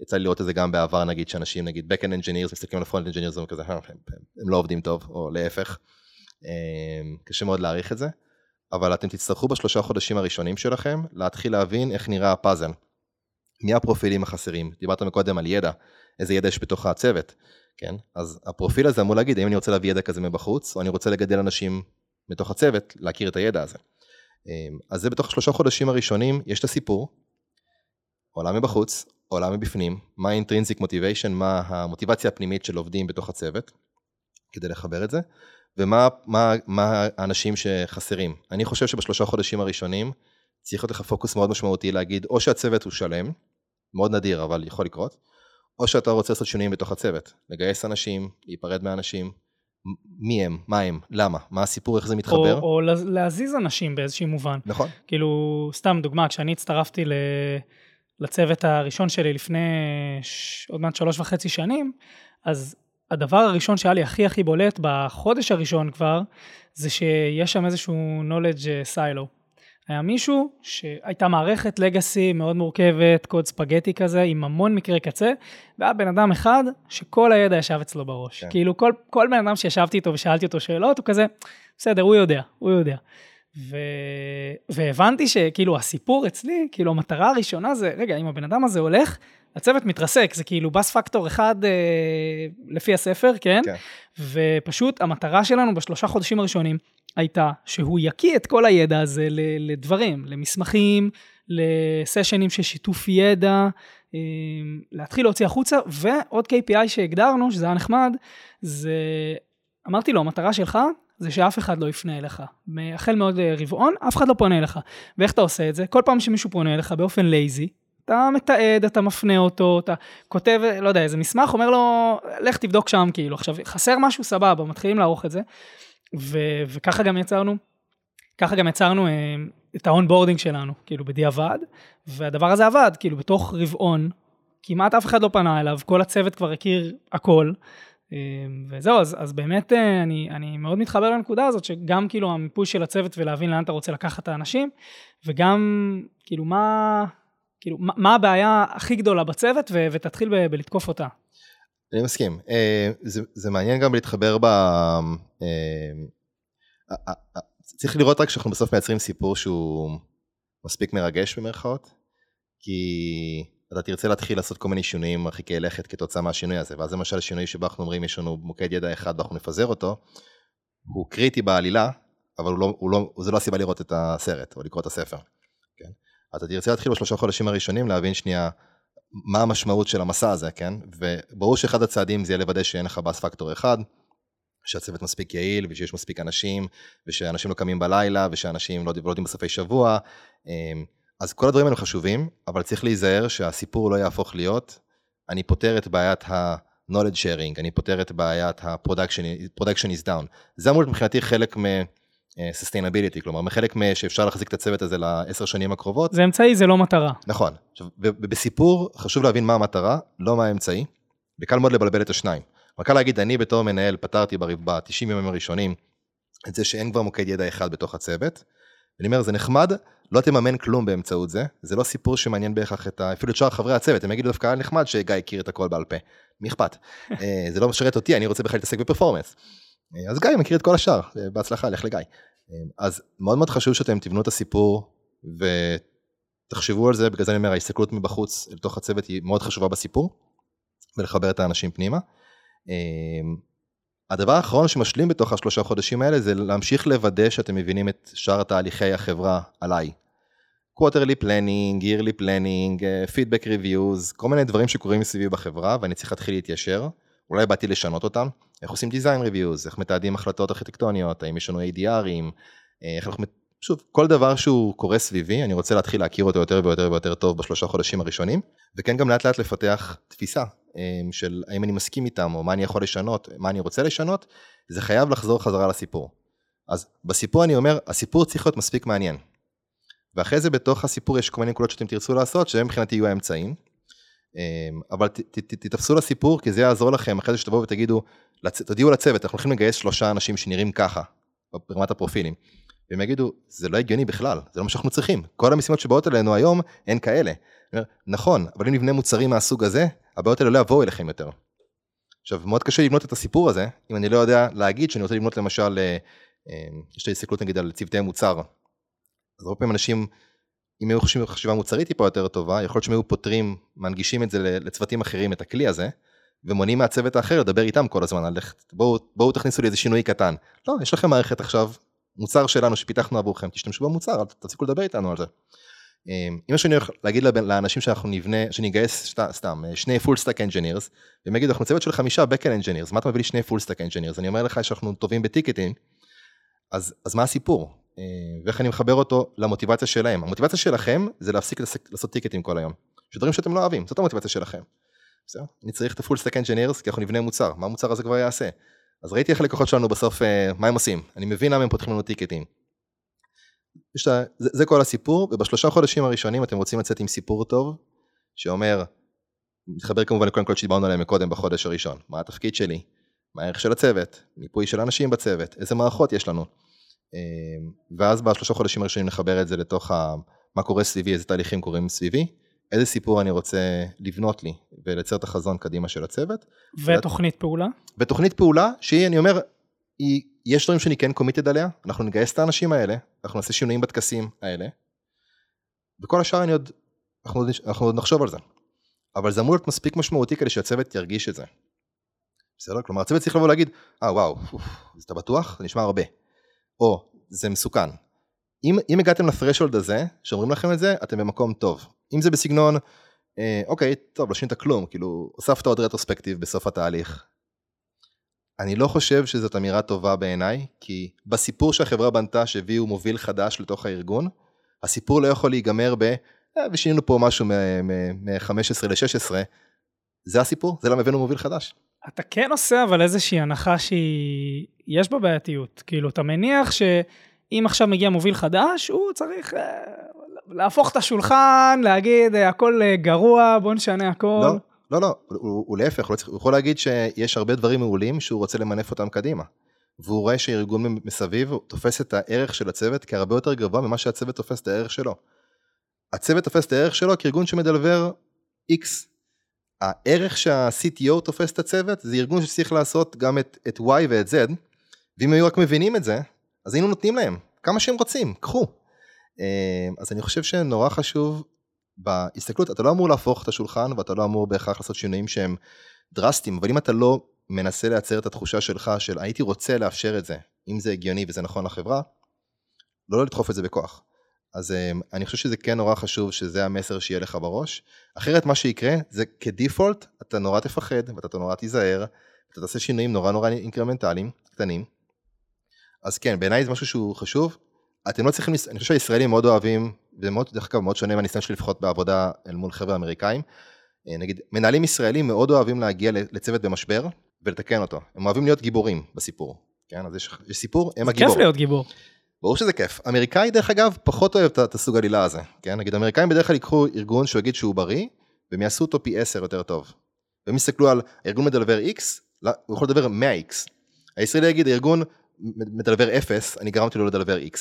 יצא לי לראות את זה גם בעבר נגיד שאנשים נגיד backend engineers מסתכלים על הפרונט engineers והם כזה "אה, הם, הם, הם לא עובדים טוב או להפך. אמ, קשה מאוד להעריך את זה, אבל אתם תצטרכו בשלושה חודשים הראשונים שלכם להתחיל להבין איך נראה הפאזל. מי הפרופילים החסרים? דיברת מקודם על ידע, איזה ידע יש בתוך הצוות, כן? אז הפרופיל הזה אמור להגיד האם אני רוצה להביא ידע כזה מבחוץ, או אני רוצה לגדל אנשים מתוך הצוות להכיר את הידע הזה. אמ, אז זה בתוך השלושה חודשים הראשונים, יש את הסיפור, עולם מבחוץ, עולם מבפנים, מה ה-intrinsic motivation, מה המוטיבציה הפנימית של עובדים בתוך הצוות, כדי לחבר את זה, ומה מה, מה האנשים שחסרים. אני חושב שבשלושה חודשים הראשונים צריך להיות לך פוקוס מאוד משמעותי להגיד, או שהצוות הוא שלם, מאוד נדיר אבל יכול לקרות, או שאתה רוצה לעשות שינויים בתוך הצוות, לגייס אנשים, להיפרד מאנשים, מי הם, מה הם, למה, מה הסיפור, איך זה מתחבר. או, או לה- להזיז אנשים באיזשהו מובן. נכון, כאילו, סתם דוגמה, כשאני הצטרפתי ל... לצוות הראשון שלי לפני ש... עוד מעט שלוש וחצי שנים, אז הדבר הראשון שהיה לי הכי הכי בולט בחודש הראשון כבר, זה שיש שם איזשהו knowledge silo. היה מישהו שהייתה מערכת לגאסי מאוד מורכבת, קוד ספגטי כזה, עם המון מקרי קצה, והיה בן אדם אחד שכל הידע ישב אצלו בראש. כן. כאילו כל, כל בן אדם שישבתי איתו ושאלתי אותו שאלות, הוא כזה, בסדר, הוא יודע, הוא יודע. ו... והבנתי שכאילו הסיפור אצלי, כאילו המטרה הראשונה זה, רגע, אם הבן אדם הזה הולך, הצוות מתרסק, זה כאילו בס פקטור אחד אה, לפי הספר, כן? כן. ופשוט המטרה שלנו בשלושה חודשים הראשונים הייתה שהוא יקיא את כל הידע הזה לדברים, למסמכים, לסשנים של שיתוף ידע, אה, להתחיל להוציא החוצה, ועוד KPI שהגדרנו, שזה היה נחמד, זה, אמרתי לו, המטרה שלך זה שאף אחד לא יפנה אליך. החל מעוד אה, רבעון, אף אחד לא פונה אליך. ואיך אתה עושה את זה? כל פעם שמישהו פונה אליך באופן lazy, אתה מתעד, אתה מפנה אותו, אתה כותב, לא יודע, איזה מסמך, אומר לו, לך תבדוק שם, כאילו, עכשיו, חסר משהו, סבבה, מתחילים לערוך את זה, ו- וככה גם יצרנו, ככה גם יצרנו אה, את ה onboarding שלנו, כאילו, בדיעבד, והדבר הזה עבד, כאילו, בתוך רבעון, כמעט אף אחד לא פנה אליו, כל הצוות כבר הכיר הכל, אה, וזהו, אז, אז באמת אה, אני, אני מאוד מתחבר לנקודה הזאת, שגם כאילו המיפוי של הצוות ולהבין לאן אתה רוצה לקחת את האנשים, וגם כאילו מה, כאילו, מה, הבעיה הכי גדולה בצוות, ו, ותתחיל ב, בלתקוף אותה. אני מסכים. אה, זה, זה מעניין גם להתחבר ב... צריך לראות רק שאנחנו בסוף מייצרים סיפור שהוא מספיק מרגש במרכאות, כי אתה תרצה להתחיל לעשות כל מיני שינויים מרחיקי לכת כתוצאה מהשינוי הזה, ואז למשל שינוי שבו אנחנו אומרים יש לנו מוקד ידע אחד ואנחנו נפזר אותו, הוא קריטי בעלילה, אבל הוא לא, הוא לא, זה לא הסיבה לראות את הסרט או לקרוא את הספר. כן? אתה תרצה להתחיל בשלושה חודשים הראשונים להבין שנייה מה המשמעות של המסע הזה, כן? וברור שאחד הצעדים זה יהיה לוודא שאין לך באס פקטור אחד, שהצוות מספיק יעיל ושיש מספיק אנשים, ושאנשים לא קמים בלילה, ושאנשים לא, יודעים בסופי שבוע. אמ, אז כל הדברים האלה חשובים, אבל צריך להיזהר שהסיפור לא יהפוך להיות, אני פותר את בעיית ה-knowledge sharing, אני פותר את בעיית ה-production is down. זה אמור להיות מבחינתי חלק מ... sustainability, כלומר מחלק שאפשר להחזיק את הצוות הזה לעשר שנים הקרובות. זה אמצעי, זה לא מטרה. נכון. עכשיו, בסיפור חשוב להבין מה המטרה, לא מה האמצעי, וקל מאוד לבלבל את השניים. אבל קל להגיד, אני בתור מנהל פתרתי ב-90 ימים הראשונים את זה שאין כבר מוקד ידע אחד בתוך הצוות. אני אומר, זה נחמד, לא תממן כלום באמצעות זה, זה לא סיפור שמעניין בהכרח את ה... אפילו את שאר חברי הצוות, הם יגידו דווקא היה נחמד שגיא הכיר את הכל בעל פה, מי אכפת? אה, זה לא משרת אותי, אני רוצה בכלל להתעסק בפרפורמנס. אה, אז גיא מכיר את כל השאר, אה, בהצלחה, לך לגיא. אז מאוד מאוד חשוב שאתם תבנו את הסיפור ותחשבו על זה, בגלל זה אני אומר, ההסתכלות מבחוץ לתוך הצוות היא מאוד חשובה בסיפור, ולחבר את האנשים פנימה. הדבר האחרון שמשלים בתוך השלושה חודשים האלה זה להמשיך לוודא שאתם מבינים את שאר תהליכי החברה עליי. planning, yearly planning, uh, feedback reviews, כל מיני דברים שקורים מסביבי בחברה ואני צריך להתחיל להתיישר, אולי באתי לשנות אותם, איך עושים design reviews, איך מתעדים החלטות ארכיטקטוניות, האם יש לנו ADRים, אה, איך אנחנו, שוב, כל דבר שהוא קורה סביבי, אני רוצה להתחיל להכיר אותו יותר ויותר ויותר טוב בשלושה חודשים הראשונים, וכן גם לאט לאט לפתח תפיסה אמ, של האם אני מסכים איתם או מה אני יכול לשנות, מה אני רוצה לשנות, זה חייב לחזור חזרה לסיפור. אז בסיפור אני אומר, הסיפור צריך להיות מספיק מעניין. ואחרי זה בתוך הסיפור יש כל מיני נקודות שאתם תרצו לעשות, שהם מבחינתי יהיו האמצעים. אמ, אבל תתפסו לסיפור, כי זה יעזור לכם אחרי זה שתבואו ותגידו, תודיעו לצוות, אנחנו הולכים לגייס שלושה אנשים שנראים ככה, ברמת הפרופילים. והם יגידו, זה לא הגיוני בכלל, זה לא מה שאנחנו צריכים. כל המשימות שבאות אלינו היום, הן כאלה. נכון, אבל אם נבנה מוצרים מהסוג הזה, הבעיות האלה לא יבואו אליכם יותר. עכשיו, מאוד קשה לבנות את הסיפור הזה, אם אני לא יודע להגיד שאני רוצה לבנות למשל, אה, אה, יש לי הסתכלות נגיד על צוותי מוצר. אז הרבה פעמים אנשים, אם היו חושבים חשיבה מוצרית טיפה יותר טובה, יכול להיות שהם היו פותרים, מנגישים את זה לצוותים אחרים, את הכלי הזה, ומונעים מהצוות האחר לדבר איתם כל הזמן, על איך, בואו, בואו תכניסו לי איזה שינוי קטן. לא, יש לכם מערכת עכשיו, מוצר שלנו שפיתחנו עבורכם, תשתמשו במוצר, תפסיקו לדבר איתנו על זה. אמ, אם יש לי להגיד לאנשים שאנחנו נבנה, שנגייס סתם שני full stack engineers, והם יגידו אנחנו צוות של חמישה backend engineers, מה אתה מביא לי שני full stack engineers, אני אומר לך שאנחנו טובים בטיקטים, אז, אז מה הסיפור? אמ, ואיך אני מחבר אותו למוטיבציה שלהם. המוטיבציה שלכם זה להפסיק לעשות טיקטים כל היום. יש דברים שאתם לא אוהבים, זאת המוטיבציה שלכם. בסדר? אני צריך את ה-full stack engineers כי אנחנו נבנה מוצר, מה המוצר הזה כבר יעשה? אז ראיתי איך הלקוחות שלנו בסוף, אה, מה הם עושים, אני מבין למה הם פותחים לנו טיקטים. זה, זה כל הסיפור, ובשלושה חודשים הראשונים אתם רוצים לצאת עם סיפור טוב, שאומר, מתחבר כמובן לכל הנקודות שדיברנו עליהן מקודם בחודש הראשון, מה התפקיד שלי, מה הערך של הצוות, מיפוי של אנשים בצוות, איזה מערכות יש לנו. אמ, ואז בשלושה חודשים הראשונים נחבר את זה לתוך ה, מה קורה סביבי, איזה תהליכים קורים סביבי, איזה סיפור אני רוצה לבנות לי ולייצר את החזון קדימה של הצוות. ותוכנית פעולה? ותוכנית פעולה שהיא, אני אומר, היא, יש דברים שאני כן קומיטד עליה, אנחנו נגייס את האנשים האלה, אנחנו נעשה שינויים בטקסים האלה, וכל השאר אני עוד, אנחנו, אנחנו עוד נחשוב על זה. אבל זה אמור להיות מספיק משמעותי כדי שהצוות ירגיש את זה. בסדר? כלומר הצוות צריך לבוא ולהגיד, אה וואו, אוף, אז אתה בטוח? זה נשמע הרבה. או, זה מסוכן. אם, אם הגעתם לפרשולד הזה, שאומרים לכם את זה, אתם במקום טוב. אם זה בסגנון, אה, אוקיי, טוב, לא שינית כלום, כאילו, הוספת עוד רטרוספקטיב בסוף התהליך, אני לא חושב שזאת אמירה טובה בעיניי, כי בסיפור שהחברה בנתה שהביאו מוביל חדש לתוך הארגון, הסיפור לא יכול להיגמר ב, אה, ושינינו פה משהו מ-15 ל-16, זה הסיפור, זה למה הבאנו מוביל חדש. אתה כן עושה אבל איזושהי הנחה שהיא, יש בה בעייתיות. כאילו, אתה מניח שאם עכשיו מגיע מוביל חדש, הוא צריך אה, להפוך את השולחן, להגיד, אה, הכל אה, גרוע, בוא נשנה הכל. לא, לא, לא, הוא, הוא להפך, הוא, לא הוא יכול להגיד שיש הרבה דברים מעולים שהוא רוצה למנף אותם קדימה. והוא רואה שארגון מסביב תופס את הערך של הצוות כהרבה יותר גבוה ממה שהצוות תופס את הערך שלו. הצוות תופס את הערך שלו כארגון שמדלבר X. הערך שה-CTO תופס את הצוות זה ארגון שצריך לעשות גם את, את Y ואת Z, ואם היו רק מבינים את זה, אז היינו נותנים להם כמה שהם רוצים, קחו. אה, אז אני חושב שנורא חשוב בהסתכלות, אתה לא אמור להפוך את השולחן ואתה לא אמור בהכרח לעשות שינויים שהם דרסטיים, אבל אם אתה לא מנסה לייצר את התחושה שלך של הייתי רוצה לאפשר את זה, אם זה הגיוני וזה נכון לחברה, לא לדחוף את זה בכוח. אז um, אני חושב שזה כן נורא חשוב שזה המסר שיהיה לך בראש. אחרת מה שיקרה זה כדיפולט אתה נורא תפחד ואתה נורא תיזהר, אתה תעשה שינויים נורא נורא אינקרמנטליים, קטנים. אז כן, בעיניי זה משהו שהוא חשוב. אתם לא צריכים, אני חושב שהישראלים מאוד אוהבים, זה מאוד, דרך אגב מאוד שונה מהניסיון שלי לפחות בעבודה אל מול חבר'ה אמריקאים. אה, נגיד, מנהלים ישראלים מאוד אוהבים להגיע לצוות במשבר ולתקן אותו. הם אוהבים להיות גיבורים בסיפור. כן, אז יש, יש סיפור, הם הגיבור. כיף להיות גיבור. ברור שזה כיף. אמריקאי דרך אגב פחות אוהב את הסוג עלילה הזה, כן? נגיד אמריקאים בדרך כלל ייקחו ארגון שהוא יגיד שהוא בריא, והם יעשו אותו פי 10 יותר טוב. והם יסתכלו על ארגון מדלבר X, לא, הוא יכול לדבר 100X. הישראלי יגיד ארגון מדלבר 0, אני גרמתי לו לדלבר X.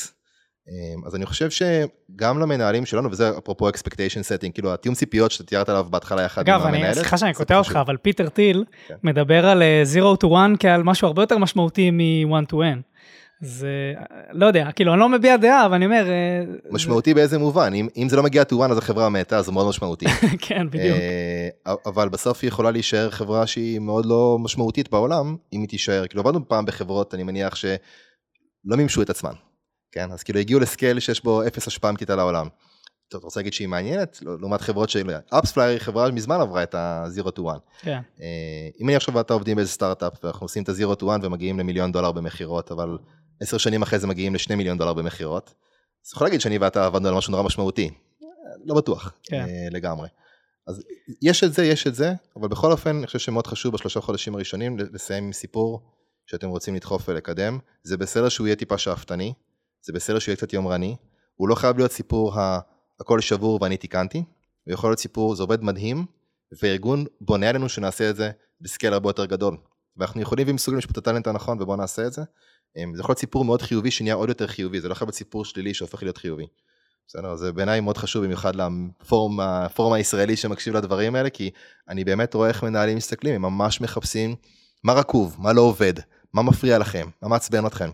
אמ, אז אני חושב שגם למנהלים שלנו, וזה אפרופו expectation setting, כאילו התיאום ציפיות שאתה תיארת עליו בהתחלה יחד עם המנהלת. אגב, סליחה שאני קוטע אותך, אבל פיטר טיל כן. מדבר על 0 אה, to 1 כעל משהו הרבה יותר משמעותי מ-1 to n. זה, לא יודע, כאילו אני לא מביע דעה, אבל אני אומר... אה, משמעותי זה... באיזה מובן? אם, אם זה לא מגיע one אז החברה מתה, זה מאוד משמעותי. כן, בדיוק. אה, אבל בסוף היא יכולה להישאר חברה שהיא מאוד לא משמעותית בעולם, אם היא תישאר. כאילו עבדנו פעם בחברות, אני מניח שלא מימשו את עצמן. כן, אז כאילו הגיעו לסקייל שיש בו אפס השפעה אמיתית על העולם. טוב, אתה רוצה להגיד שהיא מעניינת? לא, לעומת חברות של... אפספלייר היא חברה מזמן עברה את ה-zero to one. כן. אה, אם אני עכשיו ואתה עובדים באיזה סטארט-אפ ואנחנו עושים את ה-zero to one ומגיעים למיליון דולר במכירות, אבל עשר שנים אחרי זה מגיעים לשני מיליון דולר במכירות. אז יכול להגיד שאני ואתה עבדנו על משהו נורא משמעותי. לא בטוח, כן. אה, לגמרי. אז יש את זה, יש את זה, אבל בכל אופן אני חושב שמאוד חשוב בשלושה חודשים הראשונים לסיים עם סיפור שאתם רוצים לדחוף ולקדם. זה בסדר שהוא יהיה טיפה שאפתני, זה בסדר שהוא יהיה קצת יומרני, הוא לא חייב להיות סיפור ה... הכל שבור ואני תיקנתי, הוא יכול להיות סיפור, זה עובד מדהים, וארגון בונה עלינו שנעשה את זה בסקייל הרבה יותר גדול. ואנחנו יכולים ומסוגלים לשפוט את הטאלנט הנכון ובואו נעשה את זה. אמ, זה יכול להיות סיפור מאוד חיובי שנהיה עוד יותר חיובי, זה לא יכול להיות סיפור שלילי שהופך להיות חיובי. בסדר, זה בעיניי מאוד חשוב במיוחד לפורום הישראלי שמקשיב לדברים האלה, כי אני באמת רואה איך מנהלים מסתכלים, הם ממש מחפשים מה רקוב, מה לא עובד, מה מפריע לכם, מה מעצבן אתכם. אני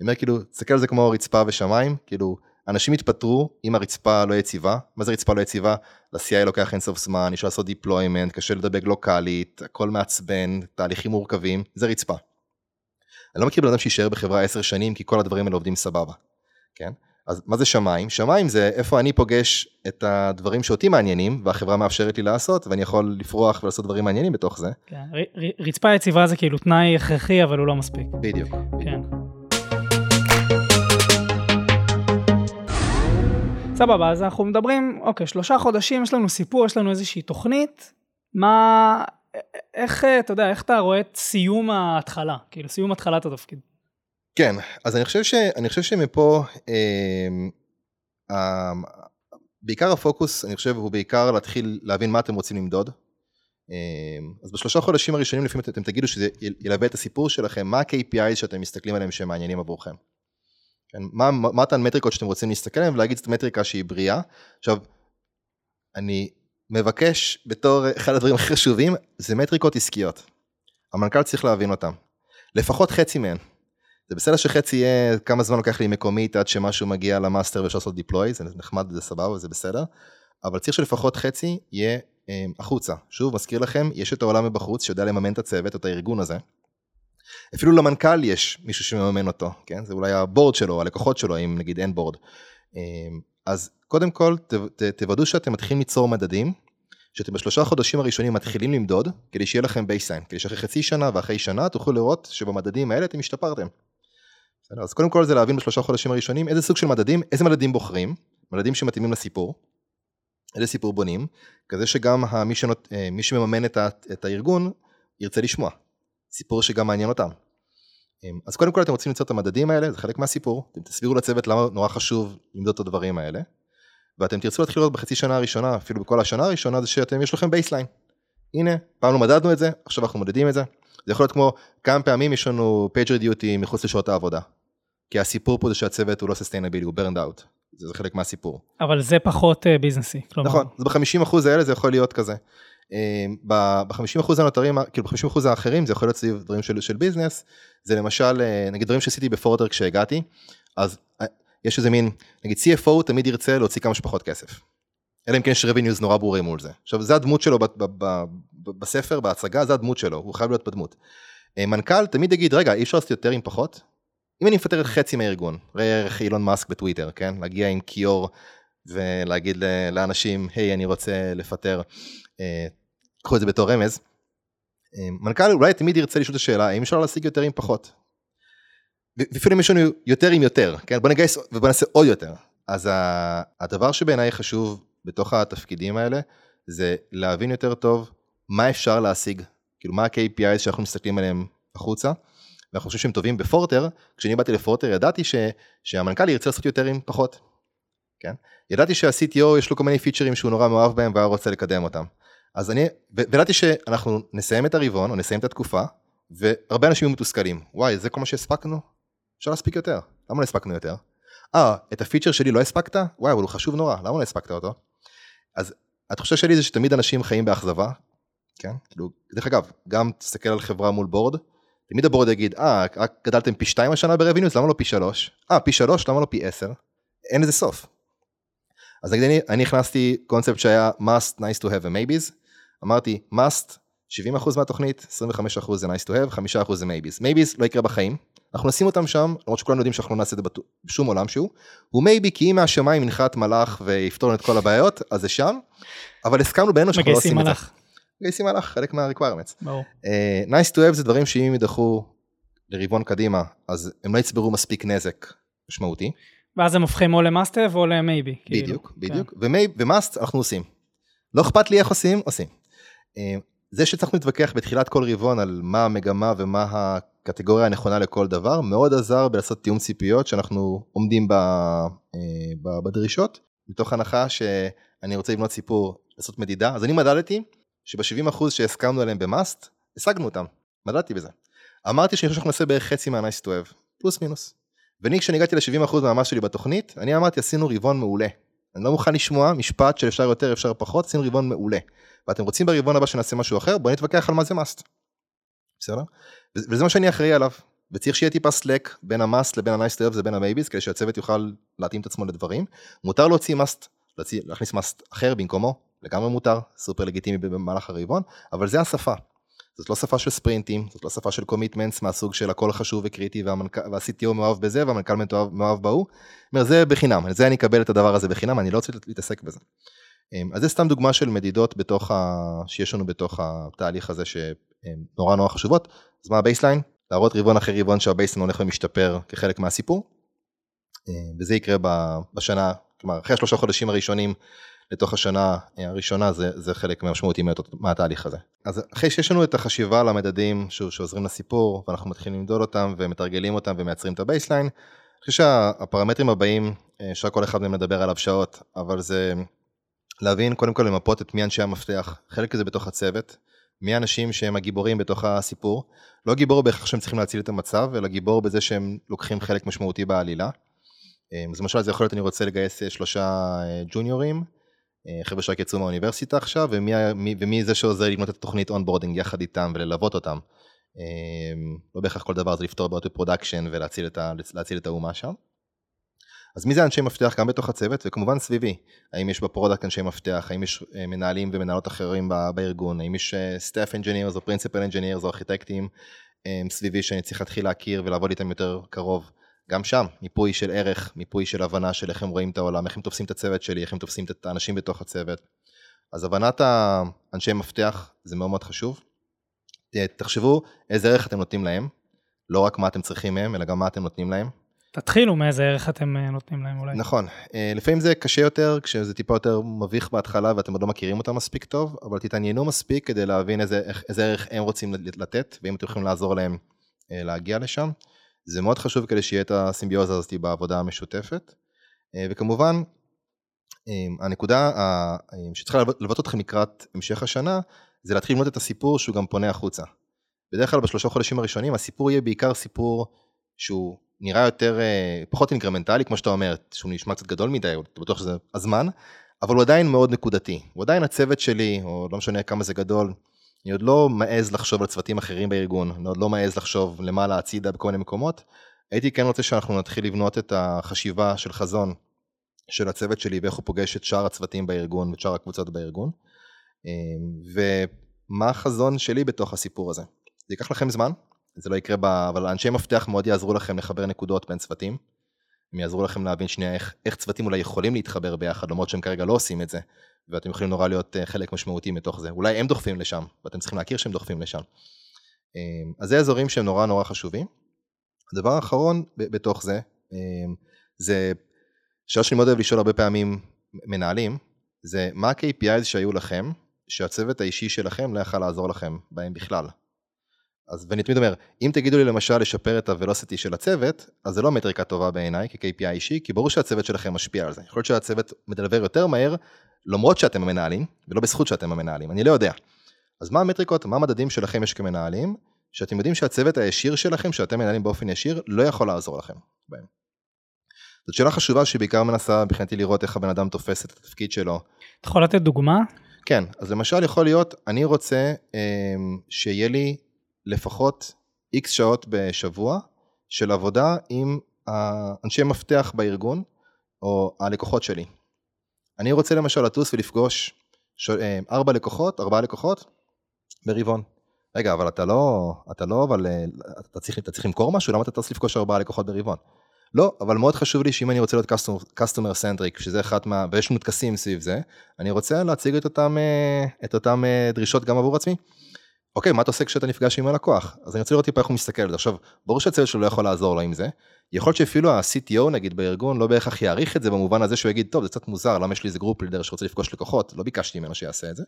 אומר כאילו, תסתכל על זה כמו רצפה ושמיים, כאילו, אנשים יתפטרו אם הרצפה לא יציבה, מה זה רצפה לא יציבה? ל-CI לוקח אינסוף זמן, יש לעשות deployment, קשה לדבק לוקאלית, הכל מעצבן, תהליכים מורכבים, זה רצפה. אני לא מכיר בן אדם שיישאר בחברה עשר שנים כי כל הדברים האלה עובדים סבבה, כן? אז מה זה שמיים? שמיים זה איפה אני פוגש את הדברים שאותי מעניינים והחברה מאפשרת לי לעשות ואני יכול לפרוח ולעשות דברים מעניינים בתוך זה. כן, רצפה יציבה זה כאילו תנאי הכרחי אבל הוא לא מספיק. בדיוק. כן. סבבה, אז אנחנו מדברים, אוקיי, שלושה חודשים, יש לנו סיפור, יש לנו איזושהי תוכנית, מה, איך, אתה יודע, איך אתה רואה את סיום ההתחלה, כאילו סיום התחלת התפקיד? כן, אז אני חושב, ש, אני חושב שמפה, אה, אה, בעיקר הפוקוס, אני חושב, הוא בעיקר להתחיל להבין מה אתם רוצים למדוד. אה, אז בשלושה חודשים הראשונים, לפעמים אתם תגידו שזה ילווה את הסיפור שלכם, מה ה-KPI שאתם מסתכלים עליהם שהם מעניינים עבורכם. כן, מה, אותן מטריקות שאתם רוצים להסתכל עליהן ולהגיד זאת מטריקה שהיא בריאה. עכשיו, אני מבקש בתור אחד הדברים הכי חשובים, זה מטריקות עסקיות. המנכ"ל צריך להבין אותן. לפחות חצי מהן. זה בסדר שחצי יהיה כמה זמן לוקח לי מקומית עד שמשהו מגיע ל master ואפשר לעשות deploy, זה נחמד, זה סבבה, זה בסדר. אבל צריך שלפחות חצי יהיה אה, החוצה. שוב, מזכיר לכם, יש את העולם מבחוץ שיודע לממן את הצוות, את הארגון הזה. אפילו למנכ"ל יש מישהו שמממן אותו, כן? זה אולי הבורד שלו, הלקוחות שלו, אם נגיד אין בורד. אה, אז קודם כל, תוודאו שאתם מתחילים ליצור מדדים, שאתם בשלושה חודשים הראשונים מתחילים למדוד, כדי שיהיה לכם baseline, כדי שאחרי חצי שנה ואחרי שנה תוכלו לראות שבמדדים האלה אתם השתפרתם. אז קודם כל זה להבין בשלושה חודשים הראשונים איזה סוג של מדדים, איזה מדדים בוחרים, מדדים שמתאימים לסיפור. איזה סיפור בונים, כזה שגם מי, שנות, אה, מי שמממן את, ה, את הארגון ירצה לשמוע, סיפור שגם מעניין אותם. אמ, אז קודם כל אתם רוצים ליצור את המדדים האלה, זה חלק מהסיפור, אתם תסבירו לצוות למה נורא חשוב למדוד את הדברים האלה, ואתם תרצו להתחיל לראות בחצי שנה הראשונה, אפילו בכל השנה הראשונה, זה שאתם, יש לכם baseline. הנה, פעם לא מדדנו את זה, עכשיו אנחנו מודדים את זה. זה יכול להיות כמו כמה פעמים יש לנו pager duty מחוץ לשעות העבודה. כי הסיפור פה זה שהצוות הוא לא sustainable, הוא burned out. זה, זה חלק מהסיפור. אבל זה פחות אה, business־י. כלומר... נכון, זה ב-50% האלה זה יכול להיות כזה. אה, ב-50% הנותרים, כאילו ב-50% האחרים זה יכול להיות סביב דברים של, של business, זה למשל, אה, נגיד דברים שעשיתי בפורטר כשהגעתי, אז יש איזה מין, נגיד CFO תמיד ירצה להוציא כמה שפחות כסף. אלא אם כן יש revenues נורא ברורים מול זה. עכשיו זה הדמות שלו ב- ב- ב- בספר, בהצגה, זה הדמות שלו, הוא חייב להיות בדמות. מנכ"ל תמיד יגיד, רגע, אי אפשר לעשות יותר עם פחות? אם אני מפטר חצי מהארגון, ראה ערך אילון מאסק בטוויטר, כן? להגיע עם כיור ולהגיד לאנשים, היי, אני רוצה לפטר, אה, קחו את זה בתור רמז. אה, מנכ"ל אולי תמיד ירצה לשאול את השאלה, האם אפשר להשיג יותר עם פחות? ואפילו אם יש לנו יותר עם יותר, כן? בוא נגייס ובוא נעשה עוד יותר. אז הדבר שבעיניי חשוב בתוך התפקידים האלה, זה להבין יותר טוב מה אפשר להשיג, כאילו מה ה-KPI שאנחנו מסתכלים עליהם החוצה. ואנחנו חושבים שהם טובים בפורטר, כשאני באתי לפורטר ידעתי ש, שהמנכ"ל ירצה לעשות יותר עם פחות. כן? ידעתי שה-CTO יש לו כל מיני פיצ'רים שהוא נורא מאוהב בהם והיה רוצה לקדם אותם. אז אני, וידעתי שאנחנו נסיים את הרבעון או נסיים את התקופה, והרבה אנשים יהיו מתוסכלים. וואי, זה כל מה שהספקנו? אפשר להספיק יותר. למה לא הספקנו יותר? אה, את הפיצ'ר שלי לא הספקת? וואי, אבל הוא חשוב נורא, למה לא הספקת אותו? אז התחושה שלי זה שתמיד אנשים חיים באכזבה, כן? כאילו, דרך אגב, גם תסתכל על חברה מול בורד, תמיד הבורד יגיד, אה, רק גדלתם פי 2 השנה ב revenues, למה לא פי 3? אה, פי 3, למה לא פי 10? אין לזה סוף. אז נגיד אני, אני הכנסתי קונספט שהיה must, nice to have ו-maybes, אמרתי must, 70% מהתוכנית, 25% זה nice to have, 5% זה maybes. maybes לא יקרה בחיים, אנחנו נשים אותם שם, למרות שכולנו יודעים שאנחנו לא נעשה את זה בשום עולם שהוא, הוא maybe כי אם מהשמיים ינחת מלאך ויפתור לנו את כל הבעיות, אז זה שם, אבל הסכמנו בינינו שאנחנו לא עושים את זה. מגייסים מהלך, חלק מה-requirements. ברור. אה, nice to have זה דברים שאם ידחו לרבעון קדימה, אז הם לא יצברו מספיק נזק משמעותי. ואז הם הופכים או ל must או ל maybe. בדיוק, כאילו. בדיוק. כן. ו must אנחנו עושים. לא אכפת לי איך עושים, עושים. אה, זה שצריך להתווכח בתחילת כל רבעון על מה המגמה ומה הקטגוריה הנכונה לכל דבר, מאוד עזר בלעשות תיאום ציפיות שאנחנו עומדים ב, אה, בדרישות, מתוך הנחה שאני רוצה לבנות סיפור, לעשות מדידה. אז אני מדדתי שב-70% שהסכמנו עליהם במאסט, השגנו אותם, מדדתי בזה. אמרתי שאני חושב שאנחנו נעשה בערך חצי מה-nice to have, פלוס מינוס. ואני כשאני הגעתי ל-70% מהמס שלי בתוכנית, אני אמרתי עשינו רבעון מעולה. אני לא מוכן לשמוע משפט של אפשר יותר אפשר פחות, עשינו רבעון מעולה. ואתם רוצים ברבעון הבא שנעשה משהו אחר, בואו נתווכח על מה זה מאסט. בסדר? וזה מה שאני אחראי עליו. וצריך שיהיה טיפה slack בין ה must לבין ה-nice to have זה בין ה maybes, כדי שהצוות יוכל להתאים את עצמו לדברים. מותר להוציא must, להכניס must אחר במקומו, לגמרי מותר, סופר לגיטימי במהלך הרבעון, אבל זה השפה. זאת לא שפה של ספרינטים, זאת לא שפה של commitments מהסוג של הכל חשוב וקריטי וה-CTO מאוהב בזה והמנכ"ל מאוהב בהוא. אומר זה בחינם, זה אני אקבל את הדבר הזה בחינם, אני לא רוצה להתעסק בזה. אמ, אז זה סתם דוגמה של מדידות בתוך ה... שיש לנו בתוך התהליך הזה שנורא נורא חשובות. אז מה ה baseline? להראות רבעון אחרי רבעון שה baseline הולך ומשתפר כחלק מהסיפור. אמ, וזה יקרה בשנה, כלומר אחרי השלושה חודשים הראשונים לתוך השנה הראשונה זה, זה חלק משמעותי מהתהליך הזה. אז אחרי שיש לנו את החשיבה על המדדים שעוזרים לסיפור ואנחנו מתחילים למדוד אותם ומתרגלים אותם ומייצרים את ה baseline, אני חושב שהפרמטרים הבאים אפשר כל אחד מהם לדבר עליו שעות, אבל זה להבין קודם כל למפות את מי אנשי המפתח, חלק מזה בתוך הצוות, מי האנשים שהם הגיבורים בתוך הסיפור, לא גיבור בהכרח שהם צריכים להציל את המצב, אלא גיבור בזה שהם לוקחים חלק משמעותי בעלילה. אז למשל זה יכול להיות אני רוצה לגייס שלושה ג'וניורים, אה, חבר'ה שרק יצאו מהאוניברסיטה עכשיו, ומי, מי, ומי זה שעוזר לבנות את התוכנית onboarding יחד איתם וללוות אותם. אה, לא בהכרח כל דבר זה לפתור בעיות ב production ולהציל את, ה, את האומה שם. אז מי זה אנשי מפתח גם בתוך הצוות וכמובן סביבי, האם יש ב product אנשי מפתח, האם יש אה, מנהלים ומנהלות אחרים בארגון, האם יש staff engineers או principal engineers או ארכיטקטים סביבי שאני צריך להתחיל להכיר ולעבוד איתם יותר קרוב. גם שם, מיפוי של ערך, מיפוי של הבנה של איך הם רואים את העולם, איך הם תופסים את הצוות שלי, איך הם תופסים את האנשים בתוך הצוות. אז הבנת האנשי מפתח זה מאוד מאוד חשוב. תחשבו איזה ערך אתם נותנים להם, לא רק מה אתם צריכים מהם, אלא גם מה אתם נותנים להם. תתחילו מאיזה ערך אתם אה, נותנים להם אולי. נכון, אה, לפעמים זה קשה יותר כשזה טיפה יותר מביך בהתחלה ואתם עוד לא מכירים אותם מספיק טוב, אבל תתעניינו מספיק כדי להבין איזה, איזה ערך הם רוצים לתת, ואם אתם יכולים לעזור להם אה, להגיע לשם. זה מאוד חשוב כדי שיהיה את הסימביוזה הזאת בעבודה המשותפת. וכמובן, הנקודה שצריכה ללוות אתכם לקראת המשך השנה, זה להתחיל ללמוד את הסיפור שהוא גם פונה החוצה. בדרך כלל בשלושה חודשים הראשונים הסיפור יהיה בעיקר סיפור שהוא נראה יותר, אה, פחות אינקרמנטלי, כמו שאתה אומר, שהוא נשמע קצת גדול מדי, אתה בטוח שזה הזמן, אבל הוא עדיין מאוד נקודתי. הוא עדיין הצוות שלי, או לא משנה כמה זה גדול, אני עוד לא מעז לחשוב על צוותים אחרים בארגון, אני עוד לא מעז לחשוב למעלה הצידה בכל מיני מקומות. הייתי כן רוצה שאנחנו נתחיל לבנות את החשיבה של חזון של הצוות שלי ואיך הוא פוגש את שאר הצוותים בארגון ואת שאר הקבוצות בארגון. אה, ומה החזון שלי בתוך הסיפור הזה. זה ייקח לכם זמן, זה לא יקרה, ב... אבל אנשי מפתח מאוד יעזרו לכם לחבר נקודות בין צוותים. הם יעזרו לכם להבין שנייה איך, איך צוותים אולי יכולים להתחבר ביחד, למרות שהם כרגע לא עושים את זה, ואתם יכולים נורא להיות אה, חלק משמעותי מתוך זה. אולי הם דוחפים לשם, ואתם צריכים להכיר שהם דוחפים לשם. אמ, אז זה אזורים שהם נורא נורא חשובים. הדבר האחרון בתוך זה, אמ, זה שאלה שאני מאוד אוהב לשאול הרבה פעמים מנהלים, זה מה ה-KPIs שהיו לכם, שהצוות האישי שלכם לא יכל לעזור לכם בהם בכלל. אז ואני תמיד אומר, אם תגידו לי למשל לשפר את הוולוסיטי של הצוות, אז זה לא מטריקה טובה בעיניי כ-KPI אישי, כי ברור שהצוות שלכם משפיע על זה. יכול להיות שהצוות מדלבר יותר מהר, למרות שאתם המנהלים, ולא בזכות שאתם המנהלים, אני לא יודע. אז מה המטריקות, מה המדדים שלכם יש כמנהלים, שאתם יודעים שהצוות הישיר שלכם, שאתם מנהלים באופן ישיר, לא יכול לעזור לכם בהם. זאת שאלה חשובה שבעיקר מנסה מבחינתי לראות איך הבן אדם תופס את התפקיד שלו. אתה יכול לתת דוגמה? כן, אז למשל יכול להיות, אני רוצה אה, שיהיה לי לפחות איקס שעות בשבוע של עבודה עם אנשי מפתח בארגון או הלקוחות שלי. אני רוצה למשל לטוס ולפגוש. אה, ארבע לקוחות, ארבעה לקוחות ברבעון. רגע, אבל אתה לא, אתה לא, אבל אה, אתה צריך, אתה צריך למכור משהו? למה אתה טס לפגוש ארבעה לקוחות ברבעון? לא, אבל מאוד חשוב לי שאם אני רוצה להיות customer centric, שזה אחת מה values שלנו סביב זה, אני רוצה להציג את אותם, אה, את אותם דרישות גם עבור עצמי. אוקיי, מה אתה עושה כשאתה נפגש עם הלקוח? אז אני רוצה לראות טיפה איך הוא מסתכל על זה. עכשיו, ברור שהצוות שלו לא יכול לעזור לו עם זה. יכול להיות שאפילו ה-CTO נגיד בארגון לא בהכרח יעריך את זה במובן הזה שהוא יגיד, טוב, זה קצת מוזר, למה יש לי איזה group leader שרוצה לפגוש לקוחות? לא ביקשתי ממנו שיעשה את זה.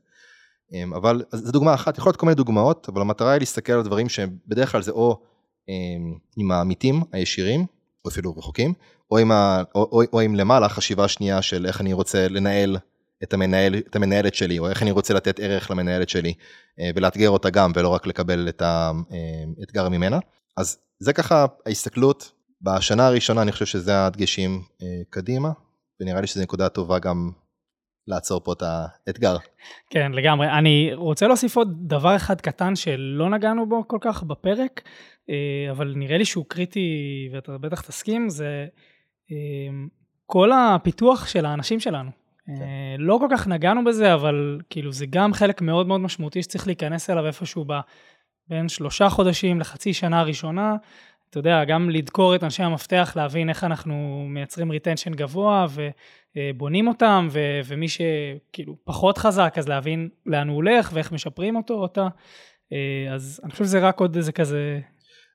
אמ, אבל זו דוגמה אחת, יכול להיות כל מיני דוגמאות, אבל המטרה היא להסתכל על דברים שבדרך כלל זה או אמ, עם העמיתים הישירים, או אפילו רחוקים, או עם, ה, או, או, או עם למעלה חשיבה שנייה של איך אני רוצה לנהל את, המנהל, את המנהלת שלי, או איך אני רוצה לתת ערך למנהלת שלי, אה, ולאתגר אותה גם, ולא רק לקבל את האתגר ממנה. אז זה ככה ההסתכלות. בשנה הראשונה אני חושב שזה הדגשים אה, קדימה, ונראה לי שזו נקודה טובה גם לעצור פה את האתגר. כן, לגמרי. אני רוצה להוסיף עוד דבר אחד קטן שלא נגענו בו כל כך בפרק, אה, אבל נראה לי שהוא קריטי, ואתה בטח תסכים, זה כל הפיתוח של האנשים שלנו. כן. אה, לא כל כך נגענו בזה, אבל כאילו זה גם חלק מאוד מאוד משמעותי שצריך להיכנס אליו איפשהו ב, בין שלושה חודשים לחצי שנה הראשונה. אתה יודע, גם לדקור את אנשי המפתח, להבין איך אנחנו מייצרים retention גבוה ובונים אותם, ו- ומי שכאילו פחות חזק, אז להבין לאן הוא הולך ואיך משפרים אותו אותה. אה, אז אני חושב שזה רק עוד איזה כזה...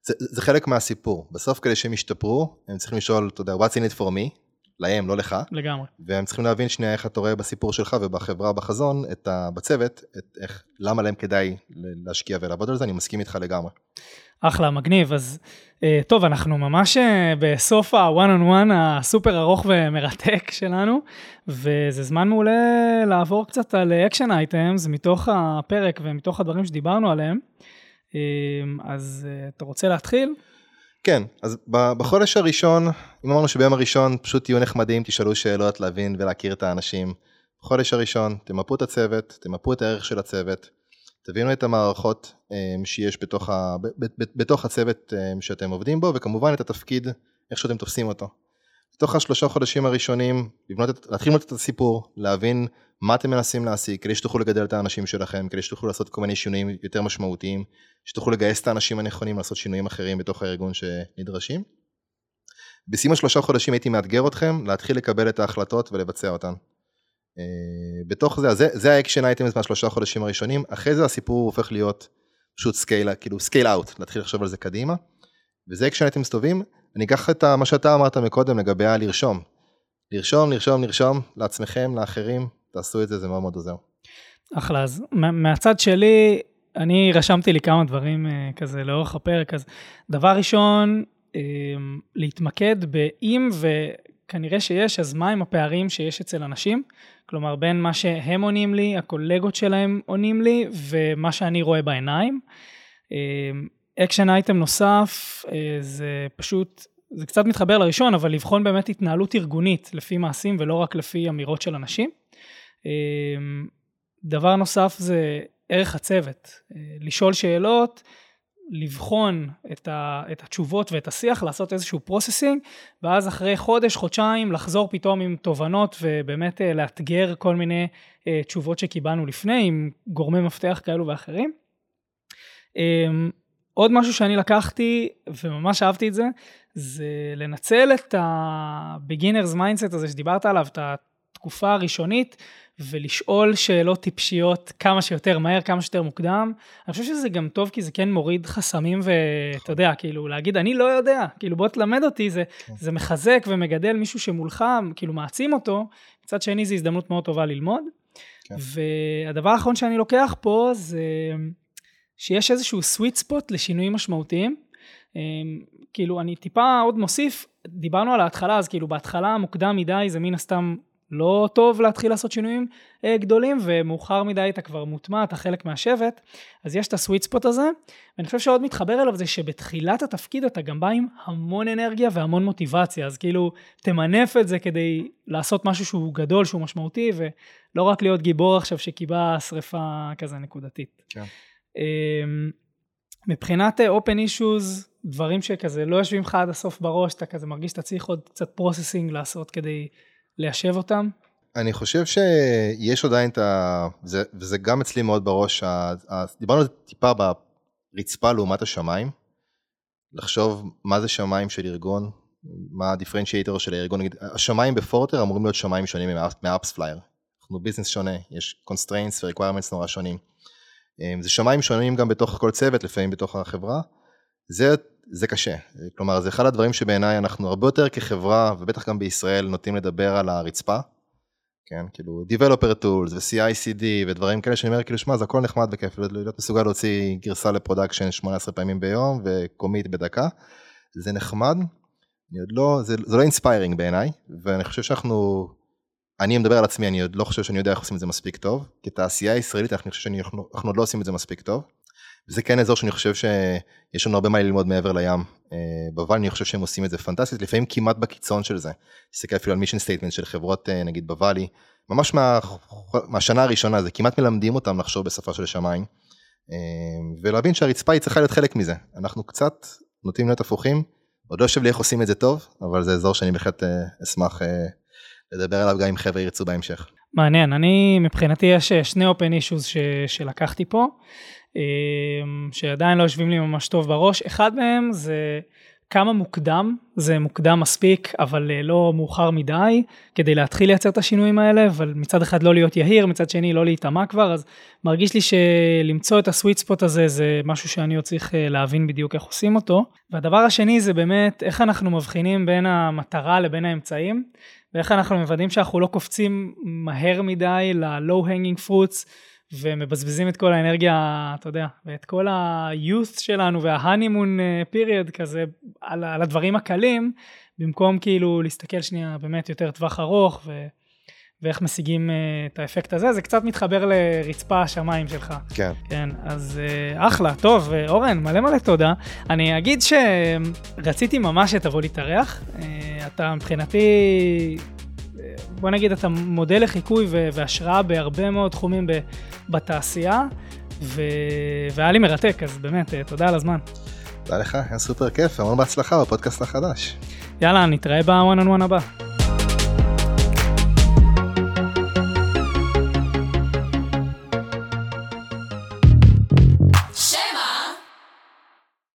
זה, זה חלק מהסיפור. בסוף כדי שהם ישתפרו, הם צריכים לשאול, אתה יודע, what's in it for me? להם, לא לך. לגמרי. והם צריכים להבין שנייה איך אתה רואה בסיפור שלך ובחברה, בחזון, את ה, בצוות, את איך, למה להם כדאי להשקיע ולעבוד על זה, אני מסכים איתך לגמרי. אחלה, מגניב. אז אה, טוב, אנחנו ממש אה, בסוף ה-one on one הסופר ארוך ומרתק שלנו, וזה זמן מעולה לעבור קצת על action items מתוך הפרק ומתוך הדברים שדיברנו עליהם. אה, אז אתה רוצה להתחיל? כן, אז בחודש הראשון, אם אמרנו שביום הראשון פשוט תהיו נחמדים, תשאלו שאלות, להבין ולהכיר את האנשים. בחודש הראשון תמפו את הצוות, תמפו את הערך של הצוות, תבינו את המערכות um, שיש בתוך, ה, בתוך הצוות um, שאתם עובדים בו, וכמובן את התפקיד, איך שאתם תופסים אותו. בתוך השלושה חודשים הראשונים, לבנות להתחיל לבנות את הסיפור, להבין מה אתם מנסים להשיג, כדי שתוכלו לגדל את האנשים שלכם, כדי שתוכלו לעשות כל מיני שינויים יותר משמעותיים, שתוכלו לגייס את האנשים הנכונים לעשות שינויים אחרים בתוך הארגון שנדרשים. בסיום השלושה חודשים הייתי מאתגר אתכם להתחיל לקבל את ההחלטות ולבצע אותן. אה, בתוך זה, זה, זה ה action items מהשלושה חודשים הראשונים, אחרי זה הסיפור הופך להיות פשוט scale, כאילו scale out, להתחיל לחשוב על זה קדימה, וזה action items טובים, אני אקח את מה שאתה אמרת מקודם לגבי הלרשום. לרשום, לרשום, לרשום לעצמכם, לאחרים, תעשו את זה, זה מאוד מאוד עוזר. אחלה, אז מהצד שלי, אני רשמתי לי כמה דברים אה, כזה לאורך הפרק, אז דבר ראשון, אה, להתמקד באם וכנראה שיש, אז מה הם הפערים שיש אצל אנשים, כלומר בין מה שהם עונים לי, הקולגות שלהם עונים לי, ומה שאני רואה בעיניים. action item נוסף, זה פשוט זה קצת מתחבר לראשון, אבל לבחון באמת התנהלות ארגונית לפי מעשים ולא רק לפי אמירות של אנשים. דבר נוסף זה ערך הצוות, אה, לשאול שאלות, לבחון את, ה, את התשובות ואת השיח, לעשות איזשהו processing, ואז אחרי חודש, חודשיים, לחזור פתאום עם תובנות ובאמת אה, לאתגר כל מיני אה, תשובות שקיבלנו לפני, עם גורמי מפתח כאלו ואחרים. אמ, עוד משהו שאני לקחתי, וממש אהבתי את זה, זה לנצל את ה-beginners mindset הזה שדיברת עליו, את התקופה הראשונית, ולשאול שאלות טיפשיות כמה שיותר מהר, כמה שיותר מוקדם. אני חושב שזה גם טוב, כי זה כן מוריד חסמים, ואתה יודע, כאילו, להגיד, אני לא יודע, כאילו, בוא תלמד אותי, זה, כן. זה מחזק ומגדל מישהו שמולך, כאילו, מעצים אותו. מצד שני, זו הזדמנות מאוד טובה ללמוד. כן. והדבר האחרון שאני לוקח פה, זה שיש איזשהו sweet spot לשינויים משמעותיים. אמ, כאילו, אני טיפה עוד מוסיף, דיברנו על ההתחלה, אז כאילו בהתחלה מוקדם מדי זה מן הסתם לא טוב להתחיל לעשות שינויים אה, גדולים, ומאוחר מדי אתה כבר מוטמע, אתה חלק מהשבט, אז יש את ה sweet spot הזה, ואני חושב שעוד מתחבר אליו זה שבתחילת התפקיד אתה גם בא עם המון אנרגיה והמון מוטיבציה, אז כאילו תמנף את זה כדי לעשות משהו שהוא גדול, שהוא משמעותי, ולא רק להיות גיבור עכשיו שכיבה שריפה כזה נקודתית. כן. אמ, מבחינת אה, open issues, דברים שכזה לא יושבים לך עד הסוף בראש, אתה כזה מרגיש שאתה צריך עוד קצת processing לעשות כדי ליישב אותם? אני חושב שיש עדיין את ה... זה, וזה גם אצלי מאוד בראש, ה... דיברנו על זה טיפה ברצפה לעומת השמיים, לחשוב מה זה שמיים של ארגון, מה ה differentiator של הארגון, נגיד, השמיים ב Forter אמורים להיות שמיים שונים מ AppsFlyer. אנחנו ביזנס שונה, יש constraints ו-requirements נורא שונים. אמ, זה שמיים שונים גם בתוך כל צוות, לפעמים בתוך החברה. זה, זה קשה, כלומר זה אחד הדברים שבעיניי אנחנו הרבה יותר כחברה, ובטח גם בישראל, נוטים לדבר על הרצפה. כן, כאילו Developer Tools ו-CI/CD ודברים כאלה שאני אומר כאילו שמע זה הכל נחמד וכיף להיות מסוגל להוציא גרסה ל production 18 פעמים ביום ו commit בדקה, זה נחמד, אני עוד לא, זה, זה לא inspiring בעיניי ואני חושב שאנחנו אני מדבר על עצמי, אני עוד לא חושב שאני יודע איך עושים את זה מספיק טוב. כתעשייה ישראלית, אני חושב שאנחנו עוד לא עושים את זה מספיק טוב. וזה כן אזור שאני חושב שיש לנו הרבה מה ללמוד מעבר לים. אה, ב Valley אני חושב שהם עושים את זה פנטסטית, לפעמים כמעט בקיצון של זה. תסתכל אפילו על mission statement של חברות אה, נגיד ב Valley, ממש מה, מהשנה הראשונה, זה כמעט מלמדים אותם לחשוב בשפה של שמיים. אה, ולהבין שהרצפה היא צריכה להיות חלק מזה. אנחנו קצת נוטים להיות הפוכים, עוד לא יושב לי איך עושים את זה טוב, אבל זה אזור שאני בהחלט אשמח לדבר עליו גם אם חבר'ה ירצו בהמשך. מעניין, אני מבחינתי יש שני open issues שלקחתי פה, שעדיין לא יושבים לי ממש טוב בראש. אחד מהם זה כמה מוקדם, זה מוקדם מספיק, אבל אה, לא מאוחר מדי, כדי להתחיל לייצר את השינויים האלה, אבל מצד אחד לא להיות יהיר, מצד שני לא להיטמע כבר, אז מרגיש לי שלמצוא את הסוויט ספוט הזה זה משהו שאני עוד צריך אה, להבין בדיוק איך עושים אותו. והדבר השני זה באמת איך אנחנו מבחינים בין המטרה לבין האמצעים. ואיך אנחנו מוודאים שאנחנו לא קופצים מהר מדי ל-low hanging fruits ומבזבזים את כל האנרגיה, אתה יודע, ואת כל ה-youth שלנו וה-honeymoon אה, period כזה על, על הדברים הקלים, במקום כאילו להסתכל שנייה באמת יותר טווח ארוך ו... ואיך משיגים uh, את האפקט הזה, זה קצת מתחבר לרצפה השמיים שלך. כן. כן, אז uh, אחלה, טוב, אורן, מלא מלא תודה. אני אגיד שרציתי ממש שתבוא להתארח, אתה מבחינתי, בוא נגיד, אתה מודל לחיקוי והשראה בהרבה מאוד תחומים בתעשייה, ו... והיה לי מרתק, אז באמת, uh, תודה על הזמן. תודה לך, היה סופר כיף, המון בהצלחה בפודקאסט החדש. יאללה, נתראה בוואן און וואן הבא.